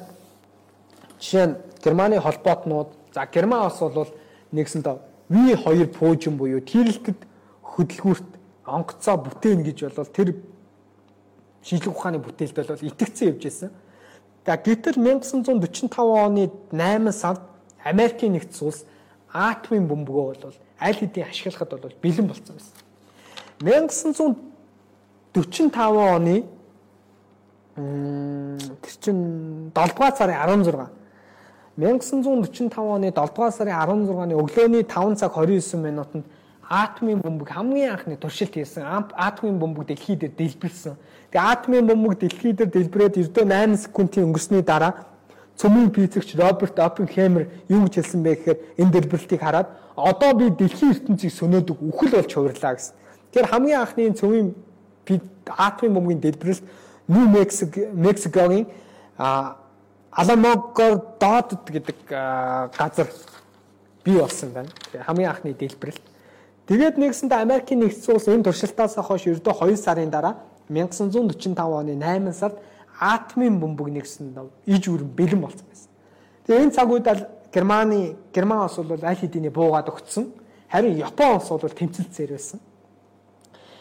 Жишээ нь Германы холбоотнууд за Герман улс бол нэгсэндээ V2 пуужин буюу тэрэлтэд хөдөлгүүрт онгоцоо бүтээн гэж бол тэр шинжлэх ухааны бүтээлд бол итгэцэн явж байсан. Гэтэл 1945 оны 8 сард Америкийн нэгдсэн улс атомын бөмбөгөө бол аль хэдийн ашиглахад бол бэлэн болсон байсан. 1945 оны тэр чин 7 дугаар сарын 16 1945 оны 7 дугаар сарын 16-ны өглөөний 5 цаг 29 минутанд атомын бөмбөг хамгийн анхны туршилт хийсэн атомын бөмбөг дэлхий дээр дэлбэрсэн. Тэгээ атомын бөмбөг дэлхий дээр дэлбэрээд ердөө 8 секундын өнгөрсний дараа цөмийн физикч Роберт Оппенхеймер юу гэж хэлсэн бэ гэхээр энэ дэлбэрэлтийг хараад одоо би дэлхийн ертөнцийг сөнөөдөг үхэл болж хувирлаа гэсэн. Тэгэхээр хамгийн анхны цөмийн атомын бөмбөгийн дэлбэрэлт Нью Мексикогийн Аламогор Додд гэдэг газар бий болсон байна. Хамгийн анхны дэлбэрэлт. Тэгээд нэгсэндээ Америкийн нэгдсэн улс энэ туршилтаас хойш ердөө 2 сарын дараа 1945 оны 8 сард атомын бөмбөг нэгсэндээ иж үрэн бэлэн болсон байсан. Тэгээд энэ цаг үед л Германы Герман улс бол аль хэдийн буугаад өгцсөн. Харин Япон улс бол тэмцэлцээр байсан.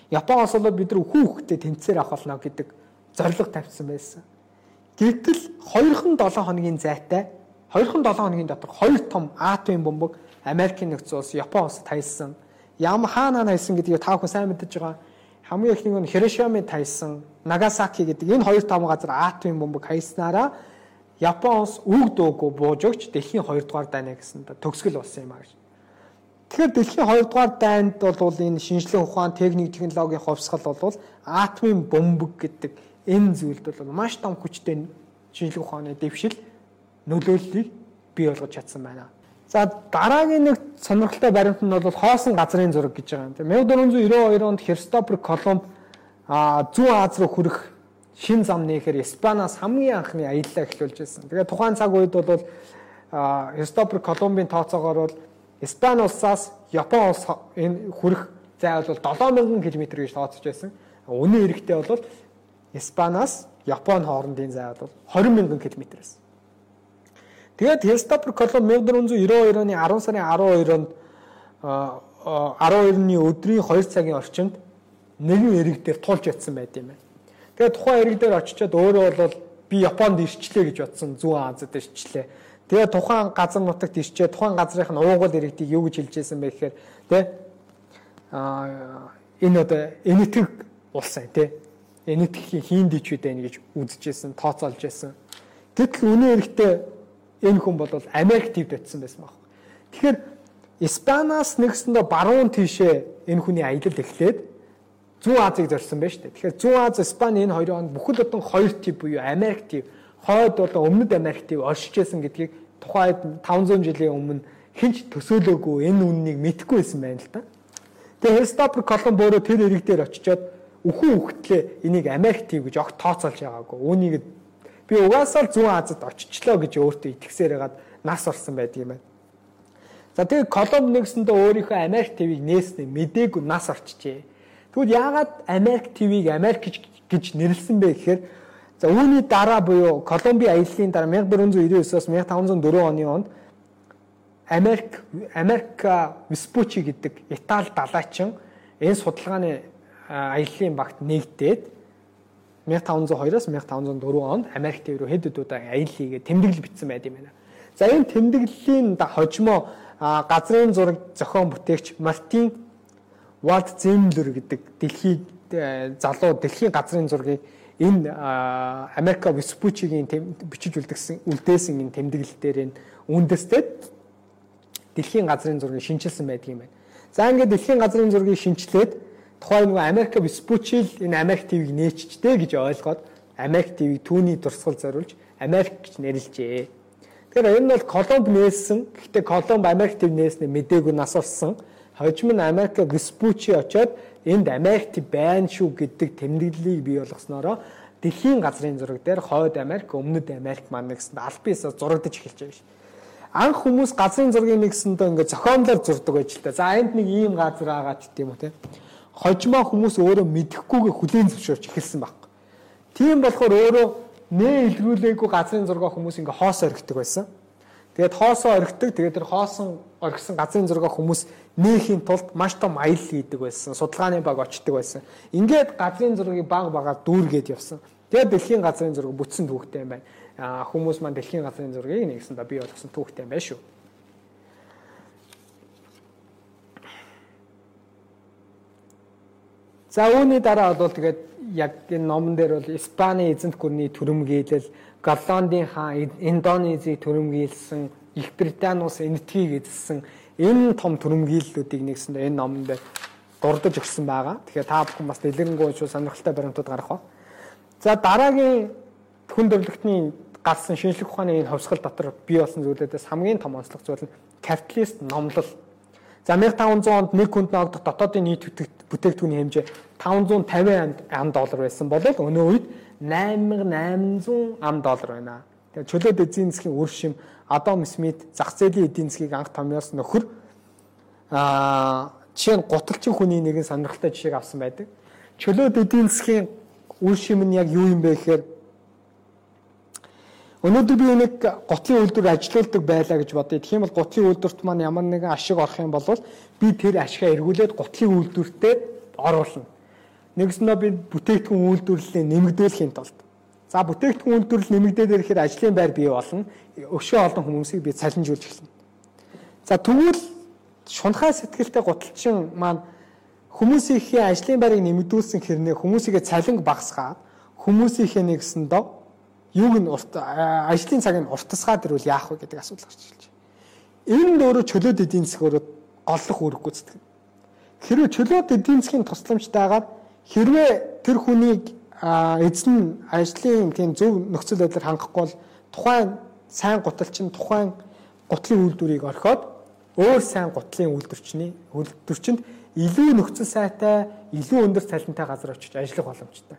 Япон улс бол бид нар үхүү үхтэй тэмцээр авах болно гэдэг зорилго тавьсан байсан. Гэвтэл 2хан 7 хоногийн зайтай 2хан 7 хоногийн дотор хоёр том атомын бомбог Америкийн нэгдсэн улс Япон улсад тайлсан. Ям хаана тайлсан гэдгийг та бүхэн сайн мэдэж байгаа. Хамгийн ихнийг нь Хирошимад тайлсан, Нагасаки гэдэг энэ хоёр том газар атомын бомбог хайснараа Япон улс үг дуугүй бууж өгч дэлхийн 2 дугаар дайна гэсэн төгсгөл болсон юм а гэж. Тэгэхээр дэлхийн 2 дугаар дайнд бол энэ шинжлэх ухаан, техник, технологийн хувьсгал бол атомын бомбог гэдэг энэ зүйлд бол маш том хүчтэй шинжлэх ухааны дэвшил нөлөөллийг бий болгож чадсан байна. За дараагийн нэг сонирхолтой баримт нь бол хоосон газрын зураг гэж байгаа юм. 1492 онд Христофор Колумб зүүн Аз руу хүрэх шин зам нээхээр Испаниас хамгийн анхны аяллаа эхлүүлж байсан. Тэгээд тухайн цаг үед бол Христофор Колумбын тооцоогоор бол Испани улсаас Япон улс энэ хүрэх зай бол 7000 км гэж тооцож байсан. Үнэн хэрэгтээ бол Испаниас Японы хоорондын зай бол 20 мянган км байсан. Тэгээд Христофор Колумб 1492 оны 10 сарын 12-нд 12-ны өдрийн 2 цагийн орчимд нэгэн эрэг дээр тулж ятсан байт юм байна. Тэгээд тухайн эрэг дээр очичоод өөрөө бол би Японд ирчлээ гэж бодсон зүүн Азад ирчлээ. Тэгээд тухайн газар нутагт ирчээ тухайн газрынх нь уугуул иргэдийг юу гэж хэлжсэн бэ гэхээр тэ а энэ одоо энэтэг улсан тий энэтхэхийн хийн дичүүд байна гэж үзэжсэн, тооцоолж байсан. Гэтэл үнэн хэрэгтээ энэ хүн бол Америк тивд очсон байсан баг. Тэгэхээр Испаниас нэгсэндээ баруун тийшээ энэ хүний аялал эхлээд Зүүн Азийг зорьсон байна шүү дээ. Тэгэхээр Зүүн Аз, Испани энэ хоёрын хонд бүхэл бүтэн хоёр тив буюу Америк тив, хойд болон өмнөд Америк тив оршижсэн гэдгийг тухайд 500 жилийн өмнө хинч төсөөлөөгүй энэ үннийг мэдэхгүй байсан байна л да. Тэгээ Христофор Колумб өөрөө тэр эрэг дээр очичоод үхэн үхтлээ энийг Америк тив гэж огт тооцоолж байгаагүй. Үүнийг би угаасаа л зүүн Азад очичлоо гэж өөртөө итгэсээр хагаад нас орсон байдаг юм байна. За тэгээ Колумб нэгсэндээ өөрийнхөө Америк ТV-г нээснэ мдээгүй нас орчжээ. Тэгвэл яагаад Америк ТV-г Америк гэж нэрлсэн бэ гэхээр за үүний дараа буюу Колумби аяллаа дараа 1499-оос 1504 оны онд Америк Америка Веспуччи гэдэг Итали далайчин энэ судалгааны аяллаа багт нэгдээд 1502-оос 1504 онд Америк төв рүү хэд хэд удаа аялал хийгээ тэмдэглэл бичсэн байт юм байна. За энэ тэмдэглэлийн хожимо газрын зураг зохион бүтээгч Мартин Валт Землер гэдэг дэлхийн э, залуу дэлхийн газрын зургийг энэ Америка Веспучигийн бичиж үлдсэн үлдээсэн энэ тэмдэглэл дээр энэ үндэстэд дэлхийн газрын зургийг шинчилсэн байдаг юм байна. За ингээд дэлхийн газрын зургийг шинчлээд тухайн нөгөө Америк Веспучил энэ Америк ТV-г нээчжтэй гэж ойлгоод Америк ТV-г түүний дурсгал зориулж Америк гэж нэрлэжээ. Тэгэхээр энэ бол Колумб нээсэн. Гэхдээ Колумб Америк ТV нээснээ мдээгүй нас орсон. Хожим нь Америк Веспучи очоод энд Америк ТV байна шүү гэдэг тэмдэглэлийг бий болгосноороо дэлхийн газрын зураг дээр хойд Америк, өмнөд Америк маань гэсэн биесээ зурагдаж эхэлж байгаа шүү. Анх хүмүүс газрын зургийг нэгсэндээ ингээд зохиомлоор зурдаг та. За энд нэг ийм газар байгаа ч гэдэм үү те хожмоо хүмүүс өөрөө мэдэхгүйгээ хүлээн зөвшөөрч эхэлсэн баг. Тийм болохоор өөрөө нэ илрүүлээгүй газрын зураг хүмүүс ингээ хоос орхидог байсан. Тэгээд хоосоо орхидог. Тэгээд тэр хоосон орхисон газрын зураг хүмүүс нээхийн тулд маш том аялал хийдэг байсан. Судалгааны баг очдог байсан. Ингээд газрын зургийг баг багаар дүүргээд явсан. Тэгээд дэлхийн газрын зураг бүтсэн түүхтэй юм байна. Хүмүүс маань дэлхийн газрын зургийг нэгсэндээ бий болгосон түүхтэй юм байна шүү. За үүний дараа бол тэгээд яг энэ номон дээр бол Испани эзэнт гүрний төрөмгийлэл, Голландын хаан Индонезийг төрөмгийлсэн, Их Британи ус энэтхийг эзэлсэн энэ том төрөмгийллүүдийг нэгсэндээ энэ номон дээр дурдж өгсөн байгаа. Тэгэхээр та бүхэн бас дэлгэрэнгүй уншуу сонирхолтой баримтууд гарах ба. За дараагийн хүн төрөлхтний гарсан шинжлэх ухааны энэ хувьсгал дотор бий болсон зүйлүүдээс хамгийн том онцлог зүйл нь капиталист номлол За 1500 онд нэг хүнд ногдох дотоодын нийт бүтээгдэхүүний хэмжээ 550 ам доллар байсан бол өнөө үед 8800 ам доллар байна. Тэгээ чөлөөт эзэн засгийн үр шим Адам Смит зах зээлийн эдийн засгийг анх томьёос нөхөр аа жишээ нь гуталчин хүний нэгэн сонирхолтой жишээг авсан байдаг. Чөлөөт эдийн засгийн үр шим нь яг юу юм бэ гэхээр Өнөөдөр би нэг готлын үйлдвэр ажилуулдаг байлаа гэж бодъё. Тийм бол готлын үйлдвэрт маань ямар нэгэн ашиг орох юм бол би тэр ашигаа эргүүлээд готлын үйлдвэртээ оруулна. Нэгснөө би бүтээгдэхүүн үйлдвэрлэлээ нэмэгдүүлэхийн тулд. За бүтээгдэхүүн үйлдвэрлэл нэмэгдээд ирэхээр ажлын байр бий болно. Өшөө олон хүмүүсийг би цалинжуулж эхэлнэ. За тэгвэл шунхай сэтгэлтэй гуталчин маань хүмүүсийнхээ ажлын байрыг нэмэгдүүлсэн хэрнээ хүмүүсийгээ цалинг багасгаад хүмүүсийнхээ нэгсэн доо юуг нь ажлын цагийг уртасгаад ирвэл яах вэ гэдэг асуудал гарч ирж байна. Нь өөрөө чөлөөт эдийн засаг өөрөө голлох үүрэг гүйцэтгэв. Хэрвээ чөлөөт эдийн засгийн тусламжтайгаар хэрвээ тэр хүнийг эзэн ажлын тийм зөв нөхцөл байдлаар хангахгүй бол тухайн сайн гуталчин тухайн гутлын үйлдвэрийг орхиод өөр сайн гутлын үйлдвэрчний үйлдвэрчэнд илүү нөхцөл сайтай, илүү өндөр цалинтай газар очиж ажиллах боломжтой.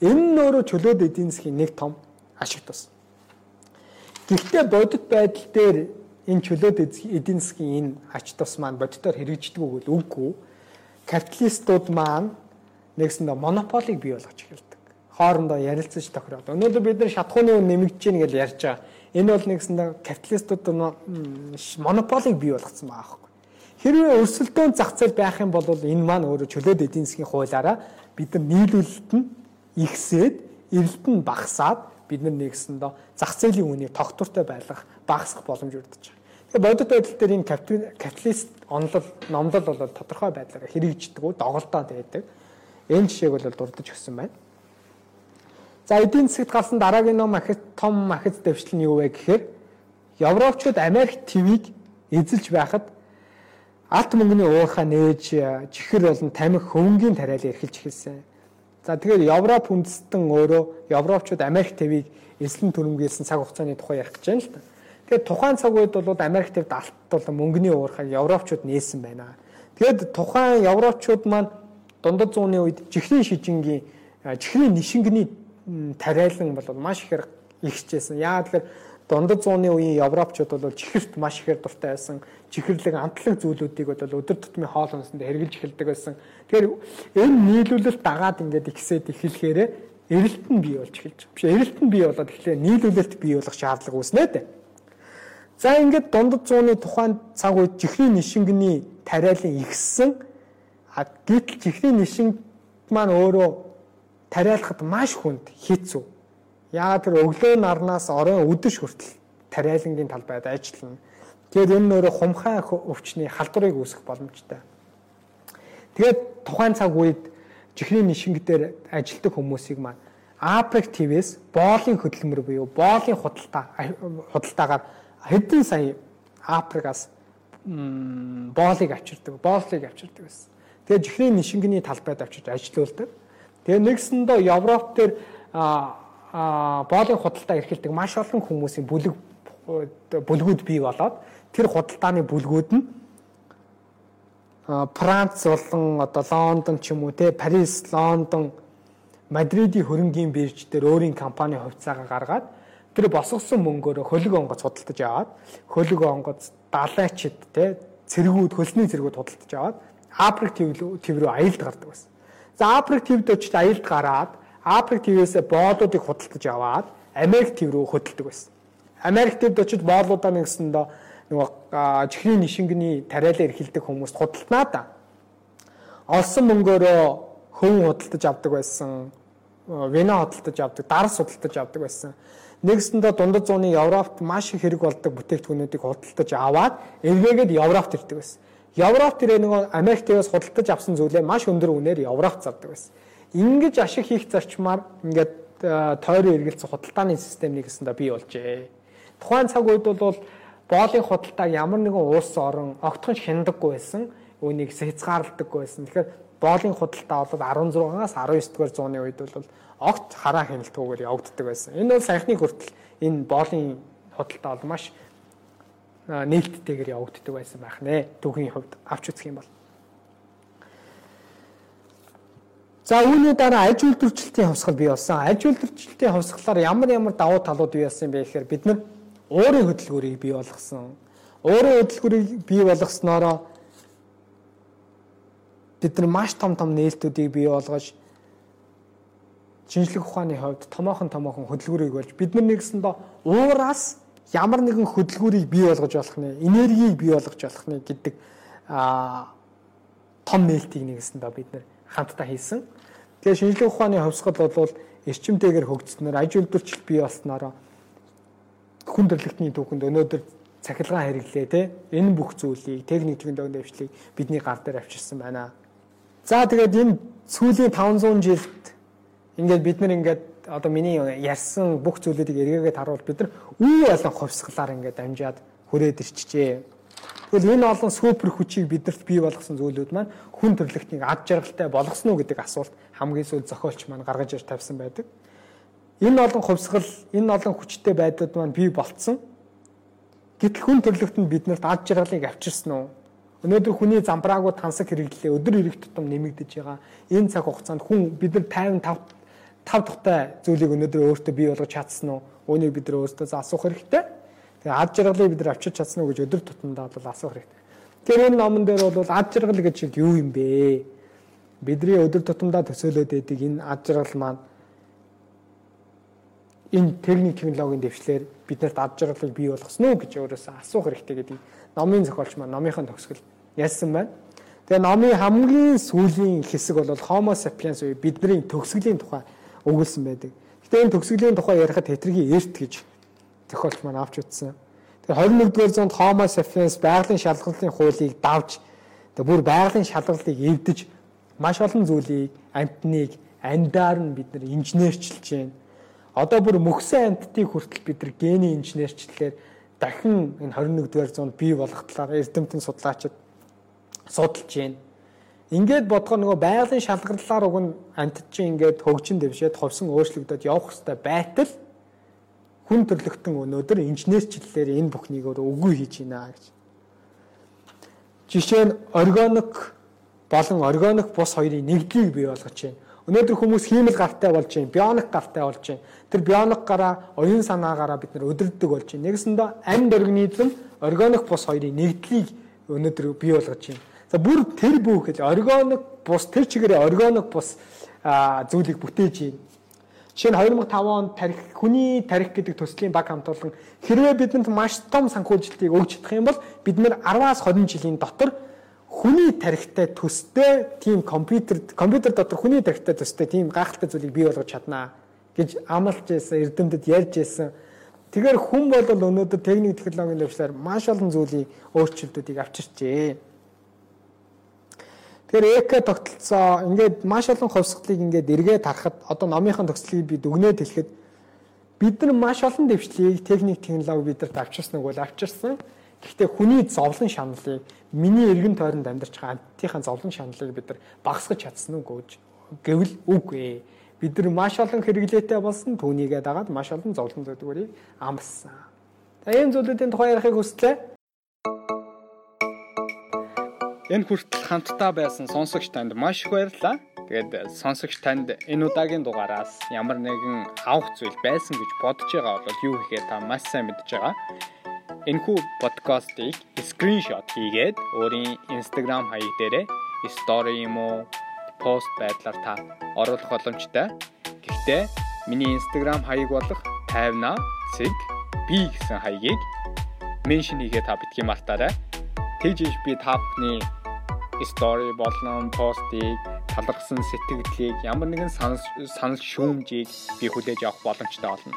Энэ нь өөрөө чөлөөт эдийн засгийн нэг том ашиг тус. Гэхдээ бодит байдал дээр энэ чөлөөт эдийн засгийн энэ ач тус маань бодитоор хэрэгждэг үгүй л үгүй. Капиталистууд маань нэгсэндээ монополийг бий болгож эхэлдэг. Хоорондоо ярилцаж тохироод. Өнөөдөр бид нар шатхууны үн нэмэгдэж гин гэж ярьж байгаа. Энэ бол нэгсэндээ капиталистууд монополийг бий болгоцсон байгаа байхгүй. Хэрвээ өрсөлдөөн зах зээл байх юм бол энэ маань өөрөө чөлөөт эдийн засгийн хуулиараа бид нар нийлүүлэлт нь ихсээд эрэлт нь багасаад бид нар нэгсэндээ зах зээлийн үнийг тогтвортой байлгах багасгах боломж өрдөж байгаа. Тэгэхээр бодит байдал дээр энэ капиталист онлол номлол бол тодорхой байдлаар хэрэгждэг үү доголдоод байдаг. Энэ жишээг бол дурдж өгсөн байна. За эдийн засагт гарсан дараагийн ном ахиц том ахиц дэвшил нь юу вэ гэхээр Европчууд Америк ТV-г эзэлж байхад алт мөнгөний уурхаа нээж чихэр болон тамхи хөвөнгийн тариалан эрхэлж эхэлсэн. За тэгэхээр Европ үндэстэн өөрөө Европчууд Америк ТV-г эслэн төрөмгийлсэн цаг хугацааны тухай ярих гэж байна л да. Тэгэхээр тухайн цаг үед бол Америк ТV-д алт бол мөнгөний уурхайг Европчууд нээсэн байна. Тэгэд тухайн Европчууд маань дундад зууны үед чихрийн шижингийн чихрийн нишингний тариалан бол маш ихээр ихсжсэн. Яагаад тэгэхээр дундад зууны үеийн европчууд бол чихэрт маш ихээр дуртай байсан. Чихэрлэг амтлаг зүйлүүдийг бол өдөр тутмын хоол хүнсэнд хэрглэж эхэлдэг байсан. Тэгэхээр энэ нийлүүлэлт дагаад ингээд ихсээд эхлэхээр эрэлт нь бий болж эхэлж. Биш эрэлт нь бий болоод эхлэхээр нийлүүлэлт бий болох шаардлага үүснэ дээ. За ингээд дундад зууны тухайн цаг үед чихрийн нишингний тариалан ихссэн. Гэтэл чихрийн нишинг маань өөрөө тариалахад маш хүнд хэцүү Яагаад тэр өглөө нарнаас оройн өдөш хүртэл тариалангийн талбайд ажиллана. Тэгэхээр энэ нөрө хумхай өвчний халдварыг үүсгэх боломжтой. Тэгээд тухайн цаг үед чихрийн нишинг дээр ажилладаг хүмүүсийг маань АПЕК ТВ-с боолын хөдөлмөр буюу боолын худалдаа худалдаагаар хэдэн сая АПЕК-аас боолыг авчирдаг, боолыг авчирдаг байсан. Тэгээд чихрийн нишингний талбайд авчирч ажилуулдаг. Тэгээд нэгсэндээ Европ дээр боолын худалдаа эрхэлдэг маш олон хүмүүсийн бүлэг бүлгүүд бий болоод тэр худалдааны бүлгүүд нь Франц болон одоо Лондон ч юм уу те Парис, Лондон, Мадридийн хөрөнгийн бирж дээр өөрийн компани хувьцаагаа гаргаад тэр босгосон мөнгөөр хөлөг онгоц худалдаж аваад хөлөг онгоц далайчд те цэргүүд хөлсний цэргүүд худалдаж аваад Африк төв рүү аялд гардаг байсан. За Африк твд очиж аялд гараад Африк ТV-с боолуудыг худалдаж аваад Америк төв рүү хөдөлдөг байсан. Америк төвд очиж боолуудаа нэгсэндээ нөгөө чихрийн нишингний тариалаар эрхэлдэг хүмүүст худалданаа да. Олсон мөнгөөрөө хөвөн худалдаж авдаг байсан. Вена худалдаж авдаг, дарс худалдаж авдаг байсан. Нэгсэндээ дундад зууны Европт маш их хэрэг болдог бүтээгдэхүүнүүдийг худалдаж аваад эргээгээд Европт ирдэг байсан. Европт ирээ нөгөө Америк төвөөс худалдаж авсан зүйлээ маш өндөр үнээр Европт зардаг байсан. Ингэж ашиг хийх зарчмаар ингээд тойрон эргэлцэх худалдааны системийг гэсэндээ бий болжээ. Тухайн цаг үед бол боолын худалдааг ямар нэгэн улс орон огтхон хяндаггүй байсан. Үүнийг хязгаарлагдаггүй байсан. Тэгэхээр боолын худалдаа бол 16-аас 19 дугаар зууны үед бол огт хараа хяналтгүйгээр явагддаг байсан. Энэ бол саяхны хүртэл энэ боолын худалдаа бол маш нээлттэйгээр явагддаг байсан байх нэ. Түүхийн хувьд авч үзэх юм бол. За үүний дараа аж үйлдвэрчлэлтийн хувьсгал бий болсон. Аж үйлдвэрчлэлтийн хувьсгалаар ямар ямар давуу талууд бий болсон бэ гэхээр бид нар өөрийн хөдөлгөөрийг бий болгосон. Өөрийн хөдөлгөөрийг бий болгосноор бид нар маш том том нээлтүүдийг бий болгож шинжлэх ухааны хувьд томоохон томоохон хөдөлгөөрийг болж бид нар нэгсэндээ уураас ямар нэгэн хөдөлгөөрийг бий болгож болох нэ, энергийг бий болгож болох нэ гэдэг а том нээлтийг нэгсэндээ бид нар хамтдаа хийсэн. Тэгээ шинжлэх ухааны хувьсгал бол эрчимтэйгээр хөгжснөөр аж үйлдвэрчлэл бий болсноор хүн төрөлхтний түүхэнд өнөөдөр цахилгаан хэрэглээ те энэ бүх зүйлийг техник технологийн дэвшлийг бидний гар дээр авчирсан байна. За тэгээд энэ сүүлийн 500 жилд ингээд бид нар ингээд одоо миний ярьсан бүх зүйлүүдийг эргээгээд харуул бид нар үе болон хувьсгалаар ингээд амжаад хүрээд ирчихжээ. Тэгвэл энэ олон супер хүчийг бидэрт бий болгосон зүйлүүд маань хүн төрөлхтнийг ад жаргалтай болгосноо гэдэг асуулт хамгийн сүүл зохиолч маань гаргаж ирж тавьсан байдаг. Энэ олон хувьсгал, энэ олон хүчтэй байдлууд маань бий болцсон. Гэтэл хүн төрлөختөнд биднэрт ад жаргалыг авчирсан уу? Өнөөдөр хүний замбраагүй тансаг хэрэглээ өдөр ирэх тутам нэмэгдэж байгаа. Энэ цаг хугацаанд хүн бид нар 55 тав тухтай зүйлийг өнөөдөр өөртөө бий болгож чадсан уу? Үүнийг бид нар өөртөө асуух хэрэгтэй. Тэгээ ад жаргалыг бид нар авчирч чадсан уу гэж өдөр тутамдаа бол асуух хэрэгтэй. Тэгэхээр энэ номон дээр бол ад жаргал гэж юу юм бэ? Бидний өдөр тутамдаа төсөөлөд байдаг энэ ад жаргал маань энэ техник технологийн дэвшлэр биднэрт ад жаргалыг бий болгосон уу гэж өөрөөсөө асуух хэрэгтэй гэдэг номын зохиолч маань номынхон төгсгөл ярьсан байна. Тэгээ номын хамгийн сүүлийн хэсэг бол Homo sapiens үе бидний төгсгөлийн тухай өгүүлсэн байдаг. Гэтэ энэ төгсгөлийн тухай ярихад хэтэрхий эрт гэж зохиолч маань авч утсан. Тэгээ 21-р зуунд Homo sapiens байгалийн шалгалтын хуулийг давж тэгээ бүр байгалийн шалгалтыг эвдэж маш олон зүйлийг амтныг андаар нь бид нар инженерчилж байна. Одоо бүр мөхсөн амттыг хүртэл бид нар гений инженерчлэлээр дахин энэ 21-р зуунд бий болох талаар эрдэмтэн судлаачид судалж байна. Ингээд бодгоо нөгөө байгалийн шалгарлаар уг нь амтд чинь ингээд хөгжин дэвшээд ховсон өөрчлөгдөд явах хэвээр байтал хүн төрлөختөн өнөөдөр инженерчлэлээр энэ бүхнийг үгүй хийж байна гэж. Жишээ нь органик болон органик бус хоёрын нэгдлийг бий болгож байна. Өнөөдөр хүмүүс хиймэл гартай болж байна, бионик гартай болж байна. Тэр бионик гараа, оюун санаагаараа бид нар өдөрддөг болж байна. Нэгэсэндээ амьд организм органик бус хоёрын нэгдлийг өнөөдөр бий болгож байна. За бүр тэр бүхэл органик бус тэр чигээр органик бус зүйлийг бүтээж байна. Жишээ нь 2005 онд тарих хүний тарих гэдэг төслийн баг хамтуулан хэрвээ бидэнд маш том санхүүжилтийг өгч чадах юм бол бид нэр 10-аас 20 жилийн дотор хүний тарихтай төстэй тийм компьютер компьютер дотор хүний тарихтай төстэй тийм гайхалтай зүйлийг бий болгож чаднаа гэж амлаж байсан эрдэмтэд ярьж байсан. Тэгэхээр хүн бол өнөөдөр техник технологийн дэвшлэр маш олон зүйлийн өөрчлөлтүүдийг авчирчээ. Тэгэхээр эко тогтолцоо ингээд маш олон хувьсгалыг ингээд эргээд харахад одоо номынхон төгслийг би дүгнээд хэлэхэд бид нар маш олон дэвшлийг техник технологи бидэрт авчирсан бол авчирсан. Гэхдээ хүний зовлон шаналлыг миний эргэн тойронд амьдарч байгаа антийнхаа зовлон шаналлыг бид нар багасгаж чадсан уу гэж гэвэл үгүй. Бид нар маш олон хэрэглээтэй болсон түүнийгээ дагаад маш олон зовлон зөвдгөрийг амссан. Тэгээ энэ зүйлүүдийн тухай ярихыг хүслээ. Энэ хүртэл хамтдаа байсан сонсогч танд маш их баярлалаа. Тэгээд сонсогч танд энэ удаагийн дугаараас ямар нэгэн авах зүйл байсан гэж бодож байгаа бол юу гэхээр та маш сайн мэдж байгаа. Энэхүү подкастыг скриншот хийгээд өөрийн Instagram хаяг дээрээ story юм уу пост байдлаар та оруулах боломжтой. Гэхдээ миний Instagram хаяг болох 50 цэг би гэсэн хаягийг меншн хийгээ та битгий мартаарай. Тэгж иж би та бүхний стори болон постыг талархсан сэтгэлдлийг ямар нэгэн санал санал шүүмжийг би хүлээж авах боломжтой болно.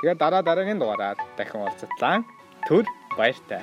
Тэгээд дараа дараагийн дугаараар дахин уулзтлаа. Түр баяртай.